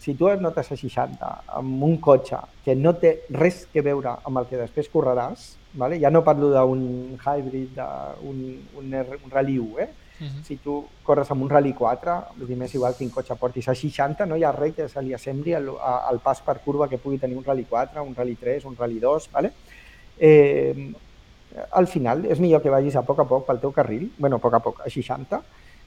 si tu et notes a 60 amb un cotxe que no té res que veure amb el que després correràs, vale? ja no parlo d'un hybrid, d'un un, R- un Rally 1, eh? Mhm. si tu corres amb un Rally 4, vull dir, m'és igual quin cotxe portis a 60, no hi ha res que se li assembli al, al pas per curva que pugui tenir un Rally 4, un Rally 3, un Rally 2, ¿vale? Eh, al final és millor que vagis a poc a poc pel teu carril, bueno, a poc a poc, a 60,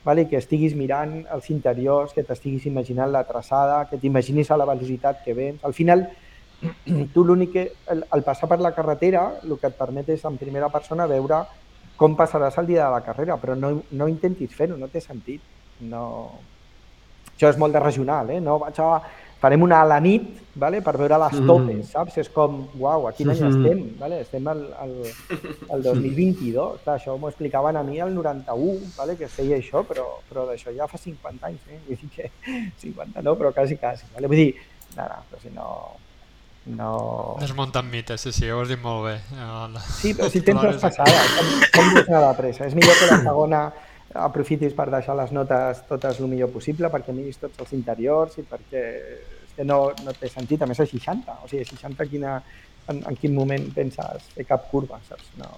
vale? que estiguis mirant els interiors, que t'estiguis imaginant la traçada, que t'imaginis a la velocitat que vens. Al final, tu l'únic que, el, el passar per la carretera, el que et permet és en primera persona veure com passaràs el dia de la carrera, però no, no intentis fer-ho, no té sentit. No... Això és molt de regional, eh? No vaig a... Farem una a la nit vale? per veure les topes, saps? És com, uau, a quin any Mhm. estem? Vale? Estem al, al, al 2022. Clar, això m'ho explicaven a mi el 91, vale? que es feia això, però, però d'això ja fa 50 anys. Eh? Vull dir que 50 no, però quasi, quasi. Vale? Vull dir, no, no, però si no... no... Desmuntant mites, sí, sí, ho has dit molt bé. El- Sí, però si tens les passades, com, com anar de pressa? És millor que la segona aprofitis per deixar les notes totes el millor possible perquè miris tots els interiors i perquè és que no, no té sentit, a més a 60, o sigui, a 60 quina, en, en quin moment penses fer cap curva, saps? No.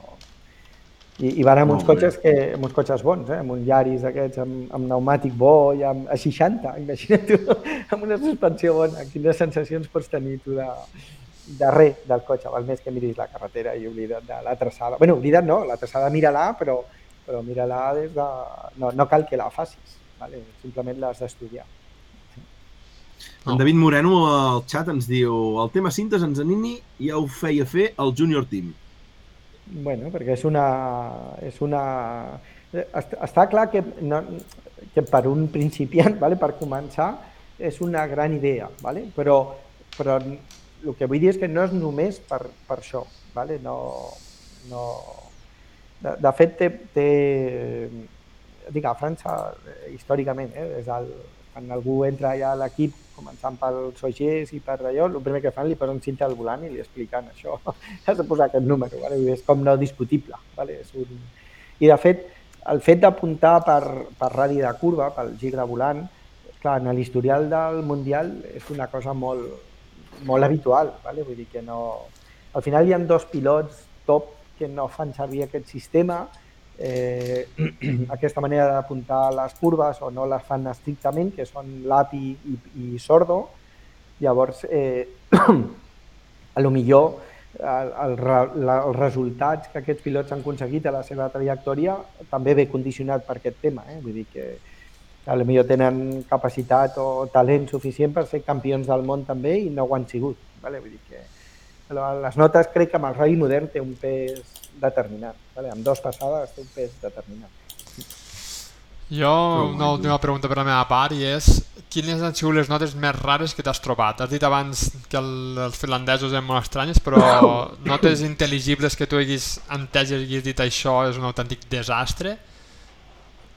I, i van amb uns bé. cotxes, que, amb uns cotxes bons, eh? amb un Yaris d'aquests, amb, amb pneumàtic bo i amb, a 60, imagina't tu, amb una suspensió bona, quines sensacions pots tenir tu de, de res del cotxe, val més que miris la carretera i oblida't de la traçada. bueno, oblida't no, la traçada mira-la, però, però mira-la des de... No, no cal que la facis, vale? simplement l'has d'estudiar. En David Moreno al xat ens diu el tema cintes ens animi ja ho feia fer el Junior Team. Bueno, perquè és una... És una... Est- Està clar que, no, que per un principiant, vale, per començar, és una gran idea, vale? però, però el que vull dir és que no és només per, per això. Vale? No, no... De, de fet, té, té... Dic, a França, històricament, eh, és el, quan algú entra allà a l'equip, començant pels Sogers i per allò, el primer que fan li posen cinta al volant i li expliquen això. Has de posar aquest número, vale? És com no discutible. Vale? És un... I de fet, el fet d'apuntar per, per radi de curva, pel gir de volant, clar, en l'historial del Mundial és una cosa molt, molt habitual. Vale? Vull dir que no... Al final hi ha dos pilots top que no fan servir aquest sistema, eh, aquesta manera d'apuntar les curves o no les fan estrictament, que són l'API i, i Sordo. Llavors, eh, a lo millor el, el, la, els resultats que aquests pilots han aconseguit a la seva trajectòria també ve condicionat per aquest tema. Eh? Vull dir que a lo millor tenen capacitat o talent suficient per ser campions del món també i no ho han sigut. Vale? Vull dir que les notes crec que amb el rally modern té un pes determinat. Vale? Amb dos passades té un pes determinat. Jo, una última pregunta per la meva part i és quines han sigut les notes més rares que t'has trobat? Has dit abans que el, els finlandesos eren molt estranyes, però notes intel·ligibles que tu haguis entès i haguis dit això és un autèntic desastre?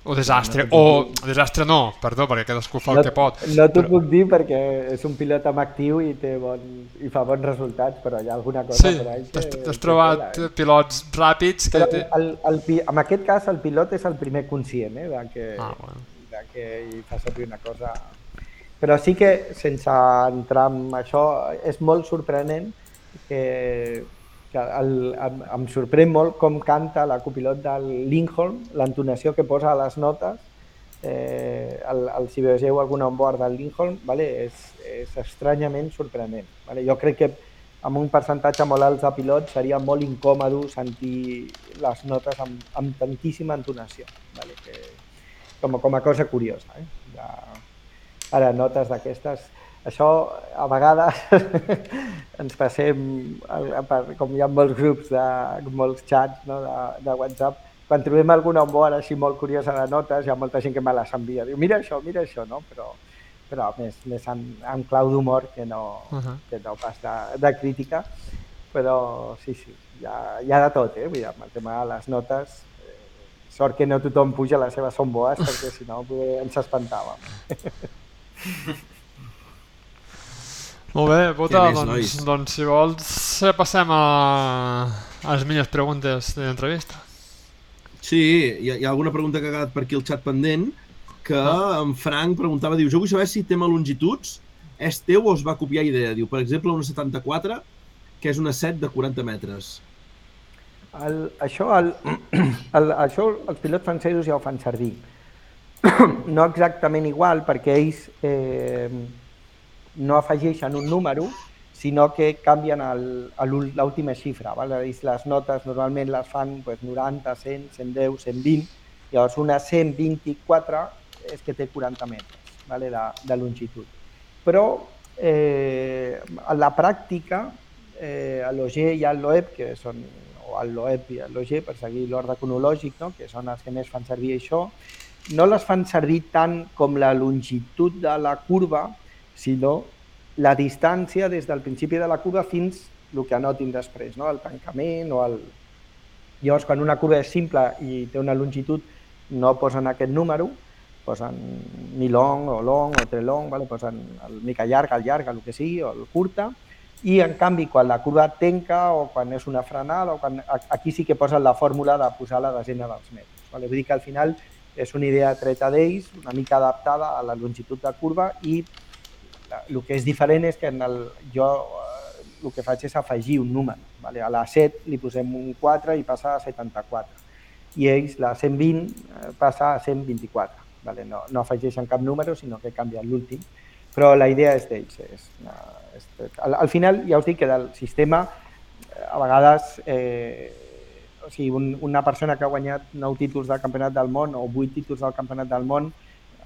O desastre, o desastre no, perdó, perquè cadascú fa el que pot. no t'ho però- puc dir perquè és un pilot amb actiu i, té bon, i fa bons resultats, però hi ha alguna cosa Sí, per ahí que... t'has que trobat eh? pilots ràpids que... Però el, el, pi- en aquest cas el pilot és el primer conscient eh, de, que, Ah, bueno. de que hi fa servir una cosa... Però sí que, sense entrar en això, és molt sorprenent que, que el, em, em sorprèn molt com canta la copilot del Lindholm, l'entonació que posa a les notes, eh, el, el, si vegeu algun onboard del Lindholm, vale, és, és estranyament sorprenent. Vale? Jo crec que amb un percentatge molt alt de pilots seria molt incòmodo sentir les notes amb, amb tantíssima entonació. Vale? Que, com, com a cosa curiosa. Eh? De, ara, notes d'aquestes... Això, a vegades, ens passem, per- com hi ha molts grups, de, molts xats no, de, de WhatsApp, quan trobem alguna onboard així molt curiosa de notes, hi ha molta gent que me les envia. Diu, mira això, mira això, no? Però, però més, més en, en clau d'humor que no, Uh -huh. que no pas de, de crítica, però sí, sí, hi ha, hi ha de tot, eh? Vull dir, amb el tema de les notes, eh, sort que no tothom puja les seves sonboas, perquè si no ens espantàvem. Molt bé, Bota, més, doncs, nois? doncs si vols eh, passem a, a les millors preguntes de l'entrevista. Sí, hi ha, hi ha alguna pregunta que ha quedat per aquí al xat pendent, que en Frank preguntava, diu, jo vull saber si tema longituds és teu o es va copiar idea. Diu, per exemple, una 74, que és una 7 de 40 metres. El, això, el, el, això els pilots francesos ja ho fan servir. no exactament igual, perquè ells eh, no afegeixen un número, sinó que canvien a l'última xifra. Val? Ells les notes normalment les fan pues, 90, 100, 110, 120, llavors una 124 és que té 40 metres vale? de, de longitud. Però eh, a la pràctica, eh, a l'OG i al LOEB, que són, o al LOEB i al l'OG, per seguir l'ordre cronològic, no? que són els que més fan servir això, no les fan servir tant com la longitud de la curva, sinó la distància des del principi de la curva fins el que anotin després, no? el tancament o el... Llavors, quan una curva és simple i té una longitud, no posen aquest número, posen mi long o long o tre long, vale? posen el mica llarga, el llarga, el que sigui, o el curta, i en canvi quan la curva tenca o quan és una frenada, o quan, aquí sí que posen la fórmula de posar la desena dels metres. Vale? Vull dir que al final és una idea treta d'ells, una mica adaptada a la longitud de curva i el que és diferent és que en el, jo eh, el que faig és afegir un número. Vale? A la 7 li posem un 4 i passa a 74. I ells, la 120, eh, passa a 124. Vale? No, no afegeixen cap número, sinó que canvien l'últim. Però la idea és d'ells. És, una- és, al, al final, ja us dic que del sistema, eh, a vegades, eh, o sigui, un, una persona que ha guanyat 9 títols del Campionat del Món o 8 títols del Campionat del Món,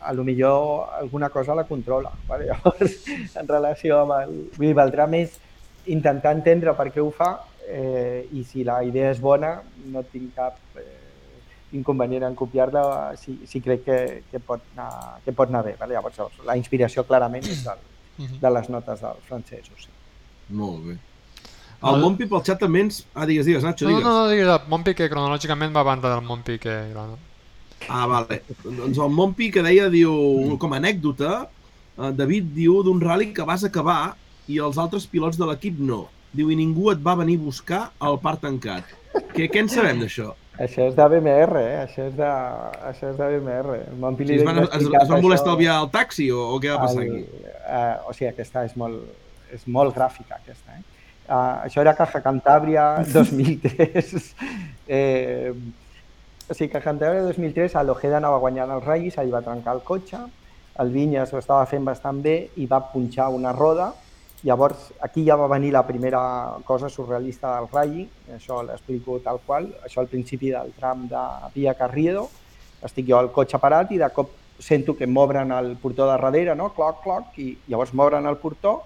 a lo millor alguna cosa la controla. Vale? Llavors, en relació amb el... Vull dir, valdrà més intentar entendre per què ho fa eh, i si la idea és bona, no tinc cap eh, inconvenient en copiar-la si, si crec que, que, pot anar, que pot anar bé. Vale? Llavors, la inspiració clarament és del, de les notes dels francesos. Sí. Molt bé. El Montpi pel xat també ens... Ah, digues, digues, Nacho, No, digues. no, no, digues el Montpi que cronològicament va abans del Montpi que... Ah, vale. Doncs el Montpi que deia, diu, com a anècdota, eh, David diu d'un rally que vas acabar i els altres pilots de l'equip no. Diu, i ningú et va venir a buscar al parc tancat. Què, què en sabem d'això? Això és de BMR, eh? Això és de, això és de BMR. El li es van, es, es van voler això estalviar el taxi o, o què va passar aquí? Eh, o sigui, aquesta és molt, és molt gràfica, aquesta. Eh? Uh, això era Caja Cantàbria 2003. eh, sigui, Caja Cantàbria 2003, a l'Ojeda anava guanyant els ratllis, ell va trencar el cotxe, el Vinyes ho estava fent bastant bé i va punxar una roda. Llavors, aquí ja va venir la primera cosa surrealista del ratll, això l'explico tal qual, això al principi del tram de Via Carriedo, estic jo al cotxe parat i de cop sento que m'obren el portó de darrere, no? cloc, cloc, i llavors m'obren el portó,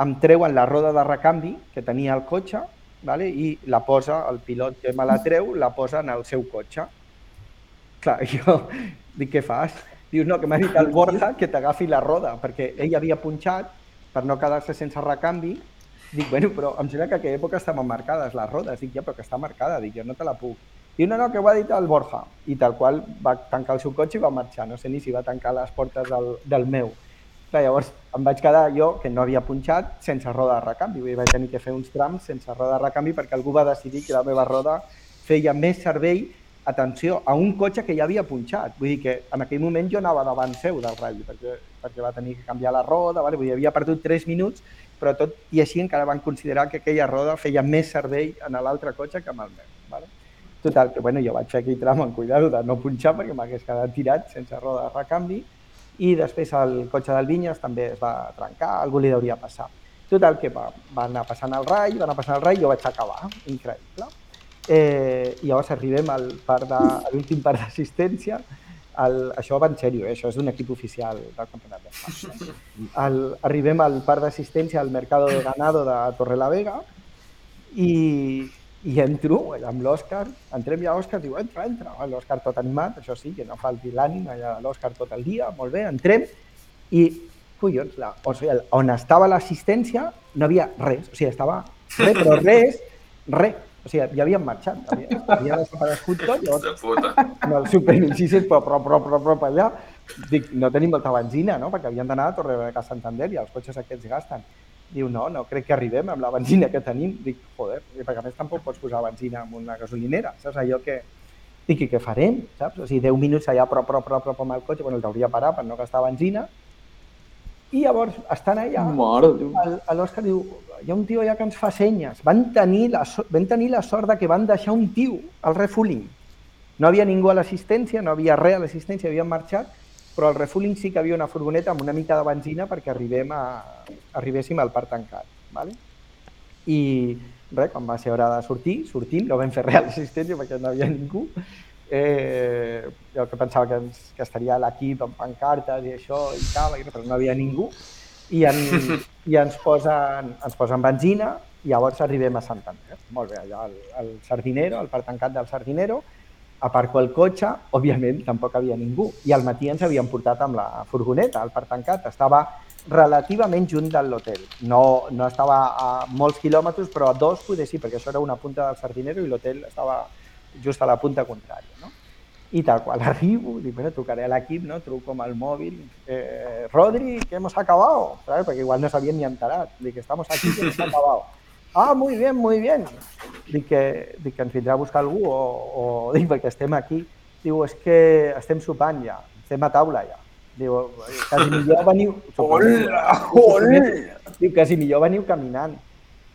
em treuen la roda de recanvi que tenia el cotxe vale? i la posa, el pilot que me la treu, la posa en el seu cotxe. Clar, jo dic, què fas? Dius, no, que m'ha dit el Borja que t'agafi la roda, perquè ell havia punxat per no quedar-se sense recanvi. Dic, bueno, però em sembla que a aquella època estaven marcades les rodes. Dic, ja, però que està marcada. Dic, jo no te la puc. Diu, no, no, que ho ha dit el Borja. I tal qual va tancar el seu cotxe i va marxar. No sé ni si va tancar les portes del, del meu. Clar, llavors em vaig quedar jo, que no havia punxat, sense roda de recanvi. Vull dir, vaig tenir que fer uns trams sense roda de recanvi perquè algú va decidir que la meva roda feia més servei, atenció, a un cotxe que ja havia punxat. Vull dir que en aquell moment jo anava davant seu del ratll perquè, perquè va tenir que canviar la roda, vale? Vull dir, havia perdut 3 minuts, però tot i així encara van considerar que aquella roda feia més servei en l'altre cotxe que amb el meu. Vale? Total, que bueno, jo vaig fer aquell tram en cuidar de no punxar perquè m'hagués quedat tirat sense roda de recanvi i després el cotxe del Vinyes també es va trencar, algú li hauria passar. Total, que va, va anar passant el rai, va anar passant el rai i jo vaig acabar, increïble. Eh, I llavors arribem al part de, a l'últim part d'assistència, el, això va en sèrio, eh? això és d'un equip oficial del Campionat d'Espanya. Eh? El, arribem al part d'assistència al Mercado de Ganado de Torrelavega i, i entro amb l'Òscar, entrem ja Òscar, diu, entra, entra, l'Òscar tot animat, això sí, que no falti l'ànim, allà l'Òscar tot el dia, molt bé, entrem, i, collons, la, o sigui, on estava l'assistència no havia res, o sigui, estava res, però res, res, o sigui, ja havien marxat, havia, havia desaparegut tot, llavors, De puta. amb el Super 1600, però, però, però, però, però, per allà, dic, no tenim molta benzina, no?, perquè havien d'anar a Torre Santander i els cotxes aquests gasten. Diu, no, no crec que arribem amb la benzina que tenim. Dic, joder, perquè a més tampoc pots posar benzina en una gasolinera, saps? Allò que... Dic, i què farem, saps? O sigui, 10 minuts allà prop, prop, prop, prop amb el cotxe, bueno, el hauria parar per no gastar benzina. I llavors, estan allà, l'Òscar diu, hi ha un tio allà que ens fa senyes. Van tenir, la, so- van tenir la sort de que van deixar un tio al refueling. No havia ningú a l'assistència, no havia res a l'assistència, havien marxat, però al refueling sí que havia una furgoneta amb una mica de benzina perquè arribem a, arribéssim al parc tancat. ¿vale? I res, quan va ser hora de sortir, sortim, no vam fer res a l'assistència perquè no havia ningú. Eh, jo que pensava que, ens, que estaria l'equip amb pancartes i això i tal, però no havia ningú. I, en, i ens, posen, ens posen benzina i llavors arribem a Santander. Molt bé, allà al, al Sardinero, al parc tancat del Sardinero, aparco el cotxe, òbviament tampoc havia ningú. I al matí ens havien portat amb la furgoneta al parc tancat. Estava relativament junt de l'hotel. No, no estava a molts quilòmetres, però a dos poder sí, perquè això era una punta del Sardinero i l'hotel estava just a la punta contrària. No? I tal qual arribo, dic, bueno, trucaré a l'equip, no? truco amb el mòbil, eh, Rodri, que hemos acabado, ¿sabes? perquè igual no s'havien ni enterat, dic, estamos aquí, que hemos acabado. Ah, muy bien, muy bien. Dic que, dic que ens vindrà a buscar algú o, o dic perquè estem aquí. Diu, és que estem sopant ja, estem a taula ja. Diu, quasi millor veniu... Hola, hola! Diu, quasi millor veniu caminant.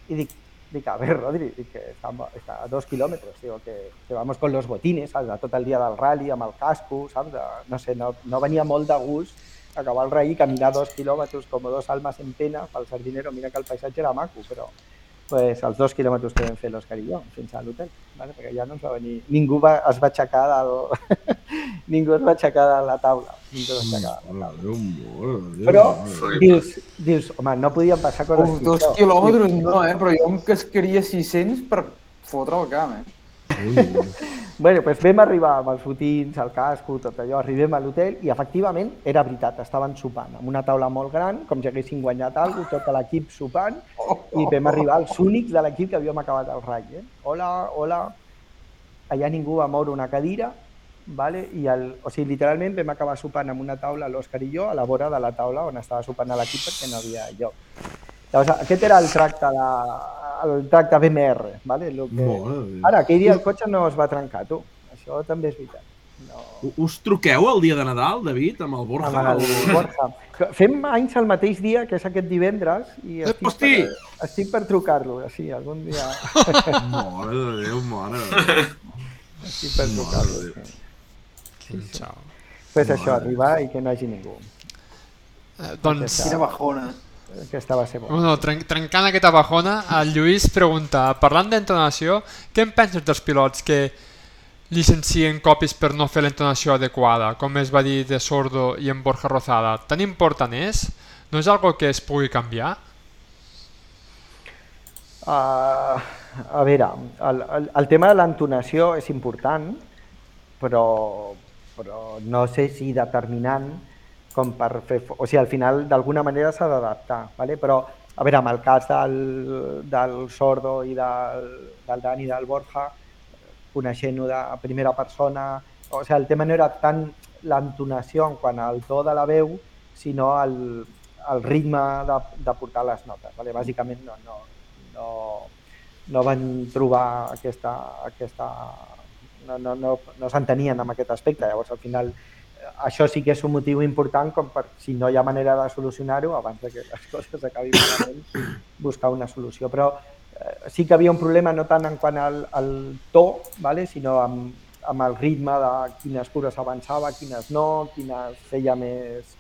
I dic, dic a ver, Rodri, dic que està, està a dos kilómetros, digo, que, que vamos con los botines, saps? De tot el dia del rally, amb el casco, saps? De, no sé, no, no venia molt de gust acabar el rally i caminar dos quilòmetres com dos almes en pena pel sardinero. Mira que el paisatge era maco, però pues, els dos quilòmetres que vam fer l'Òscar i jo, fins a l'hotel, vale? perquè ja no ens va venir... Ningú va, es va aixecar del... Ningú es va aixecar de la taula. Ningú es va aixecar de la taula. Però dius, dius, home, no podien passar coses Uf, dos quilòmetres no, eh? Però jo em cascaria 600 per fotre el camp, eh? Bueno, doncs vam arribar amb els botins, el casco, tot allò, arribem a l'hotel i efectivament era veritat, estaven sopant amb una taula molt gran, com si haguessin guanyat alguna cosa, tot l'equip sopant i vam arribar els únics de l'equip que havíem acabat el ratll. Eh? Hola, hola, allà ningú va moure una cadira, vale? I el, o sigui, literalment vam acabar sopant amb una taula, l'Òscar i jo, a la vora de la taula on estava sopant l'equip perquè no havia lloc. Llavors, aquest era el tracte, de, el tracte BMR. Vale? Lo que... Mare. Ara, aquell dia el cotxe no es va trencar, tu. Això també és veritat. No. Us truqueu el dia de Nadal, David, amb el Borja? Amb el Borja. Fem anys el mateix dia, que és aquest divendres, i estic hosti! per, estic per trucar-lo, sí, algun dia Mare de Déu, mare de Déu. estic per trucar-lo. Mare Sí. Xau. Pues això, arribar i que no hi hagi ningú. Eh, doncs, Quina bajona. Aquesta va ser bona. bueno, tren trencant aquesta bajona, el Lluís pregunta, parlant d'entonació, què en penses dels pilots que llicencien copis per no fer l'entonació adequada, com es va dir de Sordo i en Borja Rozada? Tan important és? No és algo que es pugui canviar? Uh, a veure, el, el, el tema de l'entonació és important, però, però no sé si determinant com per fer... O sigui, al final, d'alguna manera s'ha d'adaptar, ¿vale? però, a veure, amb el cas del, del Sordo i del, del Dani del Borja, coneixent-ho de primera persona, o sigui, el tema no era tant l'entonació en quant al to de la veu, sinó el, el ritme de, de portar les notes. ¿vale? Bàsicament no, no, no, no van trobar aquesta... aquesta no, no, no, no s'entenien amb aquest aspecte. Llavors, al final, això sí que és un motiu important com per, si no hi ha manera de solucionar-ho, abans de que les coses acabin malament, buscar una solució. Però eh, sí que havia un problema no tant en quant al, al to, vale? sinó amb, amb el ritme de quines cures avançava, quines no, quines feia més...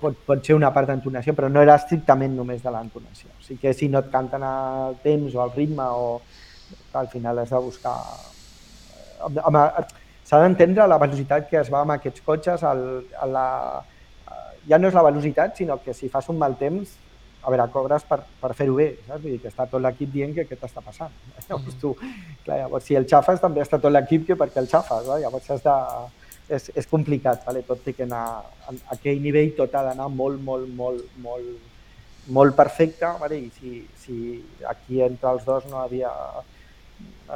Pot, pot ser una part d'entonació, però no era estrictament només de l'entonació. O sigui que si no et canten el temps o el ritme, o al final has de buscar... Amb, amb, S'ha d'entendre la velocitat que es va amb aquests cotxes, el, a la, ja no és la velocitat, sinó que si fas un mal temps, a veure, cobres per, per fer-ho bé, saps? Vull dir que està tot l'equip dient que què t'està passant. Llavors tu, clar, llavors si el xafes també està tot l'equip que perquè el xafes, no? llavors has de, és, és complicat, vale? tot té que anar, a aquell nivell tot ha d'anar molt, molt, molt, molt, molt perfecte, vale? i si, si aquí entre els dos no havia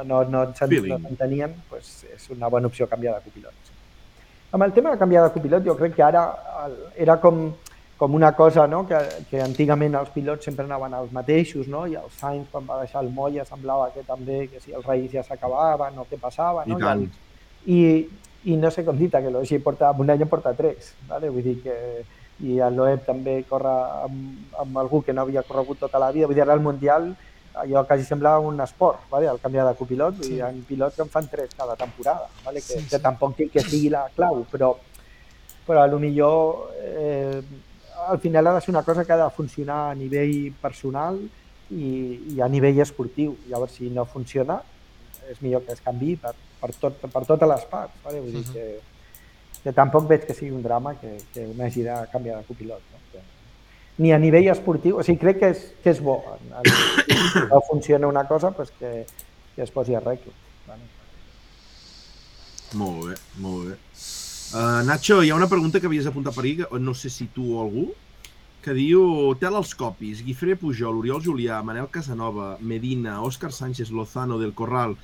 no, no, no s'entenien, pues és una bona opció canviar de copilot. sí. Amb el tema de canviar de copilot, jo crec que ara el, era com, com una cosa no? que, que antigament els pilots sempre anaven els mateixos, no? i el Sainz quan va deixar el Moya semblava que també que si els Reis ja s'acabaven o què passava. I No? tant. el, i, I no sé com dir que l'Oixi porta, un any porta tres, vale? vull dir que i el Loeb també corre amb, amb algú que no havia corregut tota la vida, vull dir, ara el Mundial allò quasi semblava un esport, vale? el canviar de copilot, vull dir, hi ha pilots que en fan tres cada temporada, vale? que, Sí, que sí. tampoc que, que sigui la clau, però, però a lo millor eh, al final ha de ser una cosa que ha de funcionar a nivell personal i, i a nivell esportiu. Llavors, si no funciona, és millor que es canvi per, per, tot, per totes les parts. Vale? Vull dir Mhm. que, que tampoc veig que sigui un drama que, que un hagi de canviar de copilot. Ni a nivell esportiu, o sigui, crec que és, que és bo. Si no funciona una cosa, pues que, que es posi a arreglo. Vale? Molt bé, molt bé. Uh, Nacho, hi ha una pregunta que havies apuntat per aquí, que no sé si tu o algú, que diu tel els copis, Guifré Pujol, Oriol Julià, Manel Casanova, Medina, Òscar Sánchez Lozano del Corral.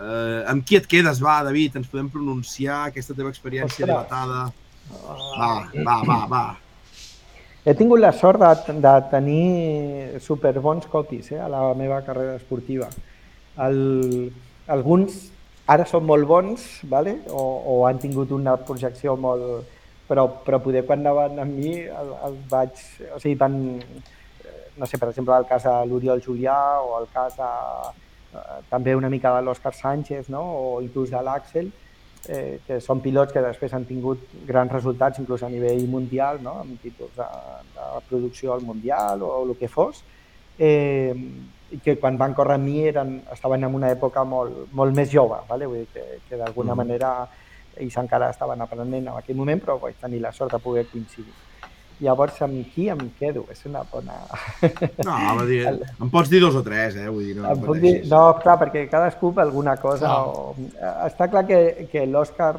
Uh, amb qui et quedes, va, David? Ens podem pronunciar aquesta teva experiència Ostres. dilatada? Va, va, va, va. He tingut la sort de, de tenir superbons copis eh, a la meva carrera esportiva. El, alguns ara són molt bons vale? o, o han tingut una projecció molt... Però, però poder quan anaven amb mi el, el vaig... O sigui, eh, No sé, per exemple, el cas de l'Oriol Julià o el cas de, eh, també una mica de l'Òscar Sánchez no? o inclús de l'Àxel, que són pilots que després han tingut grans resultats, inclús a nivell mundial, no? amb títols de, de producció al mundial o, el que fos, eh, i que quan van córrer amb mi eren, estaven en una època molt, molt més jove, vale? Vull dir que, que d'alguna mm. manera ells encara estaven aprenent en aquell moment, però vaig tenir la sort de poder coincidir. Llavors, amb qui em quedo? És una bona... No, va dir, em pots dir dos o tres, eh? Vull dir, no, em puc dir, no, clar, perquè cadascú per alguna cosa... No. O... Està clar que, que l'Òscar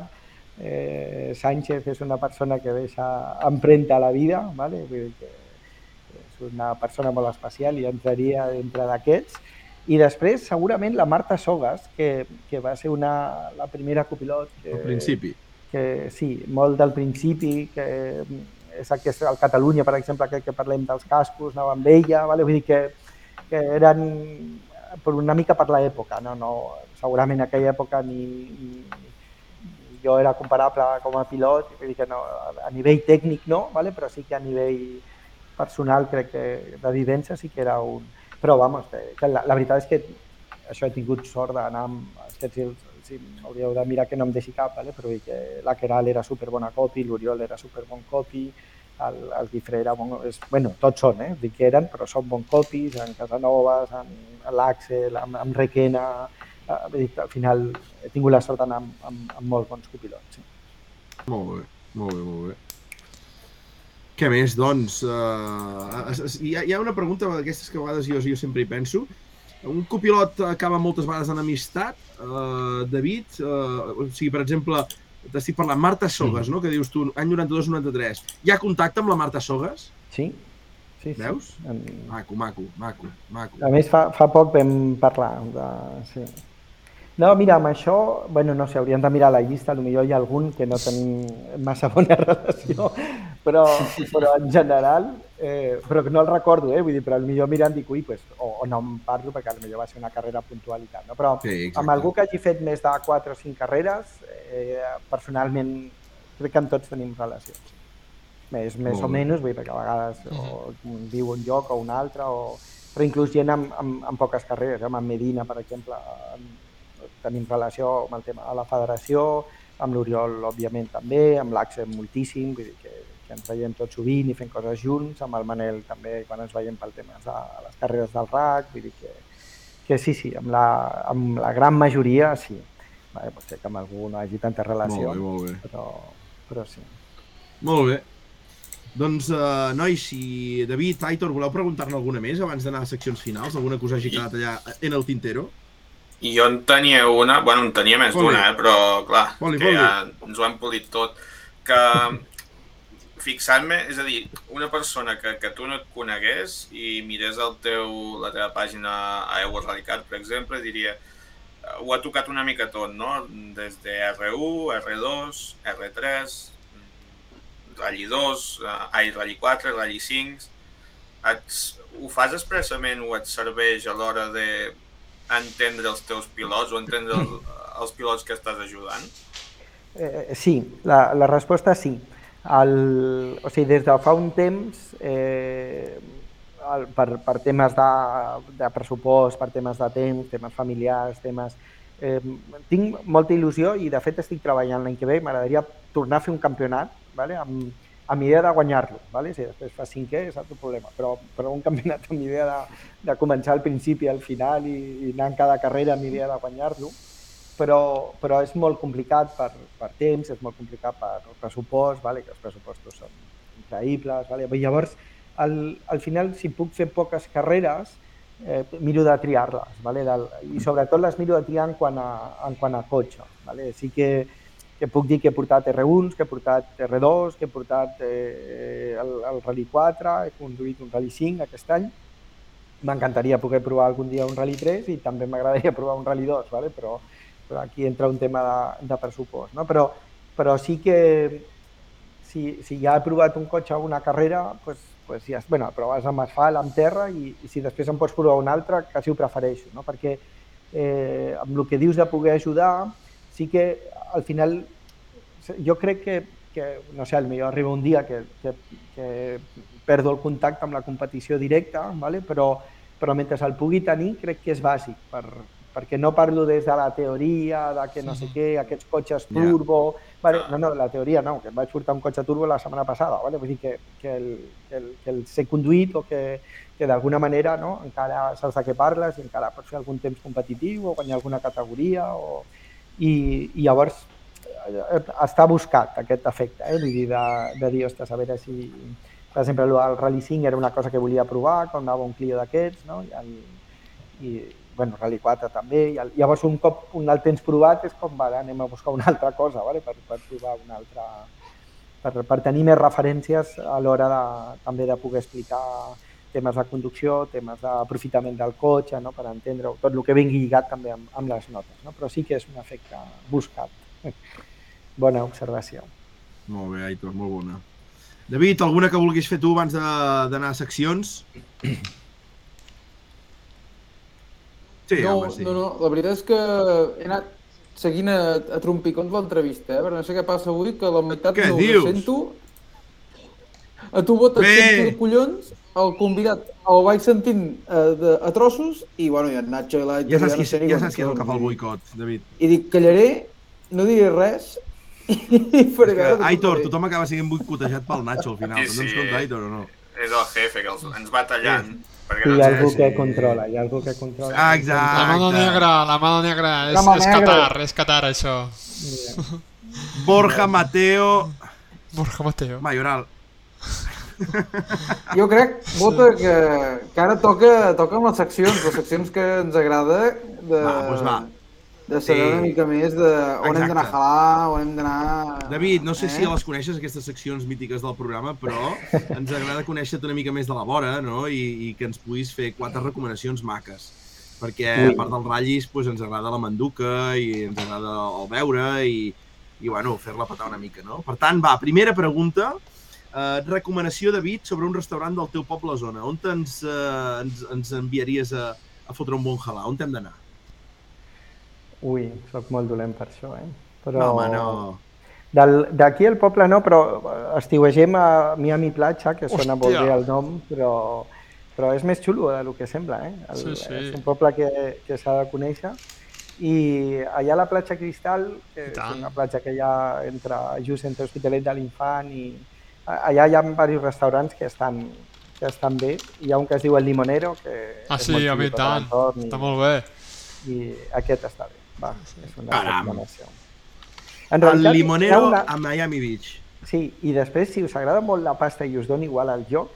eh, Sánchez és una persona que deixa empremta a la vida, ¿vale? Vull dir que és una persona molt especial i entraria dintre d'aquests. I després, segurament, la Marta Sogas, que, que va ser una, la primera copilot... Que, Al principi. Que, sí, molt del principi, que és aquest, el Catalunya, per exemple, que, que parlem dels cascos, anava amb ella, vale? vull dir que, que eren per una mica per l'època, no? no, segurament en aquella època ni, ni jo era comparable com a pilot, vull dir que no, a nivell tècnic no, vale? però sí que a nivell personal crec que de vivència sí que era un... Però, vamos, que, que la, la veritat és que això he tingut sort d'anar amb... És si hauríeu de mirar que no em deixi cap, vale? però que la Queralt era superbona copi, l'Oriol era superbon copi, el, el Guifré era bon... És, bueno, tots són, eh? Dic que eren, però són bon copis, en Casanovas, en, en l'Àxel, amb, amb Requena... Eh, al final he tingut la sort d'anar amb, amb, amb molts bons copilots. Sí. Molt bé, molt bé, molt bé. Què més, doncs? Uh, hi, ha, hi ha una pregunta d'aquestes que a vegades jo, jo sempre hi penso. Un copilot acaba moltes vegades en amistat, uh, David, uh, o sigui, per exemple, t'estic parlant, Marta Sogas, mm. no?, que dius tu, any 92-93. Hi ha contacte amb la Marta Sogas? Sí. Sí, Veus? Sí. Maco, maco, maco, maco. A més, fa, fa poc vam parlar de... Sí. No, mira, amb això, bueno, no sé, hauríem de mirar la llista, potser hi ha algun que no tenim massa bona relació, però, però en general, eh, però que no el recordo, eh, vull dir, però millor mirant dic, ui, pues, o, o no em parlo perquè potser va ser una carrera puntual i tal, no? però sí, amb algú que hagi fet més de 4 o 5 carreres, eh, personalment crec que amb tots tenim relacions. Més, més o menys, vull dir, perquè a vegades o viu un lloc o un altre, o... però inclús gent amb, amb, amb poques carreres, eh? amb Medina, per exemple, amb, tenim relació amb el tema de la federació, amb l'Oriol, òbviament, també, amb l'Axel moltíssim, vull dir que, que ens veiem tots sovint i fem coses junts, amb el Manel també, quan ens veiem pel tema de les carreres del RAC, vull dir que, que sí, sí, amb la, amb la gran majoria sí. Vale, pot ser que amb algú no hagi tanta relació, molt bé, molt bé. Però, però sí. Molt bé. Doncs, uh, nois, si David, Aitor, voleu preguntar-ne alguna més abans d'anar a seccions finals? Alguna cosa hagi quedat allà en el tintero? I jo en tenia una, bueno, en tenia més d'una, eh, però clar, voli, que voli. ja ens ho hem polit tot, que fixant-me, és a dir, una persona que, que tu no et conegués i mirés el teu, la teva pàgina a Euro Rallycat, per exemple, diria, ho ha tocat una mica tot, no? Des de R1, R2, R3, Rally 2, ai, Rally 4, Rally 5... Ets, ho fas expressament o et serveix a l'hora de entendre els teus pilots o entendre els, els pilots que estàs ajudant? Eh, sí, la, la resposta sí. El, o sigui, des de fa un temps, eh, el, per, per temes de, de pressupost, per temes de temps, temes familiars, temes... Eh, tinc molta il·lusió i de fet estic treballant l'any que ve. M'agradaria tornar a fer un campionat vale? amb, amb idea de guanyar-lo. ¿vale? Si després fa cinquè és altre problema, però, però un campionat amb idea de, de començar al principi al final i, i anar en cada carrera amb idea de guanyar-lo, però, però és molt complicat per, per temps, és molt complicat per pressupost, vale? que els pressupostos són increïbles. Vale? Llavors, al, al final, si puc fer poques carreres, eh, miro de triar-les, vale? Del, i sobretot les miro de triar en quant a, en quant a cotxe. Vale? Sí que que puc dir que he portat R1s, que he portat R2, que he portat eh, el, el Rally 4, he conduït un Rally 5 aquest any. M'encantaria poder provar algun dia un Rally 3 i també m'agradaria provar un Rally 2, ¿vale? però, però aquí entra un tema de, de pressupost. No? Però, però sí que si, si ja he provat un cotxe o una carrera, pues, pues ja, bueno, proves amb asfalt, amb terra i, i si després em pots provar un altre, quasi ho prefereixo, no? perquè eh, amb el que dius de poder ajudar, sí que al final jo crec que, que no sé, potser arriba un dia que, que, que perdo el contacte amb la competició directa, ¿vale? però, però mentre el pugui tenir crec que és bàsic per, perquè no parlo des de la teoria, de que no sé què, aquests cotxes turbo... Vale, no, no, la teoria no, que em vaig portar un cotxe turbo la setmana passada, vale? vull dir que, que, el, que, el, que el ser conduït o que, que d'alguna manera no, encara saps de què parles i encara pots fer algun temps competitiu o guanyar alguna categoria o... I, i llavors eh, està buscat aquest efecte, eh? vull dir, de, de dir, ostres, a veure si... Per exemple, el Rally 5 era una cosa que volia provar quan anava un Clio d'aquests, no? I, el, i bueno, Rally 4 també, i llavors un cop un el tens provat és com, vale, anem a buscar una altra cosa, vale? per, per provar una altra... Per, per tenir més referències a l'hora de, també de poder explicar temes de conducció, temes d'aprofitament del cotxe, no? per entendre tot el que vingui lligat també amb, amb les notes. No? Però sí que és un efecte buscat. Bona observació. Molt bé, Aitor, molt bona. David, alguna que vulguis fer tu abans de- d'anar a seccions? Sí, no, home, sí. no, no, la veritat és que he anat seguint a, a trompicons l'entrevista, eh? perquè no sé què passa avui, que la meitat Què no dius? ho sento. A tu botes Bé. sento de collons, el convidat el vaig sentint eh, de, a trossos i, bueno, i en Nacho i l'Aitor... Ja saps, no qui, ja saps qui és el que fa el boicot, David. I dic, callaré, no diré res i faré Que, Aitor, tothom acaba sent boicotejat pel Nacho al final. Sí, Sí, sí. sí. compte, Aitor, o no? És el jefe que els, ens va tallant. Perquè Hi ha algú que controla, hi ha algú que controla. Ah, exacte. La mano negra, la mano negra, és, La mano és negra. Qatar, és Qatar això. Borja Mateo Borja Mateo. Mayoral. Jo crec, Bota, que, que ara toca, toca amb les seccions, les seccions que ens agrada de, Va, doncs va. De saber Sí. una mica més de on hem d'anar a Exacte. jalar, on hem d'anar... David, no sé eh? si les coneixes, aquestes seccions mítiques del programa, però ens agrada conèixer-te una mica més de la vora, no? I, i que ens puguis fer quatre recomanacions maques. Perquè, a part dels ratllis, doncs, ens agrada la manduca i ens agrada el veure i, i bueno, fer-la petar una mica, no? Per tant, va, primera pregunta. Eh, recomanació, David, sobre un restaurant del teu poble o zona. On ens, eh, ens, ens enviaries a, a fotre un bon halà? On hem d'anar? Ui, sóc molt dolent per això, eh? Però... No, home, no. Del- D'aquí al poble no, però estiuegem a Miami Platja, que sona molt Hòstia. bé el nom, però, però és més xulo del que sembla, eh? El, Sí, sí. És un poble que, que s'ha de conèixer. I allà a la platja Cristal, que és tant. una platja que hi ha entre, just entre Hospitalet de l'Infant i... a- Allà hi ha diversos restaurants que estan, que estan bé. Hi ha un que es diu El Limonero, que Ah, és sí, molt a mi xulo tot tant. l'entorn Està molt bé. i aquest està bé. Va, és una Caram. recomanació. En El realitat, ha Limonero una... a Miami Beach. Sí, i després, si us agrada molt la pasta i us dona igual el joc,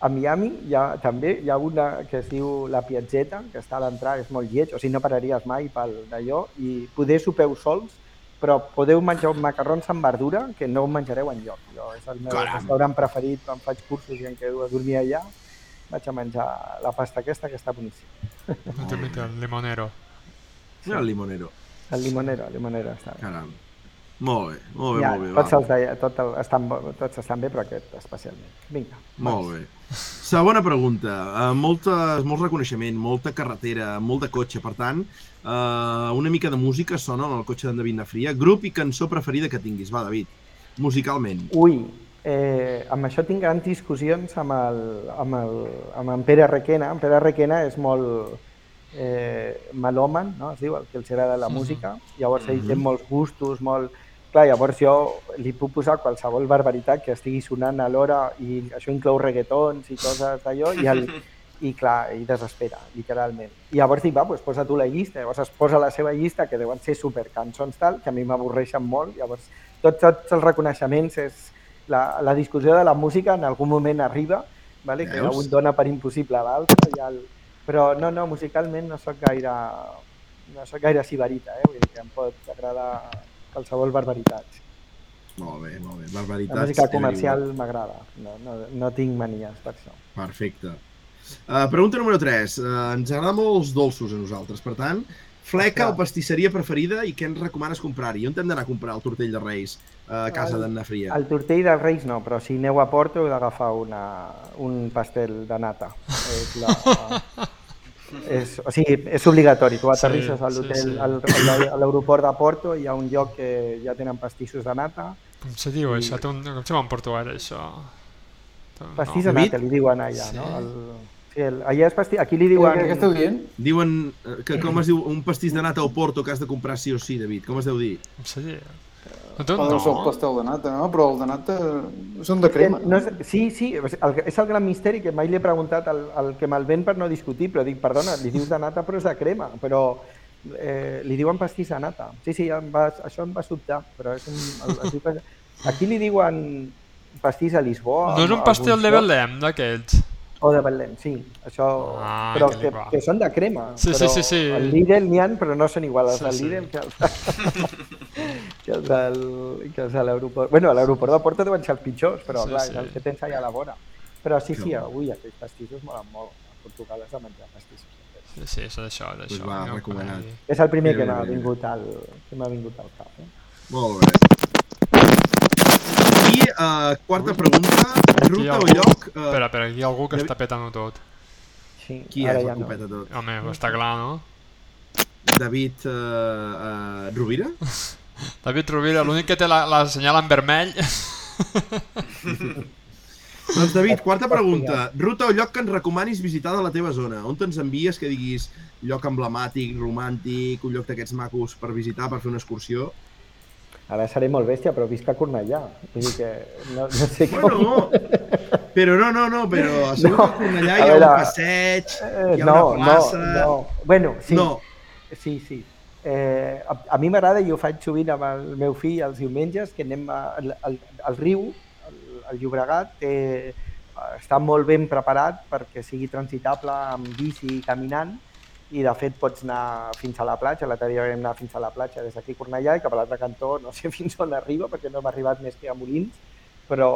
a Miami hi ha, també hi ha una que es diu La Piazzetta, que està a l'entrada, és molt lleig, o sigui, no pararies mai pel d'allò, i poder sopeu sols, però podeu menjar macarrons amb verdura que no ho menjareu enlloc. Jo, és el meu Caram. restaurant preferit quan faig cursos i em quedo a dormir allà. Vaig a menjar la pasta aquesta, que està boníssima. Mira, el limonero. Sí. El Limonero. El limonero, el limonero està bé. Caram. Molt bé, molt bé, Ja, molt bé. tots, els de, tot el, estan, tots estan bé, però aquest especialment. Vinga. Molt bé. Segona pregunta. Uh, moltes, molt reconeixement, molta carretera, molt de cotxe. Per tant, uh, una mica de música sona en el cotxe d'en David Nafria. Grup i cançó preferida que tinguis. Va, David. Musicalment. Ui, eh, amb això tinc grans discussions amb, el, amb, el, amb en Pere Requena. En Pere Requena és molt eh, melòman, no? es diu, el que els agrada la música. Llavors ell té Mhm. molts gustos, molt... Clar, llavors jo li puc posar qualsevol barbaritat que estigui sonant alhora i això inclou reggaetons i coses d'allò i, el, i clar, i desespera, literalment. I llavors dic, va, doncs posa tu la llista. Llavors es posa la seva llista, que deuen ser supercançons tal, que a mi m'avorreixen molt. Llavors, tots, tots els reconeixements és la, la discussió de la música en algun moment arriba, vale? que un dona per impossible a l'altre, i el... però no, no, musicalment no sóc gaire, no sóc gaire sibarita, eh? vull dir que em pot agradar qualsevol barbaritat. Molt bé, molt bé. La Barbaritats. música everywhere. comercial m'agrada, no, no, no tinc manies per això. Perfecte. Uh, pregunta número 3. Uh, ens agrada molt els dolços a nosaltres. Per tant, fleca o pastisseria preferida i què ens recomanes comprar-hi? On hem d'anar a comprar el tortell de Reis a casa d'en Nafria? El tortell dels Reis no, però si aneu a Porto heu d'agafar una, un pastel de nata. És la, és, o sigui, és obligatori. Tu aterrisses Sí, a sí, l'hotel, sí. al- a l'aeroport de Porto, hi ha un lloc que ja tenen pastissos de nata. Com se diu això? Té un, com se diu en portuguès, això? Pastís no. de nata, li diuen allà, Sí. no? El, sí, el, allà és pastís, aquí li diuen... què esteu dient? Diuen eh, que com es diu un pastís de nata o porto que has de comprar sí o sí, David? Com es deu dir? Sí. No, tu, Poden ser el no. pastel de nata, no? Però el de nata són de crema. No és, sí, sí, el, és el gran misteri que mai li he preguntat al, al que me'l ven per no discutir, però dic, perdona, li dius de nata però és de crema, però eh, li diuen pastís de nata. Sí, sí, em va, això em va sobtar, però és un, el, diu, pas- aquí li diuen pastís a Lisboa. No és un pastel de. Belém, d'aquells. O de Belém, sí. Això, Ah, però que que, són de crema. Sí, sí, però sí, sí. Al Lidl n'hi ha, però no són iguals Sí, els sí. del Lidl que els, que els, del, que els de l'aeroport. Bueno, a l'aeroport de Porto deuen ser els pitjors, però Sí, clar, sí. el que tens allà a la vora. Però sí, sí, avui aquells pastissos molen molt. A Portugal has de menjar pastissos. Sí, sí, és això, és Pues això. va, no recomanat. És el primer que m'ha vingut, al, que m'ha vingut al cap. Eh? Molt bé. I uh, quarta pregunta, ruta o lloc... Uh, Espera, espera, aquí hi ha algú que està petant-ho tot. Sí, qui ara és ja el no. copeta tot? Home, està clar, no? David uh, uh, Rovira? David Rovira, l'únic que té la, la senyal en vermell... Doncs David, quarta pregunta. Ruta o lloc que ens recomanis visitar de la teva zona? On te'ns envies que diguis lloc emblemàtic, romàntic, un lloc d'aquests macos per visitar, per fer una excursió? Ara seré molt bèstia, però visc a Cornellà. Vull dir que no, no sé com... Bueno, però no, no, no, però segur No, que a Cornellà a hi ha un veure, passeig, Eh, hi ha no, una plaça... no, no. Bueno, sí. No. Sí, sí. Eh, a, a mi m'agrada, i ho faig sovint amb el meu fill els diumenges, que anem a, al, al, al riu, el, el Llobregat, eh, està molt ben preparat perquè sigui transitable amb bici i caminant, i de fet pots anar fins a la platja, l'altre dia vam anar fins a la platja des d'aquí Cornellà i cap a l'altre cantó no sé fins on arriba perquè no hem arribat més que a Molins, però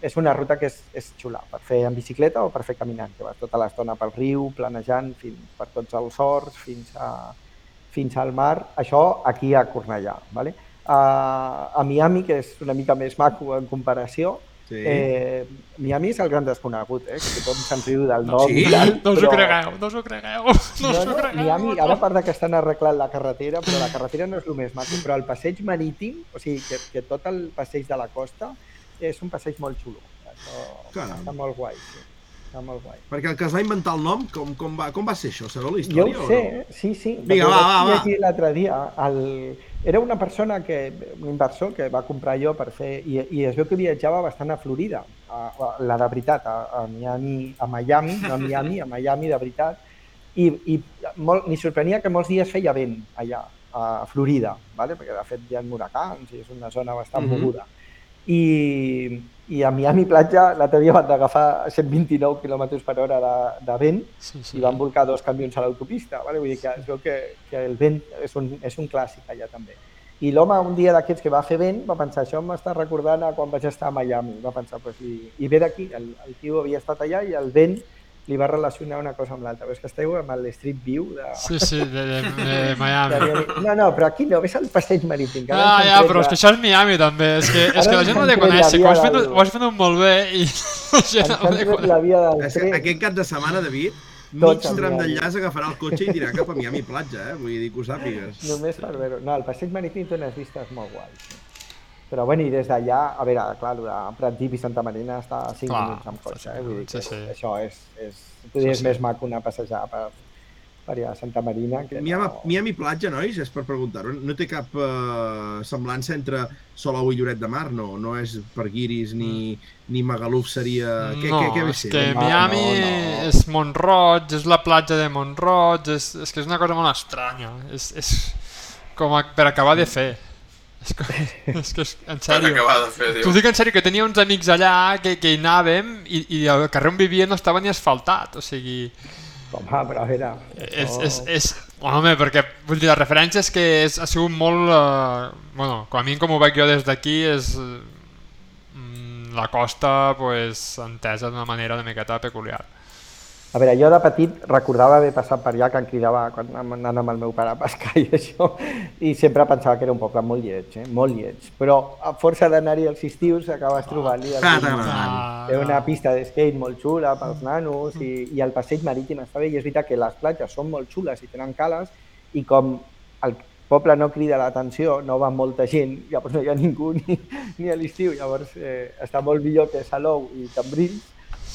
és una ruta que és, és xula per fer en bicicleta o per fer caminant, que vas tota l'estona pel riu, planejant fins per tots els horts, fins, a, fins al mar, això aquí a Cornellà. ¿vale? A, a Miami, que és una mica més maco en comparació, Sí. eh, Miami és el gran desconegut, eh? que tothom se'n riu del nom. sí? tal, No us ho cregueu, no us ho cregueu, no no, no, cregueu. Miami, ara a part de que estan arreglant la carretera, però la carretera no és el més maco, però el passeig marítim, o sigui, que, que tot el passeig de la costa és un passeig molt xulo. Això Caram. està molt guai, sí. Està molt guai. Perquè el que es va inventar el nom, com, com, va, com va ser això? Sabeu la Jo història ho o sé, no? sí, sí. Vinga, va, ho va, va. llegir L'altre dia, el... era una persona, que, un inversor que va comprar allò per fer... I, i es veu que viatjava bastant a Florida, a, a, la de veritat, a, a, Miami, a Miami, no a Miami, a Miami de veritat, i, i molt, m'hi sorprenia que molts dies feia vent allà, a Florida, ¿vale? perquè de fet hi ha huracans i és una zona bastant Mhm. moguda. I, I a Miami platja l'altre dia van agafar 129 km per hora de, de vent Sí, i sí. van volcar dos camions a l'autopista. Vale? Vull dir que veu que, que el vent és un, és un clàssic allà també. I l'home, un dia d'aquests que va fer vent, va pensar, això m'està recordant a quan vaig estar a Miami. Va pensar, pues, i, i ve d'aquí, el, el tio havia estat allà i el vent li va relacionar una cosa amb l'altra. Però és que esteu amb el Street View de, Sí, sí, de, de, de Miami. No, no, però aquí no, ves el passeig marítim. Ah, ja, però és que això és Miami també, és que, és que la gent no de conèixer, que ho has fet, ho has fet molt bé i la gent no de conèixer. Aquest cap de setmana, David, mig tram d'enllaç agafarà el cotxe i dirà cap a Miami platja, eh? Vull dir que ho sàpigues. Només per veure. No, el passeig marítim té unes vistes molt guais. Però bueno, i des d'allà, a veure, clar, el de Pratdip i Santa Marina està a 5 Clar, minuts amb cotxe, eh? Vull dir que sí, sí. això és, és, Sí, és sí. més maco anar a passejar per, per allà a Santa Marina. Que Miami, no... Miami platja, nois, és per preguntar-ho. No té cap uh, semblança entre Salou i Lloret de Mar, no? No és per guiris ni, ni Magaluf seria... Què, no, què, què és que No, Miami no, no. és Montroig, és la platja de Montroig, és, és que és una cosa molt estranya. És, és com a, per acabar de fer. És que, és que és, en sèrio. T'ho dic en sèrio, que tenia uns amics allà que, que hi anàvem i, i el carrer on vivien no estava ni asfaltat, o sigui... Home, però a veure... És, això- és, és, home, perquè vull dir, la referència és que és, ha sigut molt... Eh, bueno, com a mi com ho veig jo des d'aquí és eh, mm, la costa pues, entesa d'una manera una miqueta peculiar. A veure, jo de petit recordava haver passat per allà que em cridava quan anant amb el meu pare a pescar i això, i sempre pensava que era un poble molt lleig, eh? molt lleig. Però a força d'anar-hi als estius acabes trobant-hi Ah. Té una pista de skate molt xula pels nanos i, i el passeig marítim està bé i és veritat que les platges són molt xules i tenen cales i com el poble no crida l'atenció, no va molta gent, llavors no hi ha ningú ni, ni a l'estiu, llavors eh, està molt millor que Salou i Cambrils,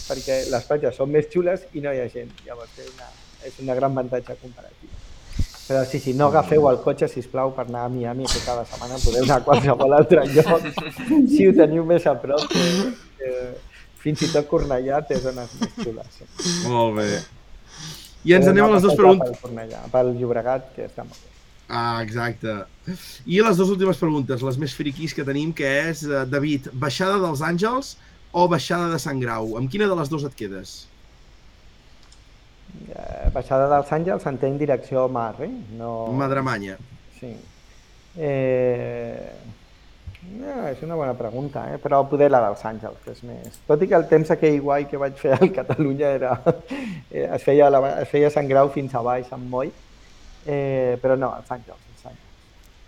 perquè les platges són més xules i no hi ha gent. Llavors és una, és una gran avantatge comparatiu. Però sí, sí, no agafeu el cotxe, si plau per anar a Miami, que cada setmana podeu anar a qualsevol altre lloc, si ho teniu més a prop. Que, que fins i tot Cornellà té zones més xules. Molt bé. I ens anem a les dues preguntes. Pel Cornellà, pel Llobregat, que està molt bé. Ah, exacte. I les dues últimes preguntes, les més friquis que tenim, que és, eh, David, baixada dels Àngels o baixada de Sant Grau? Amb quina de les dues et quedes? Eh, baixada dels Àngels entenc direcció mar, eh? No... Madremanya. Sí. Eh... No, és una bona pregunta, eh? però poder la dels Àngels, que és més... Tot i que el temps aquell guai que vaig fer al Catalunya era... eh, es, feia la... es feia Sant Grau fins a baix, amb Moll, eh, però no, els Àngels, els Àngels.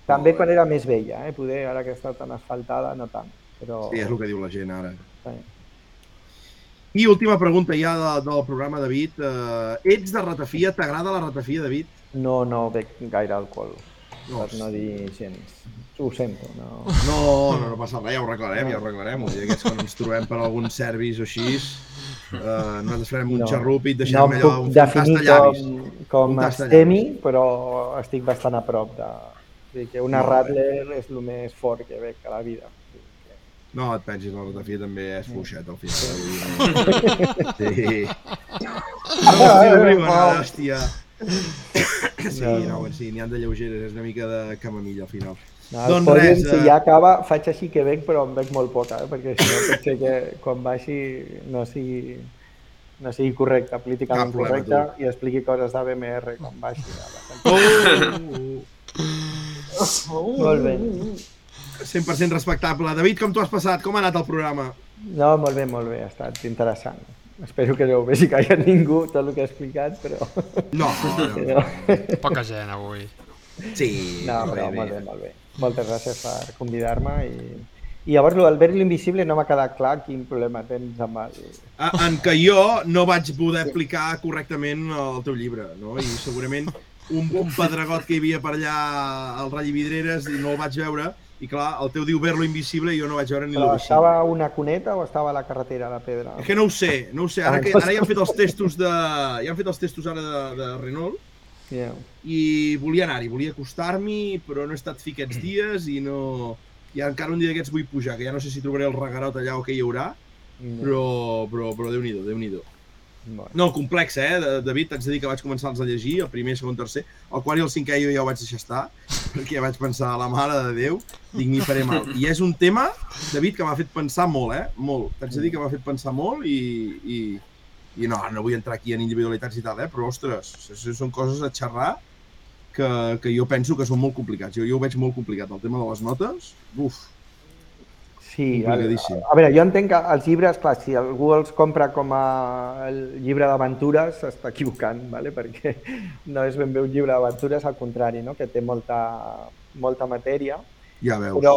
També quan era més vella, eh? poder ara que està tan asfaltada, no tant. Però... Sí, és el que diu la gent ara. Sí. I última pregunta ja de, del programa, David. Uh, ets de ratafia? T'agrada la ratafia, David? No, no bec gaire alcohol, No, per no dir gens. Ho sento, no. No, no, no passa res, ja ho arreglarem, ja ho arreglarem. Vull dir, aquests quan ens trobem per algun servis o així, uh, nosaltres farem un No. xarrup i et No deixarem em allò, un definir tastallavis. com, com tastallavis. estemi, però estic bastant a prop de... Vull dir que una Molt bé. Rattler és el més fort que bec a la vida. No, et pensis, la ratafia també és fluixet al final. Sí. Hòstia, riuen, hòstia. Sí, no, sí, n'hi han de lleugeres, és una mica de camamilla al final. No, Doncs pòdium, res, si ja acaba, faig així que bec, però en bec molt poca, eh? perquè si no pot ser que quan baixi no sigui, no sigui correcte, políticament Cap problema, correcte, i expliqui coses de BMR quan baixi. A la Oh, Molt bé. 100% respectable. David, com t'ho has passat? Com ha anat el programa? No, molt bé, molt bé, ha estat interessant. Espero que no vegi que hi ha ningú tot el que he explicat, però... No, no, no. Poca gent avui. Sí, No, però bé. molt bé, molt bé. Moltes gràcies per convidar-me i, i llavors l'Albert l'Invisible no m'ha quedat clar quin problema tens amb el... Ah, En què jo no vaig poder explicar correctament el teu llibre, no? I segurament un, un pedregot que hi havia per allà al Rally Vidreres i no el vaig veure, i clar, el teu diu ver lo invisible i jo no vaig veure ni Però lo estava a una cuneta o estava a la carretera, la pedra? És que no ho sé, no ho sé. Ara, Ah, que, ara ja han fet els testos de... Ja han fet els testos ara de, de Renault Yeah. i volia anar-hi, volia acostar-m'hi, però no he estat fi aquests dies i no... I encara un dia d'aquests vull pujar, que ja no sé si trobaré el regarot allà o què hi haurà, però, però, però Déu-n'hi-do, déu nhi déu No, complex, eh, David? T'haig de dir que vaig començar-los a llegir, el primer, segon, tercer. El quart i el cinquè jo ja ho vaig deixar estar, perquè ja vaig pensar, la mare de Déu, dic, m'hi faré mal. I és un tema, David, que m'ha fet pensar molt, eh? Molt. T'haig de dir que m'ha fet pensar molt i, i, i no, no vull entrar aquí en individualitats i tal, eh? Però, ostres, són coses a xerrar que, que jo penso que són molt complicats. Jo, jo ho veig molt complicat, el tema de les notes. Uf, Sí, el, Complicadíssim. a veure, jo entenc que els llibres, clar, si algú els compra com a el llibre d'aventures, s'està equivocant, vale? perquè no és ben bé un llibre d'aventures, al contrari, no? que té molta, molta matèria, ja veus. però,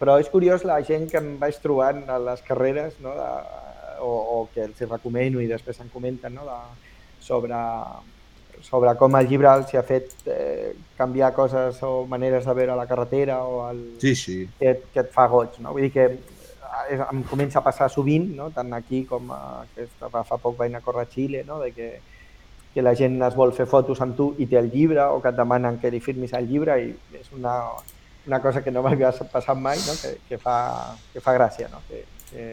però és curiós la gent que em vaig trobant a les carreres, no? de, o, o que els recomano i després em comenten no? de, sobre, sobre com el llibre els ha fet eh, canviar coses o maneres de veure la carretera o el, Sí, sí. que, et- que et fa goig, no? Vull dir que eh, em comença a passar sovint, no? tant aquí com a, que fa poc vaig anar a córrer a Xile, no? de que, que la gent es vol fer fotos amb tu i té el llibre o que et demanen que li firmis el llibre i és una, una cosa que no m'havia passat mai, no? que, que, fa, que fa gràcia, no? que, que,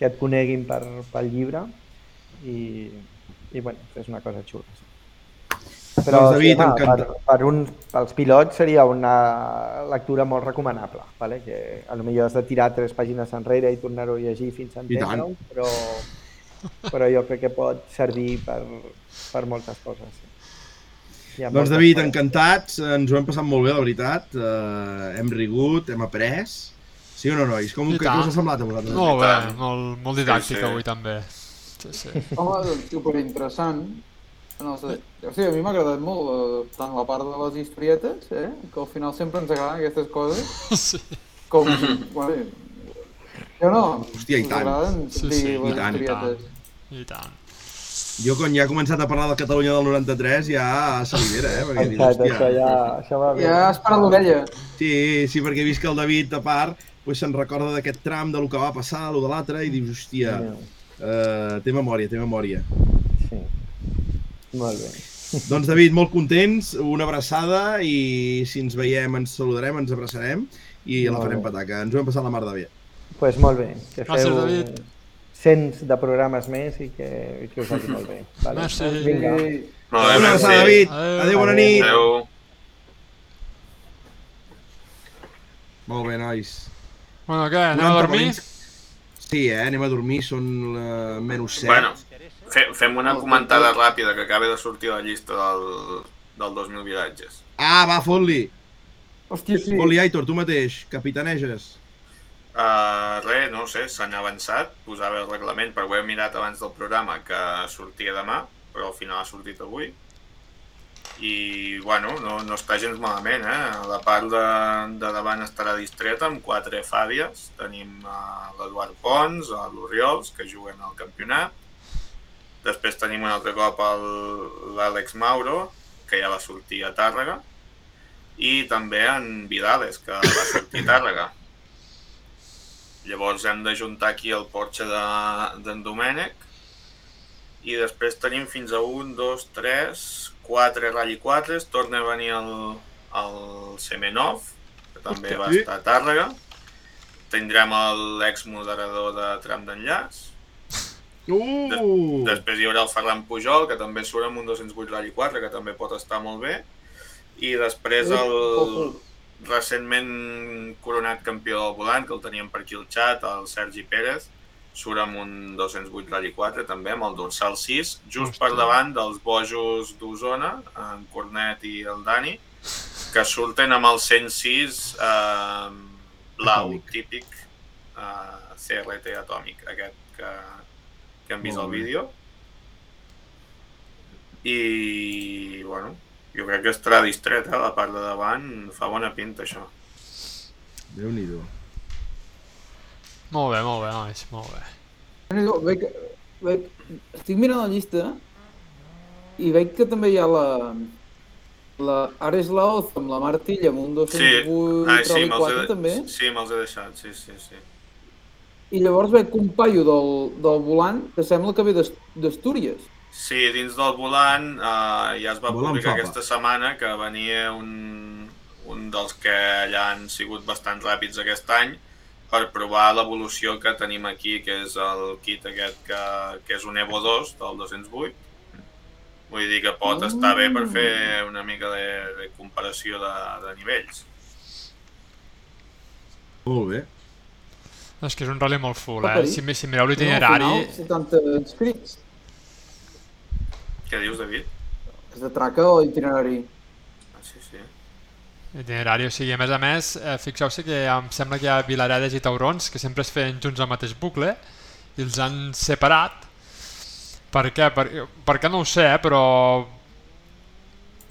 que et coneguin per, pel llibre i, i bueno, és una cosa xula. sí. Però Doncs, David, home, encantat. per, per un, pels pilots seria una lectura molt recomanable, vale? que a lo millor has de tirar tres pàgines enrere i tornar-ho a llegir fins a entendre-ho, però, però jo crec que pot servir per, per moltes coses. Sí. Ha Doncs David, coses. encantats, ens ho hem passat molt bé, la veritat. Uh, hem rigut, hem après. Sí o no, nois? Com, que, què us ha semblat a vosaltres? Molt bé, molt, molt didàctic Sí, sí. avui també. Sí, sí. Home, doncs, superinteressant. En el, sen- o sigui, a mi m'ha agradat molt eh, tant la part de les historietes, eh, que al final sempre ens agraden aquestes coses, sí. com... bueno, jo no, Hòstia, i tant. agraden Sí, sí, i tant, i historietes. I tant. Jo, quan ja he començat a parlar de Catalunya del 93, ja salivera, eh? Perquè dius, Exacte, això, hòstia... ja, això va bé. Ja has parat l'orella. Sí, sí, perquè he vist que el David, a part, pues, se'n recorda d'aquest tram, de lo que va passar, lo de l'altre, i dius, hòstia, Uh, té memòria, té memòria. Sí. Molt bé. Doncs, David, molt contents, una abraçada i si ens veiem ens saludarem, ens abraçarem i la Molt farem bé. pataca. Ens ho hem passat la mar de bé. Doncs pues molt bé. Que Gràcies, feu David. cents de programes més i que, i que us vagi molt bé. Vale. Merci. Vinga. Molt bé, Una merci. abraçada, David. Adéu. Adéu, bona Adéu. nit. Adéu. Molt bé, nois. Bueno, què, anem a 40 dormir? Sí, eh? Anem a dormir, són uh, menys 7. Bueno, fe, fem una comentada ràpida que acaba de sortir a la llista del, del 2.000 viratges. Ah, va, fot-li. Hòstia, sí. Fot-li, Aitor, tu mateix. Capitaneges. Uh, res, no ho sé, s'han avançat, posava el reglament, però ho he mirat abans del programa que sortia demà, però al final ha sortit avui. I, bueno, no, no està gens malament, eh? La part de, de davant estarà distreta amb quatre fàbies. Tenim uh, l'Eduard Pons, l'Oriols, que juguen al campionat. Després tenim un altre cop l'Àlex Mauro, que ja va sortir a Tàrrega. I també en Vidales, que va sortir a Tàrrega. Llavors hem de juntar aquí el Porsche de- d'en Domènec i després tenim fins a 1, 2, 3, 4 Rally 4, torna a venir el, el Semenov, que també Hòstia, va estar a Tàrrega. Tindrem l'ex-moderador de tram d'enllaç. Uh! Després hi haurà el Ferran Pujol, que també surt amb un 208 Rally 4, que també pot estar molt bé. I després el recentment coronat campió del volant, que el teníem per aquí al xat, el Sergi Pérez, surt amb un 208 Rally 4 també, amb el dorsal 6, just per Hòstia. davant dels bojos d'Osona, en Cornet i el Dani, que surten amb el 106 eh, blau, típic eh, CRT atòmic, aquest que, que hem vist Molt bé. vídeo. I, bueno, jo crec que estarà distret, eh? la part de davant fa bona pinta, això. Déu-n'hi-do. Molt bé, molt bé, nois, molt bé. Déu-n'hi-do, Veig, veig, estic mirant la llista i veig que també hi ha la, la Ares Laoz amb la Martilla amb un 208 Sí, ah, sí, Rally me'ls 4 he, també sí, me'ls he deixat, sí, sí, sí. I llavors veig un paio del, del volant que sembla que ve d'Ast- d'Astúries. Sí, dins del volant eh, ja es va Volant publicar fava. aquesta setmana que venia un, un dels que allà han sigut bastant ràpids aquest any per provar l'evolució que tenim aquí, que és el kit aquest que, que és un Evo 2 del 208. Vull dir que pot Mm. estar bé per fer una mica de, de comparació de, de nivells. Molt bé. És que és un rally molt full, eh? Si, si mireu No, l'itinerari... al final, 70 inscrits. Què dius, David? És de traca o itinerari? Ah, sí, sí. Itinerari, o sigui, a més a més, eh, fixeu-se que em sembla que hi ha Vilaredes i Taurons que sempre es feien junts al mateix bucle i els han separat. Per què? Per, per què no ho sé, eh, però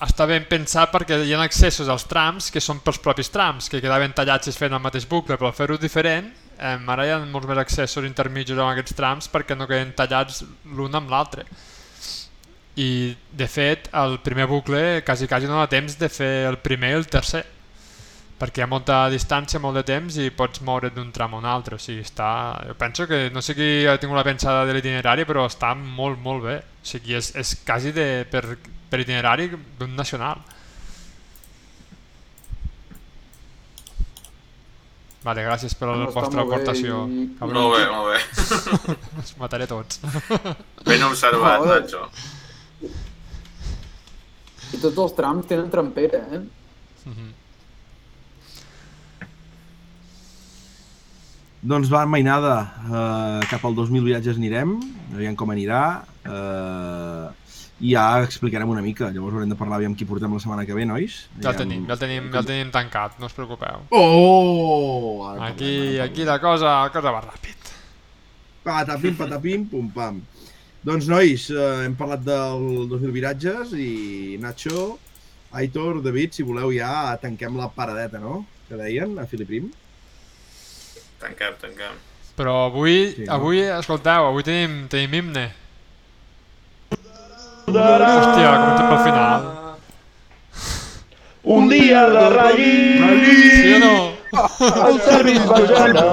està ben pensat perquè hi ha accessos als trams que són pels propis trams, que quedaven tallats i es feien al mateix bucle, però fer-ho diferent, eh, ara hi ha molts més accessos intermitjos amb aquests trams perquè no queden tallats l'un amb l'altre. I, de fet, el primer bucle quasi, quasi no dona temps de fer el primer i el tercer perquè hi ha molta distància, molt de temps i pots moure't d'un tram a un altre, o sigui, està... Jo penso que, no sé qui ha tingut la pensada de l'itinerari, però està molt, molt bé. O sigui, és, és quasi de, per, per itinerari d'un nacional. Vale, gràcies per la No, vostra bé aportació. i-. Molt bé, molt bé. Us mataré tots. Ben observat, Joder. Nacho. I tots els trams tenen trampera, eh? Doncs va, mainada, uh, cap al 2000 viatges anirem, aviam com anirà, uh, i ja explicarem una mica, llavors haurem de parlar aviam qui portem la setmana que ve, nois? Ja el tenim, ja el tenim, ja el tenim tancat, no us preocupeu. Oh! Ara Aquí, ara aquí la cosa, la cosa va ràpid. Patapim, patapim, pum, pam. Doncs, nois, eh, hem parlat del 2000 viratges i Nacho, Aitor, David, si voleu ja tanquem la paradeta, no? Que deien, a Filiprim. Tanquem, tanquem. Però avui, Sí, no? avui, escolteu, avui tenim, tenim himne. Hòstia, com pel final. Un dia la Ralli Sí o no? al Servis va ja anar.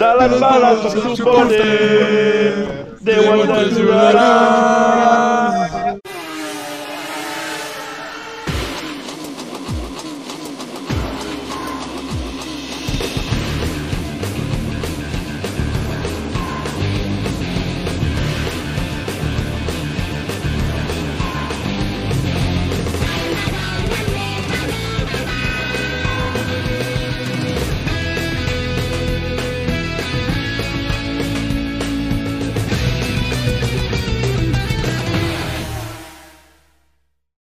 de les bales del suporter, Déu ens ajudarà.